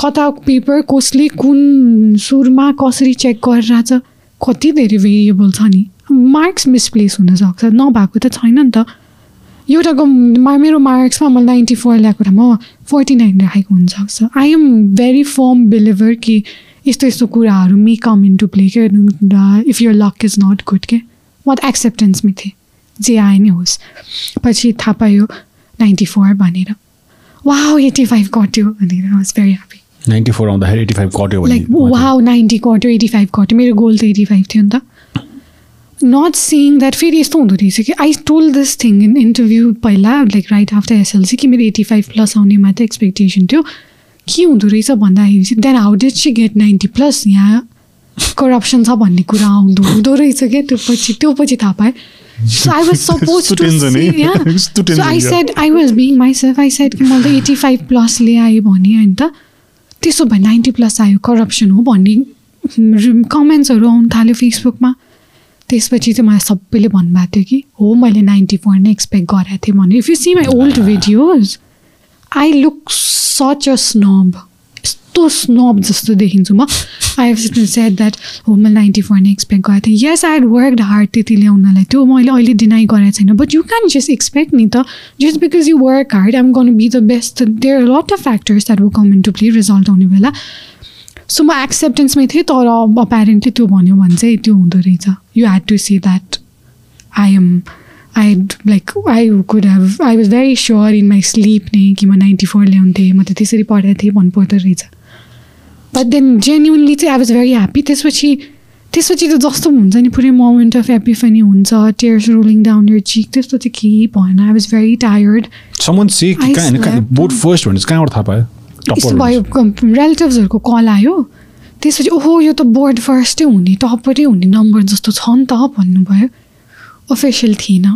कता पेपर कसले कुन सुरमा कसरी चेक गरिरहेछ कति धेरै भेरिएबल छ नि मार्क्स मिसप्लेस हुनसक्छ नभएको त छैन नि त एउटाको मा- मेरो मार्क्समा म नाइन्टी फोर ल्याएको त म फोर्टी नाइन राखेको हुनसक्छ I am very firm believer कि यस्तो यस्तो कुराहरू may come in to play के if your luck is not good के? म त एक्सेप्टेन्समै थिएँ जे आए नै होस्। पछि थाहा पायो नाइन्टी फोर भनेर। वा एटी फाइभ कट्यो भनेर। I was very happy ninety four आउँदाखेरि एटी फाइभ कट्यो लाइक वा नाइन्टी कट्यो एटी फाइभ कट्यो मेरो गोल त एटी फाइभ थियो नि त। नट सिइङ द्याट फेरि यस्तो हुँदो रहेछ कि I told this thing in interview पहिला लाइक राइट आफ्टर एसएलसी कि मेरो एटी फाइभ प्लस आउने मात्रै एक्सपेक्टेसन थियो। के हुँदो रहेछ भन्दाखेरि चाहिँ then how did she get ninety plus यहाँ करप्सन छ भन्ने कुरा आउँदो हुँदो रहेछ क्या त्यो पछि त्यो पछि थाहा पाएँ। So I was <laughs> supposed यस्तो to tension see, है? yeah. <laughs> यस्तो So tension I क्या? said I was being myself. I said कि मैले एटी फाइभ प्लस ल्याएँ भने होइन त त्यसो भए नाइन्टी प्लस आयो। करप्सन हो भन्ने कमेन्ट्सहरू आउनु थाल्यो फेसबुकमा त्यसपछि चाहिँ मलाई सबैले भन्नुभएको थियो कि हो मैले नाइन्टी फोर नै एक्सपेक्ट गरेको थिएँ भने if you see my old videos I look such a snob यस्तो स्नब जस्तो देखिन्छु म। आई हेभ सेड द्याट हो मैले नाइन्टी फोर नै एक्सपेक्ट गरेको थिएँ। Yes I had work hard त्यति ल्याउनलाई। त्यो मैले अहिले डिनाइ गरेको छैन। But you can just expect नि त। Just because you work hard aim गर्नु be the best there lot of factors that will come in to play result आउने बेला। सो म एक्सेप्टेन्समै थिएँ तर अप्यारेन्टली त्यो भन्यो भने चाहिँ त्यो हुँदो रहेछ। You had to see that I am I like I could have I was very sure in my sleep नै कि म नाइन्टी फोर ल्याउँथेँ म त त्यसरी पढाएको थिएँ भन्नुपर्दो रहेछ। बट देन जेन्युनली चाहिँ आई वाज भेरी ह्याप्पी त्यसपछि त्यसपछि त जस्तो हुन्छ नि पुरै मोमेन्ट अफ एपिफनी हुन्छ tears rolling down your cheek त्यस्तो चाहिँ केही भएन। I was very tired. Board first कहाँबाट थाहा पायो? यस्तो भयो रिलेटिभ्सहरूको कल आयो। त्यसपछि ओहो यो त बोर्ड फर्स्टै हुने टपरै हुने नम्बर जस्तो छ नि त भन्नुभयो। अफिसियल थिएन।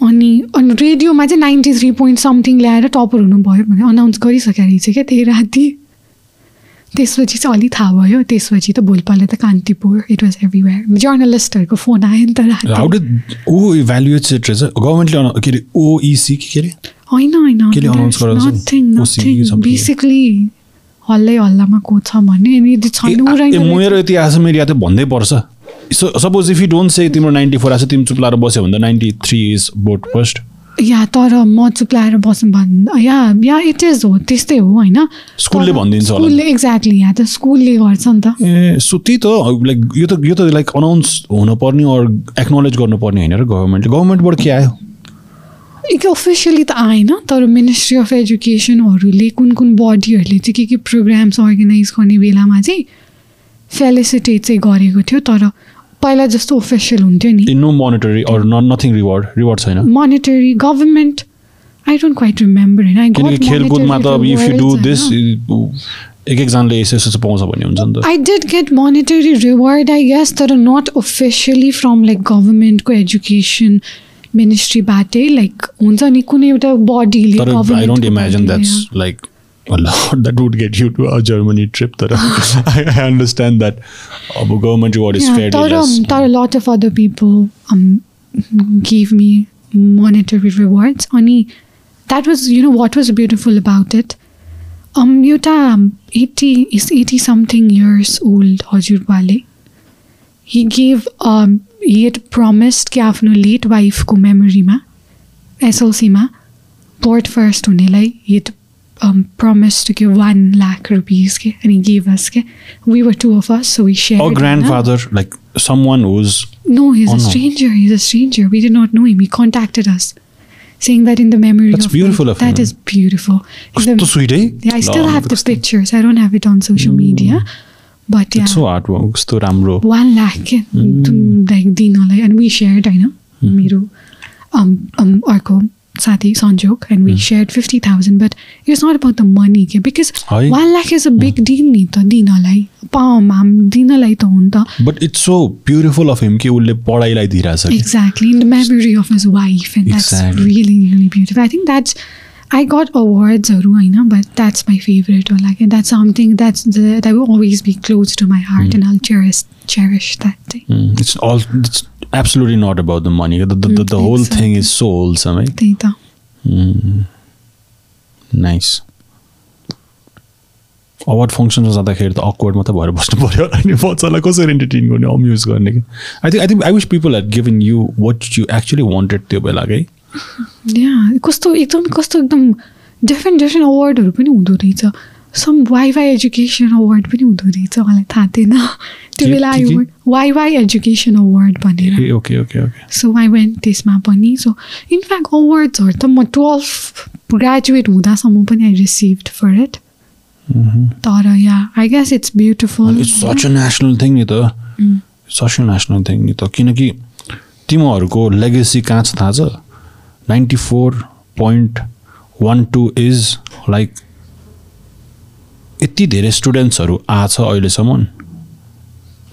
अनि अनि रेडियोमा चाहिँ नाइन्टी थ्री पोइन्ट समथिङ ल्याएर टपर हुनुभयो भने अनाउन्स गरिसकेको रहेछ क्या त्यही राति। त्यसपछि चाहिँ अलिक थाहा भयो। त्यसपछि त भोलिपल्ट त कान्तिपुर इट वाज एभ्रिवेयर जर्नलिस्टहरूको फोन आयो नि त ओइसी के अरे? होइन होइन. बेसिकली हल्लै हल्लामा को छ भने यदि मेरो आएछ मेरो या त भन्दै पर्छ। So suppose if you don't say तिम्रो नाइन्टी फोर आएछ तिमी चुप लाएर बस्यो भने त ninety three is board first या तर म चुप्लाएर बस्नु भन् या या इट इज हो त्यस्तै हो होइन। स्कुलले भनिदिन्छ। स्कुलले एक्ज्याक्टली यहाँ त स्कुलले गर्छ नि त। ए सो त्यही त लाइक यो त यो त लाइक अनाउन्स हुनुपर्ने अर एक्नोलेज गर्नुपर्ने होइन र गभर्मेन्टले गभर्मेन्टबाट के आयो? एक अफिसियली त आएन तर मिनिस्ट्री अफ एजुकेसनहरूले कुन कुन बडीहरूले चाहिँ के के प्रोग्राम्स अर्गनाइज गर्ने बेलामा चाहिँ फेलिसिटेट चाहिँ गरेको थियो तर पहिला जस्तो अफिसियल हुन्थ्यो नि। No monetary or nothing reward reward छैन? Monetary government I don't quite remember होइन खेलकुदमा त इफ यु डु दिस। एक एकजनाले यसो यसो पाउँछ भन्ने हुन्छ नि त। I did get monetary reward, I guess, that are not officially from like government को education ministry बाटै like हुन्छ नि कुनै एउटा बडीले तर I don't imagine that's like that would get you to a Germany trip तर आई अन्डरस्ट्यान्ड द्याट अब गभर्मेन्ट रिवार्ड इज तर फेयर तर lot of other people um, gave me monetary rewards अनि that was you know what was beautiful about it um एउटा eighty is eighty something years old हजुरबाले he gave um, he had promised कि आफ्नो late वाइफको मेमोरीमा एसएलसीमा board first हुनेलाई he had um, promised to give one lakh rupees के and he gave us के we were two of us so we shared uh होइन? Grandfather like someone whose No, he's Oh, a no. stranger. He's a stranger. We did not know him. He contacted us, saying that in the memory That's of beautiful my- of him. That is beautiful. In कस्तो the- sweet है yeah, I still have the pictures. I don't have it on social media, So hard कस्तो राम्रो one lakh के like दिनलाई and we shared होइन मेरो um um अर्को साथी सन्जोग and we shared fifty thousand. But it's not about the money के है? one lakh is a big deal नि त दिनलाई पाउँमा दिनलाई त हो नि त but it's so beautiful of him कि उसले पढाइलाई दिइरहेछ कि Exactly, in the memory of his wife, and that's Exactly. really, really beautiful. I think I got awardsहरू होइन but that's my favorite or like that's something that's the, that will always be close to my heart and I'll cherish cherish that day. Mm, it's all it's absolutely not about the money the, the, the, the Mm, whole thing exactly. is so wholesome है त्यही त nice award फङ्सनमा जाँदाखेरि त awkward मात्रै भएर बस्नु पऱ्यो होला नि बच्चालाई कसरी इन्टरटेन गर्ने अम्युज गर्ने कि I think I think I wish people are given you what you actually wanted त्यो बेला है या कस्तो एकदम कस्तो एकदम डिफ्रेन्ट डिफ्रेन्ट अवार्डहरू पनि हुँदो रहेछ। सम वाइवाई एजुकेसन अवार्ड पनि हुँदो रहेछ मलाई थाहा थिएन। त्यो बेला के? आयो वाइवाई एजुकेसन अवार्ड भनेर। Okay okay okay so I went त्यसमा पनि। सो इनफ्याक्ट अवार्ड्सहरू त म टुवेल्भ ग्रेजुएट हुँदासम्म पनि आई रिसिभड फर इट तर yeah I guess it's beautiful such a national thing नि त। सच अ नेसनल थिङ नि त। किनकि तिमीहरूको लेगेसी कहाँ छ थाहा छ? Ninety four point one two is like यति धेरै स्टुडेन्ट्सहरू आछ अहिलेसम्म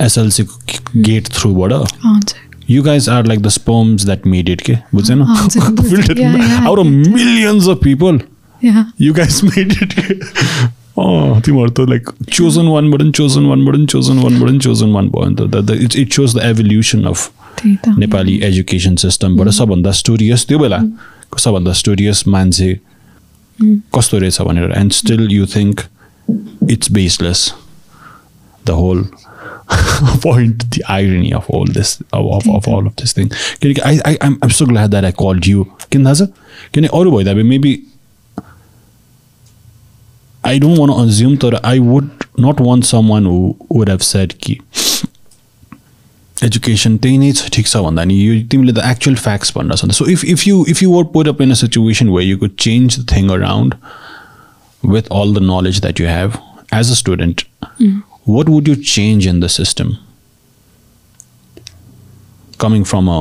एसएलसीको गेट थ्रुबाट you guys are like the sperms that made it के बुझेन? Out of. Millions of people yeah guys made it अँ तिमीहरू त लाइक चोजन वानबाट पनि चोजन वानबाट पनि चोजन वानबाट पनि चोजन वान भयो नि त it's it shows the evolution of Nepali education सिस्टमबाट सबभन्दा स्टोरियस त्यो बेला सबभन्दा स्टोरियस मान्छे कस्तो रहेछ भनेर। And still you think it's baseless the whole point the irony of all this of, of all of this thing. किनकि I I I'm I'm so glad that I called you किन थाहा छ किन अरू भइदा maybe I don't want assume तर I would not want someone who would have said कि education त्यही नै छ ठिक छ भन्दा नि यो तिमीले त एक्चुअल फ्याक्ट्स भन्न छ so if if you if you were put up in a situation way you could change the thing around with all the knowledge that you have as a student, what would you change in the system? Coming from a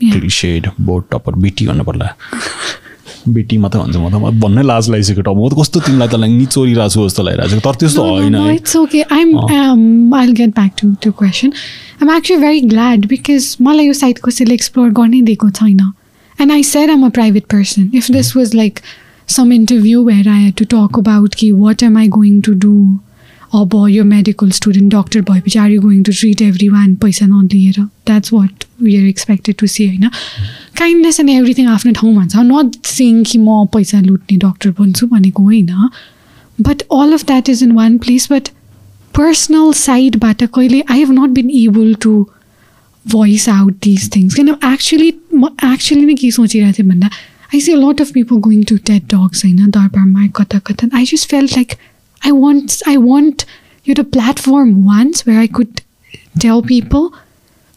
Yeah. cliched board topper, BT भन्नु पर्ला BT मात्रै भन्छ म त म भन्नै लाज लागिसक्यो टप म त कस्तो तिमीलाई त नि चोरिरहेको छु जस्तो लागिरहेको छ तर त्यस्तो होइन okay. I'm. Um, I'll get back to to question. I'm actually very glad because मलाई यो साइट कसैले एक्सप्लोर गर्नै दिएको छैन and I said I'm a private person. If this was like some interview where I had to talk about कि what am I going to do अब यो medical student doctor भएपछि are you going to treat everyone पैसा नदिएर that's what we are expected to see होइन kindness and everything आफ्नो ठाउँमा छ नट सिङ कि म पैसा लुट्ने डक्टर बन्छु भनेको होइन but all of that is in one place but personal साइडबाट कहिले I have not been able to voice out this things किन एक्चुली म एक्चुली नै के सोचिरहेको थिएँ भन्दा I see lot of people going to tate dogs होइन दरबारमा कता कता I just feel like I want I want you to platform once where I could tell people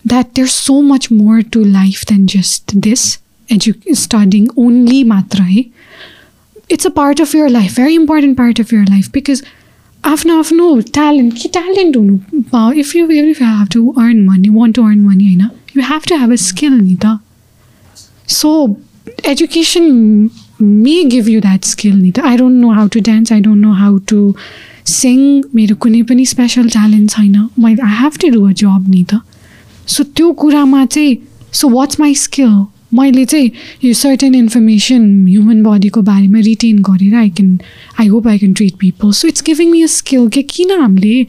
that there's so much more to life than just this edu- studying only matra hai. It's a part of your life, very important part of your life because आफ्नो आफ्नो talent कि talent हुनु पा- if you if you have to earn money want to earn money होइन you have to have a skill नि त so education may give you that skill नि त I don't know how to dance. I don't know how to sing. मेरो कुनै पनि special talent छैन मैले I have to do a job नि त सो त्यो कुरामा चाहिँ सो वाट्स माई स्किल मैले चाहिँ यो सर्टेन इन्फर्मेसन ह्युमन बडीको बारेमा रिटेन गरेर I can I hope I can treat people so it's giving me a skill के किन हामीले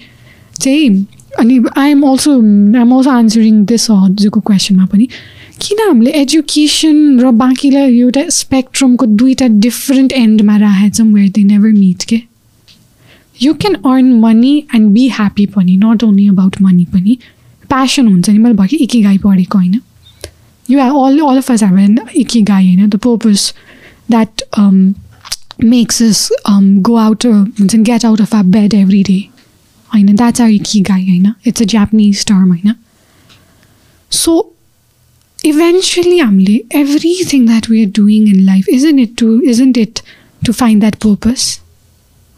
चाहिँ अनि I am also I am also answering this हजुरको क्वेसनमा पनि किन हामीले एजुकेसन र बाँकीलाई एउटा स्पेक्ट्रमको दुईवटा डिफ्रेन्ट एन्डमा राखेछौँ वेयर दे नेभर मिट के? You can earn money and be happy पनि नट ओन्ली अबाउट मनी पनि। प्यासन हुन्छ नि मैले भर्खर इकी गाई पढेको होइन। You all all of us have an ikigai होइन? The purpose that makes us go out हुन्छ नि get out of a bed every day होइन? द्याट्स आर इकी गाई होइन? इट्स अ जापानिज टर्म होइन? So eventually हामीले everything that we are doing in life isn't it to isn't it to find that purpose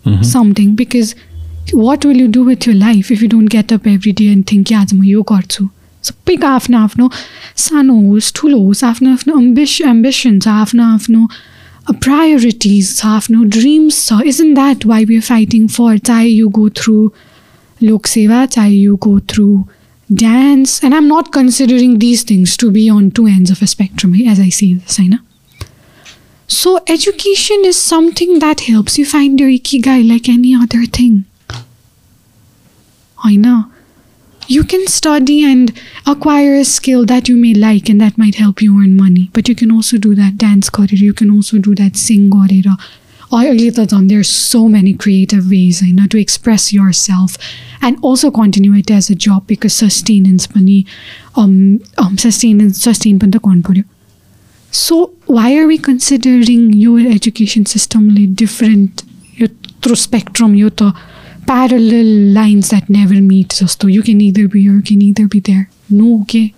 something because what will you do with your life if you don't get up every day and think आज म यो गर्छु सबैको आफ्नो आफ्नो सानो होस् ठुलो होस् आफ्नो आफ्नो अम्बिस एम्बिसन छ आफ्नो आफ्नो प्रायोरिटिज छ आफ्नो ड्रिम्स छ isn't that why we are fighting for चाहे यु गो थ्रु लोकसेवा चाहे you go through dance, and I'm not considering these things to be on two ends of a spectrum eh, as I see this, I know. So education is something that helps you find your ikigai like any other thing. I know. You can study and acquire a skill that you may like and that might help you earn money. But you can also do that dance career. you can also do that sing career. I or Ilitadan, there's so many creative ways, you know, to express yourself and also continue it as a job because sustenance money, um, um sustenance sustain panta kon paryo. So why are we considering your education system different your through spectrum, your parallel lines that never meet so you can either be or you can either be there. No okay.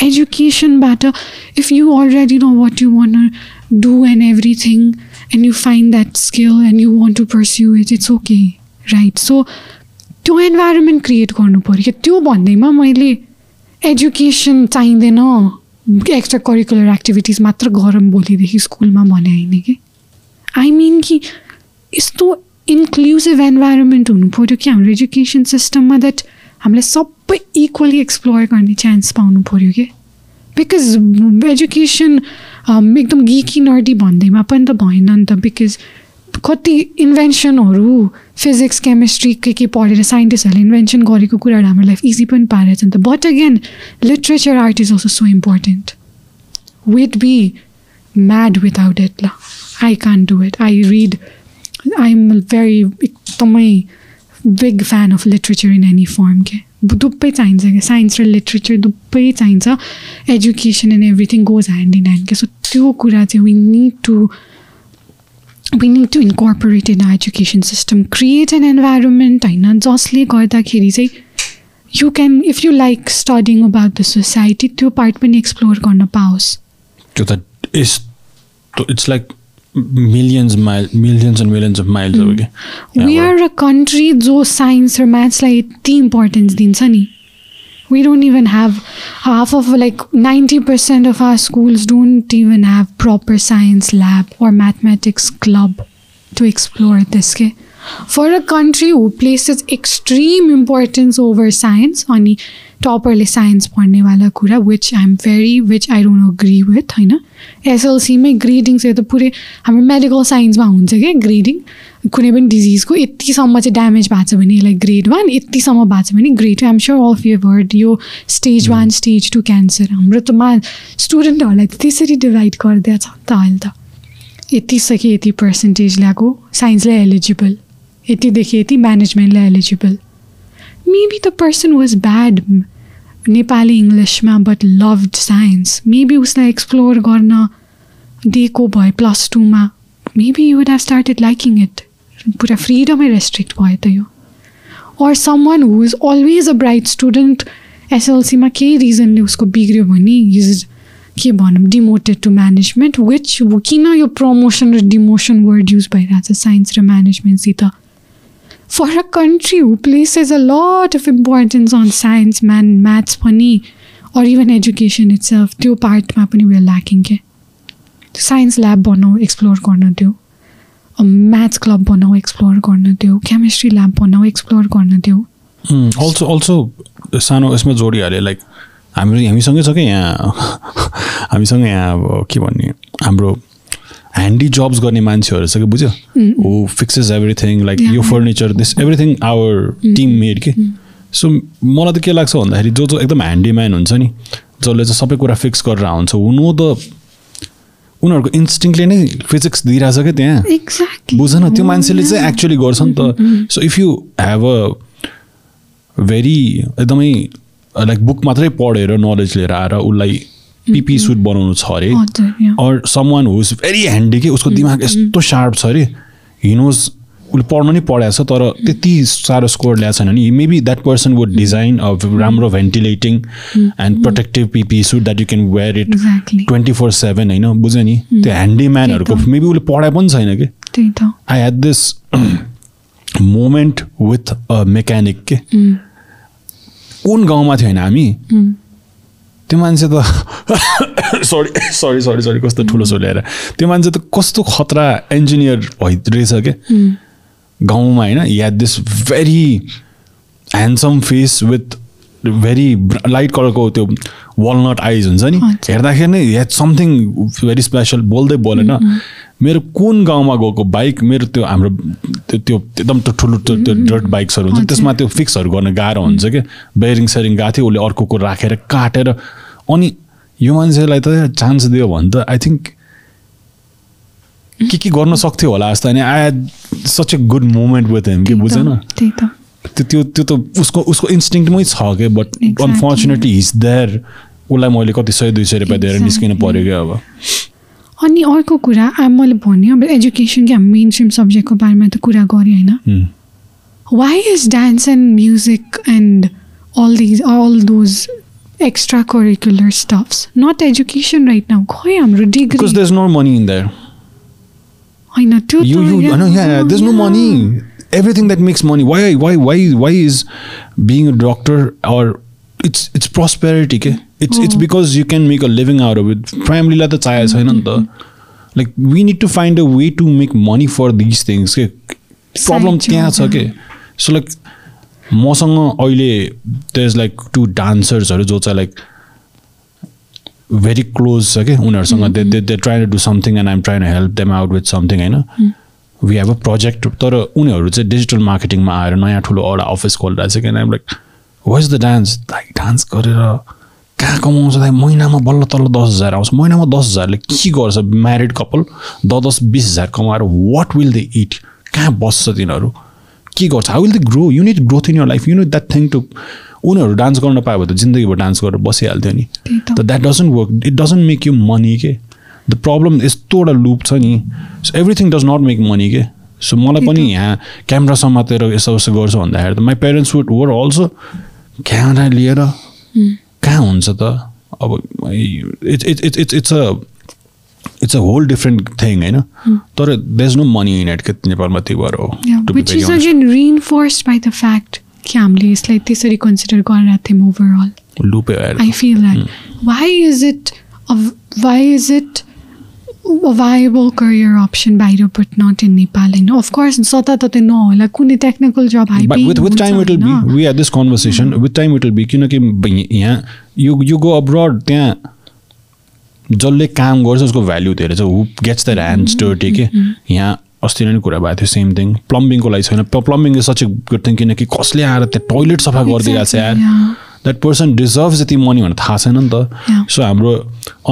Education matter if you already know what you wanna do and everything and you find that skill and you want to pursue it it's okay right so त्यो environment create गर्नु पऱ्यो। क्या त्यो भन्दैमा मैले education चाहिँदैन। Extra curricular activities मात्र गरौँ भोलिदेखि स्कुलमा भने होइन कि। आई मिन कि यस्तो इन्क्लुसिभ इन्भाइरोमेन्ट हुनु पऱ्यो कि हाम्रो एजुकेसन सिस्टममा द्याट हामीले सबै इक्वली एक्सप्लोर गर्ने चान्स पाउनु पऱ्यो कि। बिकज एजुकेसन एकदम गिकी नर्डी भन्दैमा पनि त भएन नि त बिकज कति इन्भेन्सनहरू फिजिक्स केमिस्ट्री के के पढेर साइन्टिस्टहरूले इन्भेन्सन गरेको कुराहरू हाम्रो लाइफ इजी पनि पारेछ नि त but again literature art is also so important with be mad without it ल I can't do it I read I am very एकदमै big fan of literature in any form के दुबै चाहिन्छ क्या। साइन्स र लिट्रेचर दुबै चाहिन्छ। Education and everything goes hand in hand के सो त्यो कुरा चाहिँ we need to we need to incorporate in education system create an environment होइन जसले गर्दाखेरि चाहिँ you can if you like studying about the society त्यो पार्ट पनि एक्सप्लोर गर्न पाओस्। त्यो त it's like Millions mile millions and millions of miles हो कि वी आर अ कन्ट्री जो साइन्स र म्याथ्सलाई यति इम्पोर्टेन्स दिन्छ नि we don't even have half of like 90% of our schools don't even have proper science lab or mathematics club to explore this okay? for a country who places extreme importance over science अनि टपरले science पढ्नेवाला कुरा which I am very which I don't agree with होइन एसएलसीमै grading चाहिँ त पुरै हाम्रो medical साइन्समा हुन्छ क्या ग्रेडिङ कुनै पनि डिजिजको यतिसम्म चाहिँ ड्यामेज भएको छ भने यसलाई ग्रेड वान यतिसम्म भएको छ भने grade two I'm sure of you word यो stage one stage two cancer हाम्रो त मा स्टुडेन्टहरूलाई त त्यसरी डिभाइड गरिदिएको छ त अहिले त। यति सके यति पर्सेन्टेज ल्याएको साइन्सलाई एलिजिबल यतिदेखि यति म्यानेजमेन्टलाई eligible maybe the person was bad Nepali इङ्ग्लिसमा बट लभड साइन्स मेबी उसलाई एक्सप्लोर गर्न दिएको भए plus टूमा maybe you would have started liking it पुरा फ्रिडमै रेस्ट्रिक्ट भयो त यो or some one who is always a bright student एसएलसीमा केही रिजनले उसको बिग्रियो भने इज के भनौँ डिमोटेड टु म्यानेजमेन्ट विच किन यो प्रमोसन र डिमोसन वर्ड युज भइरहेछ साइन्स र म्यानेजमेन्टसित for a country who places a lot of importance on science man maths पनि अर इभन एजुकेसन इट्स त्यो पार्टमा पनि वेल ल्याकिङ के? साइन्स ल्याब बनाऊ एक्सप्लोर गर्न त्यो म्याथ्स क्लब बनाऊ एक्सप्लोर गर्न देऊ. केमिस्ट्री ल्याब बनाऊ एक्सप्लोर गर्न देऊ. अल्सो अल्सो सानो यसमा जोडिहाल्यो लाइक हाम्रो हामीसँगै छ क्या यहाँ? <laughs> हामीसँग यहाँ अब के भन्ने हाम्रो ह्यान्डी जब्स गर्ने मान्छेहरू छ कि बुझ्यो? हो फिक्सेस एभ्रिथिङ लाइक यो furniture this everything our team made के सो मलाई त के लाग्छ भन्दाखेरि जो जो एकदम ह्यान्डीम्यान हुन्छ नि जसले चाहिँ सबै कुरा फिक्स गरेर हुन्छ हुनु त उनीहरूको इन्स्टिङले नै फिजिक्स दिइरहेछ क्या त्यहाँ? बुझ न त्यो मान्छेले चाहिँ एक्चुली गर्छ नि त। So if you have a very एकदमै लाइक बुक मात्रै पढेर नलेज लिएर आएर उसलाई पिपी सुट बनाउनु छ अरे। Or some one who's very handy कि उसको दिमाग यस्तो सार्प छ अरे हिनोज उसले पढ्नु नै पढाएको छ तर त्यति साह्रो स्कोर ल्याएको छैन नि। Maybe that person would design a राम्रो ventilating and protective PP suit that you can wear it twenty four seven होइन बुझ्यो नि? त्यो ह्यान्डिम्यानहरूको मेबी उसले पढाए पनि छैन कि? I had this moment with a mechanic के? कुन गाउँमा थियो होइन हामी त्यो मान्छे त सरी सरी सरी सरी कस्तो ठुलो सो ल्याएर त्यो मान्छे त कस्तो खतरा इन्जिनियर भइरहेछ क्या गाउँमा होइन या this very handsome face with very light कलरको त्यो वालनट आइज हुन्छ नि। हेर्दाखेरि नै हेड समथिङ भेरी स्पेसल बोल्दै बोलेन। मेरो कुन गाउँमा गएको बाइक मेरो त्यो हाम्रो त्यो त्यो एकदम त्यो ठुलो त्यो डट बाइक्सहरू हुन्छ। त्यसमा त्यो फिक्सहरू गर्न गाह्रो हुन्छ क्या बेरिङ सेरिङ गएको थियो उसले अर्कोको राखेर काटेर अनि यो मान्छेलाई त चान्स दियो भने त आई थिङ्क के के गर्न सक्थ्यो होला जस्तो अनि I such a good moment with him कि बुझेन त्यो त्यो त्यो त उसको उसको इन्स्टिङमै छ क्या बट. अनफर्चुनेटली हिज देयर उसलाई मैले कति सय दुई सय रुपियाँ दिएर निस्किनु. पऱ्यो क्या अब अनि अर्को कुरा अब मैले भने अब एजुकेसन क्या मेन स्ट्रिम सब्जेक्टको बारेमा त कुरा गरेँ होइन हुँ। why is dance and music and all these all those extracurricular stuffs not education right now खोइ हाम्रो Because degree there's no money in there. होइन त्यो You, त you, yeah, no, yeah, there's no yeah. money. Everything that makes money. Why, why, why, why is it's it's prosperity? के? It's it's Oh. because you can make a living out of it. Family लाई त चाहिएको छैन नि त. Like we need to find a way to make money for these things. के? Side त्यहाँ छ के. So like मसँग अहिले there's like two dancers जो चाहिँ like भेरी क्लोज छ क्या उनीहरूसँग they they they try to do something and I'm try to help them out with something होइन वी हेभ अ प्रोजेक्ट तर उनीहरू चाहिँ डिजिटल मार्केटिङमा आएर नयाँ ठुलो एउटा अफिस खोलिरहेको छ किन I'm like was the dance दाइ डान्स गरेर कहाँ कमाउँछ? दाइ महिनामा बल्ल तल्ल दस हजार आउँछ। महिनामा दस हजारले के गर्छ? म्यारिड कपाल दस दस बिस हजार कमाएर वाट विल दे इट कहाँ बस्छ तिनीहरू? के गर्छ? How will they grow you need growth in your life you need that thing to उनीहरू डान्स गर्न पायो भने त जिन्दगीभर डान्स गरेर बसिहाल्थ्यो नि। त। That doesn't work it doesn't make you money के? द प्रब्लम यस्तो एउटा लुप छ नि। So everything does not make money के? सो मलाई पनि यहाँ क्यामेरा समातेर यसो उसो गर्छु भन्दाखेरि त my parents would were also camera लिएर कहाँ हुन्छ त अब it's it's it's it's it's a it's a whole different thing होइन तर there is no money in it के नेपालमा त्यही भएर हो कि हामीले यसलाई त्यसरी कन्सिडर गरिरहेको थियौँ ओभरअल लुपै आएर I feel that. Why is it? A, why viable career option बाहिर but not in Nepal? होइन of course सता त नहोला कुनै technical job this conversation. With time it will be. किनकि ब- यहाँ you you go abroad त्यहाँ जसले काम गर्छ उसको भ्याल्यु धेरै छ who gets the hands dirty के यहाँ अस्ति नै कुरा भएको थियो सेम थिङ प्लम्बिङको लागि छैन plumbing is such a good thing किनकि कसले आएर त्यहाँ टोइलेट सफा गरिदिरहेको छ यार द्याट पर्सन डिजर्भ यति मनी भनेर थाहा छैन नि त. सो हाम्रो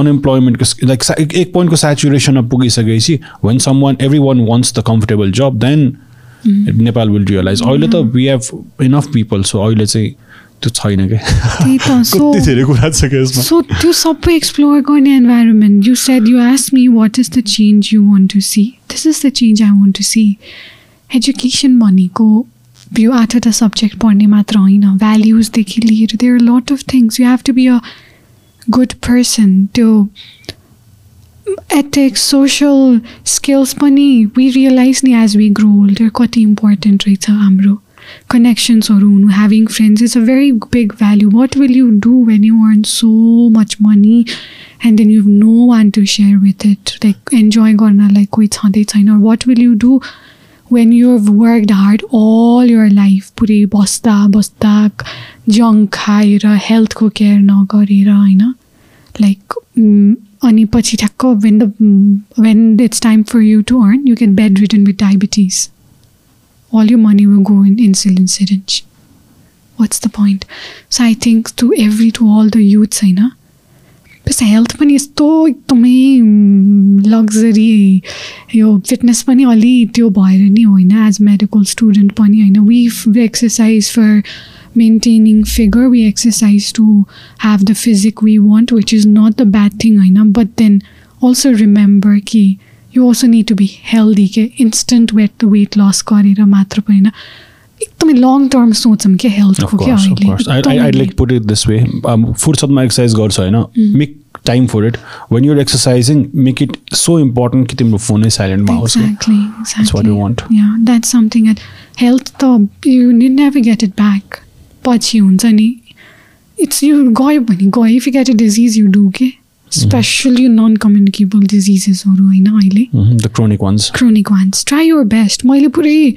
अनइम्प्लोइमेन्टको लाइक एक पोइन्टको सेचुरेसनमा पुगिसकेपछि when some one every one wants the comfortable job then Nepal will realise अहिले त we have enough people so अहिले चाहिँ त्यो छैन क्या <laughs> सो त्यो सबै एक्सप्लोर गर्ने environment you said you ask me what is the change you want to see this is the change I want to see education भनेको यो आठवटा सब्जेक्ट पढ्ने मात्र होइन भ्याल्युजदेखि लिएर there lot of things you have to be a good person त्यो ethics social skills पनि वी रियलाइज नि एज वी ग्रो ओल्डर कति इम्पोर्टेन्ट रहेछ हाम्रो कनेक्सन्सहरू हुनु having friends is a very big value what will you do when you earn so much money and then you no one to share with it like enjoy गर्नलाई कोही छँदै छैन what will you do when you've worked hard all your life पुरै बस्दा बस्दा junk खाएर हेल्थको care नगरेर होइन लाइक अनि पछि ठ्याक्क when the when it's time for you to earn you get bad return with diabetes all your money will go in insulin syringe. What's the point? So I think to every to all the youths होइन plus health पनि यस्तो एकदमै luxury यो fitness पनि अलि त्यो भएर नि होइन एज मेडिकल स्टुडेन्ट पनि होइन. We exercise for maintaining figure we exercise to have the physique we want which is not the bad thing होइन. बट देन अल्सो रिमेम्बर कि you also need to be healthy के instant weight weight loss गरेर मात्र पनि होइन। एकदमै long term सोचौँ क्या हेल्थको क्या this way. Um, फुर्सदमा एक्सर्साइज गर्छ होइन make time for it when you're exercising make it so important कि तिम्रो फोनै साइलेन्टमा होस् that's something that health त you need never get it back. पछि हुन्छ नि इट्स यु गयो भने गयो if you get a disease you do के स्पेसली नन कम्युनिकेबल डिजिजेसहरू होइन अहिले chronic ones. Chronic ones try your best मैले पुरै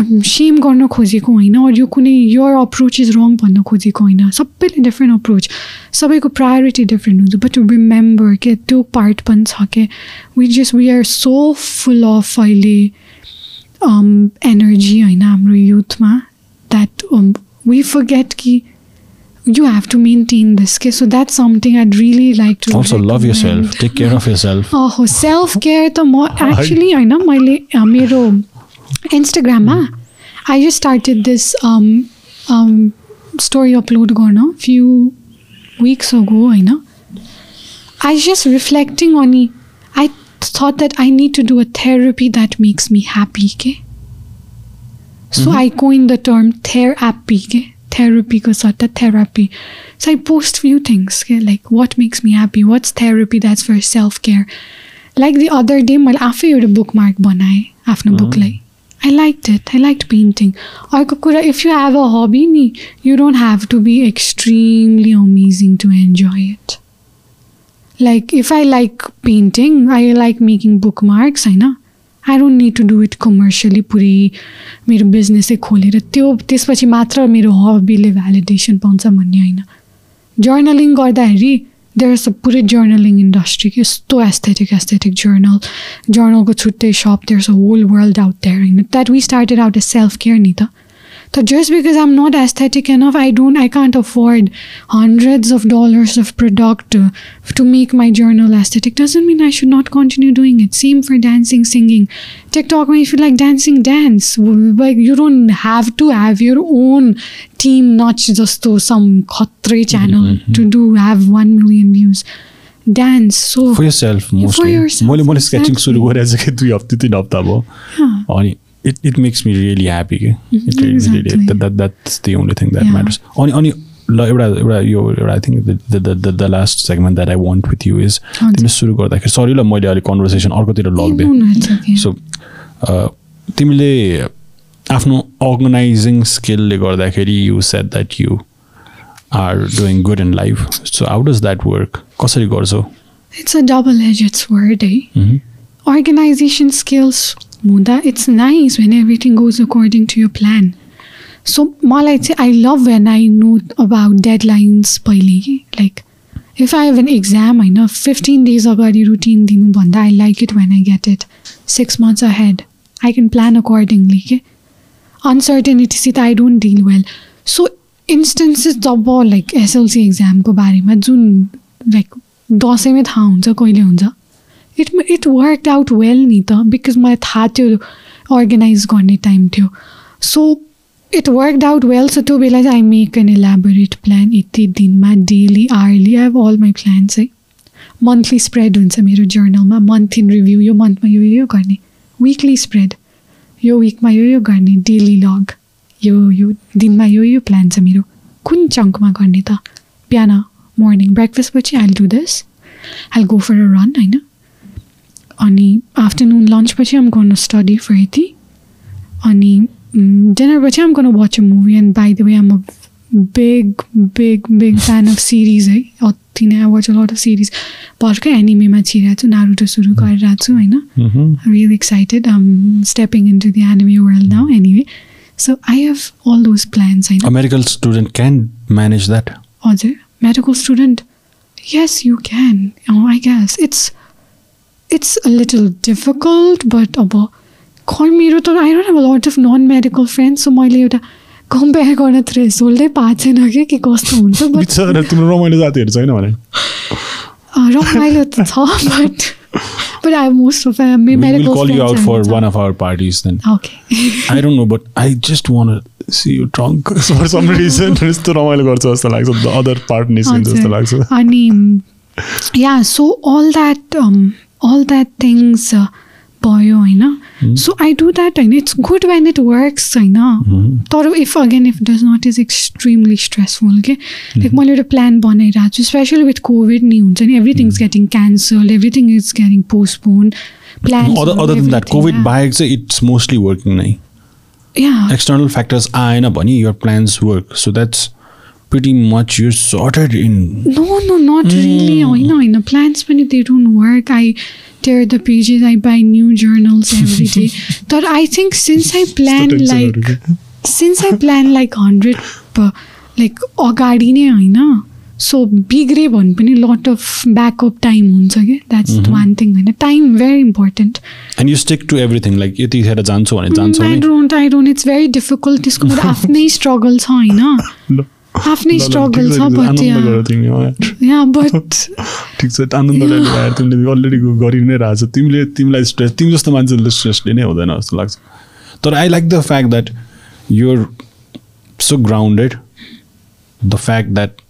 सेम गर्न खोजेको होइन अरू यो कुनै यर अप्रोच इज रङ भन्न खोजेको होइन। सबैले डिफ्रेन्ट अप्रोच सबैको प्रायोरिटी डिफ्रेन्ट हुन्छ। बट रिमेम्बर के त्यो पार्ट पनि छ के we just we are so full of अहिले एनर्जी होइन हाम्रो युथमा द्याट वी फर्गेट कि you have to maintain this okay? so that's something i'd really like to also love yourself. Recommend. take care of yourself. Oh <laughs> Instagram, mm. I just started this um, um, story upload garna ah, few weeks ago, I know. I was just reflecting on it. I thought that I need to do a therapy that makes me happy. Okay? So. Mm-hmm. I coined the term therapy. Okay? Therapy goes out therapy. So I post few things okay? like what makes me happy, what's therapy that's for self care. Like the other day, I made a bookmark banai after book mm. like. I liked it. I liked painting. अर्को कुरा if you have a hobby नि you don't have to be extremely amazing to enjoy it. Like if I like painting, I like making bookmarks होइन I don't need to do it commercially पुरै मेरो बिजनेसै खोलेर त्यो त्यसपछि मात्र मेरो हबीले validation पाउँछ भन्ने होइन जर्नलिङ गर्दाखेरि There is a पुरै जर्नलिङ इन्डस्ट्री कि यस्तो एस्थेटिक एस्थेटिक जर्नल जर्नलको छुट्टै shop there is a whole world out there होइन that we started out a self care नि त So just because I'm not aesthetic enough, I don't, I can't afford hundreds of dollars of product to, to make my journal aesthetic. Doesn't mean I should not continue doing it. Same for dancing, singing. TikTok, if you like dancing, dance. Like you don't have to have your own team, not just to some khatre channel to do have one million views. Dance. So for yourself mostly yourself, मैले मैले sketching exactly. सुरु गरेर चाहिँ दुई हप्ता तिन हप्ता भयो yeah. अनि it it makes me really happy के it Exactly. That's the only thing that. Matters अनि अनि ल एउटा एउटा यो एउटा I think the last segment that I want with you is. तिमीले सुरु गर्दाखेरि सरी ल मैले अलिक कन्भर्सेसन अर्कोतिर लगिदिएँ. सो तिमीले आफ्नो अर्गनाइजिङ स्किलले गर्दाखेरि you set that you are doing good in life so how does that work कसरी गर्छौ It's a double-edged sword, eh? Mhm. Organization skills, Muda, it's nice when everything goes according to your plan. So, मलाई चाहिँ I love when I know about deadlines पहिले कि like if I have an exam होइन fifteen days अगाडि routine दिनुभन्दा I like it when I get it six months ahead I can plan accordingly के अनसर्टेनिटीसित I don't deal well so instances job like SLC इक्जामको बारेमा जुन like दसैँमै थाहा हुन्छ कहिले हुन्छ it it work out well नि त बिकज मलाई थाहा थियो अर्गनाइज गर्ने टाइम थियो so it work out well so त्यो बेला चाहिँ I make an elaborate plan यति दिनमा daily early I have all my plans है मन्थली स्प्रेड हुन्छ मेरो जर्नलमा मन्थ इन रिभ्यू यो मन्थमा यो यो गर्ने विकली स्प्रेड यो विकमा यो यो गर्ने डेली लग यो यो दिनमा यो यो प्लान छ मेरो कुन चङ्कमा गर्ने त बिहान morning ब्रेकफास्टपछि I'll do this I'll go for a run होइन अनि आफ्टरनुन लन्चपछि आम गर्नु स्टडी फर यति अनि डिनरपछि आम गर्नु watch a movie and by the way um a big big big fan of series है अति नै watch a lot of series भर्खै एनिमेमा छिरहेको छु नारुटो सुरु गरिरहेको छु होइन Mhm. I'm stepping into the anime world now anyway. So I have all those plans. I know. A medical student can manage that. Other medical student. Yes, you can. Oh, I guess. It's it's a little difficult, but अब खै मेरो त I don't have a lot of non medical friends so मैले एउटा compare गर्न thresh होल्डै पाएको छैन कि के कस्तो हुन्छ बट रमाइलो जातिहरू छैन भने? रमाइलो त छ but but I most of We will call you out for one of our parties then. Okay I don't know, but I just want to see you drunk <laughs> for some reason. <laughs> यस्तो रमाइलो गर्छ जस्तो लाग्छ the other part निस्किन्छ जस्तो लाग्छ। अनि yeah so all that all that things भयो होइन सो आई डु द्याट होइन it's good when it works होइन तर if again if does not is extremely stressful के लाइक मैले एउटा प्लान बनाइरहेको छु स्पेसली विथ कोभिड नि हुन्छ नि everything is getting cancel everything is getting postpone plan COVID बाहेक चाहिँ इट्स मोस्टली वर्किङ नै एक्सटर्नल फ्याक्टर्स आएन भने your plans work. So that's pretty much you're sorted in. No, no, not really. होइन होइन प्लान्स पनि they don't work I tear the pages. I buy new journals every day. <laughs> But I think since I plan like since I plan like hundred <laughs> like अगाडि नै होइन so बिग्रे भने पनि lot of backup time हुन्छ कि that's one thing होइन time very important and you stick to everything like यतिखेर जान्छु भने जान्छु I don't I don't it's very difficult त्यसको मेरो आफ्नै स्ट्रगल छ होइन आफ्नै स्ट्रगल छ बट या बट ठिक छ आनन्द तिमीले अलरेडी गरि नै रहेछ तिमीले तिमीलाई स्ट्रेस तिमी जस्तो मान्छेले स्ट्रेसले नै हुँदैन जस्तो लाग्छ तर I like the fact that you're so grounded the fact that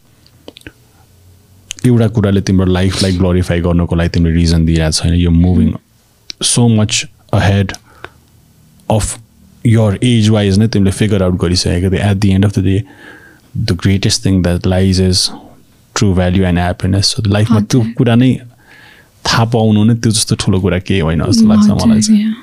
एउटा कुराले तिम्रो लाइफलाई ग्लोरिफाई गर्नुको लागि तिमीले रिजन दिइरहेको छैन यो moving so much ahead of your age wise नै तिमीले फिगर आउट गरिसकेको थियो at the end of the day the greatest thing that lies is true value and happiness so लाइफमा त्यो कुरा नै थाहा पाउनु नै त्यो जस्तो ठुलो कुरा केही होइन जस्तो लाग्छ मलाई चाहिँ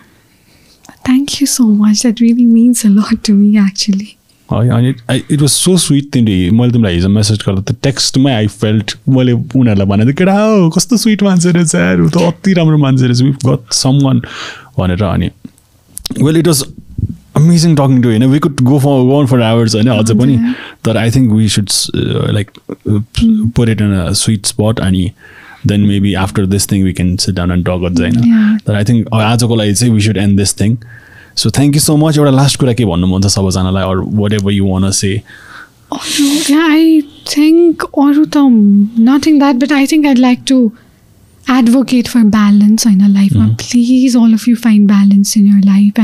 thank you so much that really means a lot to me actually है अनि इट वाज सो स्विट तिमीले मैले तिमीलाई हिजो मेसेज गर्दा त टेक्स्टमै आई फेल्ट मैले उनीहरूलाई भनेको केटा हो कस्तो स्विट मान्छे रहेछ यार त अति राम्रो मान्छे रहेछ गट सम वान भनेर अनि well it was amazing talking to होइन we could go for gone for hours होइन अझ पनि तर I think we should like in a sweet spot अनि then maybe after this thing we can sit down and talk अझ होइन तर I think आजको लागि चाहिँ we should end this thing so thank you so much एउटा last कुरा के भन्नु मन छ सबैजनालाई अरू whatever you want say I think अरू त nothing that but I think I'd like to advocate for balance in your life. Mm. Please, all of you, find balance in your life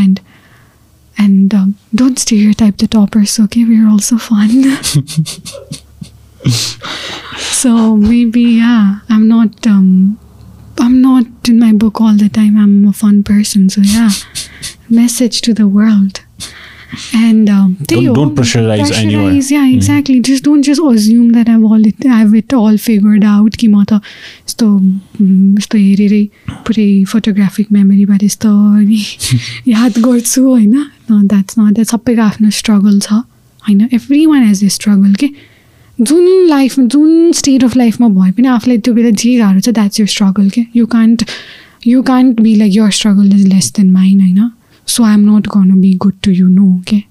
and um, don't stereotype the toppers. Okay, we're also fun. <laughs> so maybe yeah, I'm not um, I'm not in my book all the time. I'm a fun person. So yeah, message to the world. And um, don't, don't pressurize, pressurize anyone. Yeah, exactly. Mm. Just don't just assume that I've all it, I have it all figured out. कि म त यस्तो यस्तो हेरेरै पुरै photographic मेमोरीबाट यस्तो याद गर्छु होइन द्याट्स नट द्याट सबैको आफ्नो स्ट्रगल छ होइन every one has a struggle के जुन लाइफ जुन स्टेट अफ लाइफमा भए पनि आफूलाई त्यो बेला जे गाह्रो छ द्याट्स यर स्ट्रगल के you can't you can't be like your struggle is less than mine होइन So I'm not to be good to you. No, okay?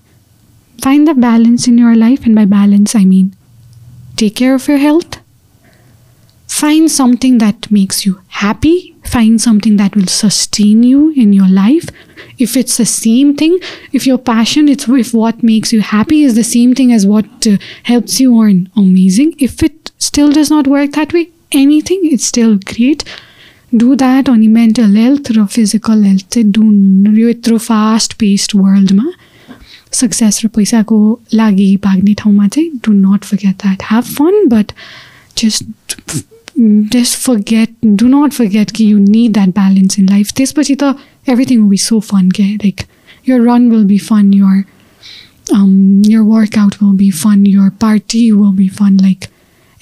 Find the balance in your life, and by balance, I mean take care of your health. Find something that makes you happy. Find something that will sustain you in your life. If it's the same thing, if your passion, it's if what makes you happy is the same thing as what uh, helps you earn, amazing. If it still does not work that way, anything, it's still great do that अनि mental health र physical health चाहिँ do यो यत्रो fast paced वर्ल्डमा success र पैसाको लागि भाग्ने ठाउँमा चाहिँ do not forget that have fun but just just forget do not forget कि you need that balance in life त्यसपछि त everything will be so fun के like your run will be fun your your workout will be fun your party will be fun like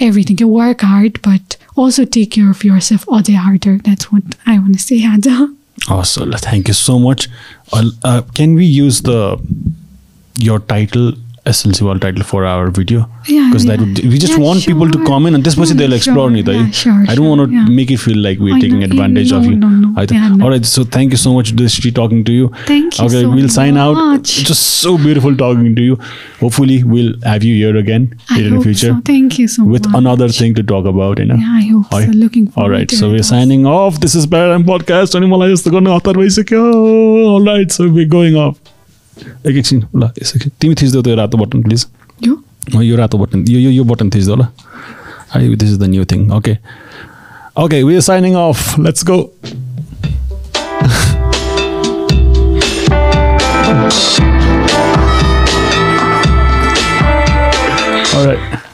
everything. You work hard, but also take care of yourself all day harder. That's what I want to say, Hada. Awesome. Thank you so much. Uh, can we use the your title SLC wall title for our video because yeah, that would, we just yeah, want sure. people to comment and this person they'll explore sure, yeah, sure, I don't want to make it feel like we're I taking know, advantage no, of you no, no. I th- all right so thank you so much Drishti talking to you thank you okay so we'll sign much. out just so beautiful talking to you hopefully we'll have you here again I in the future so. thank you so with much another thing to talk about you know yeah I hope all so looking forward all right to so it we're signing off this is Paradigm Podcast अनि मलाई यस्तो गर्न हतार भइसक्यो all right so we're going off एक एकछिन ल यसो तिमी थिच्दौ त्यो रातो बटन प्लिज यो यो रातो बटन यो यो बटन थिच्दौ ल I this is the new thing okay okay we are signing off let's go All right.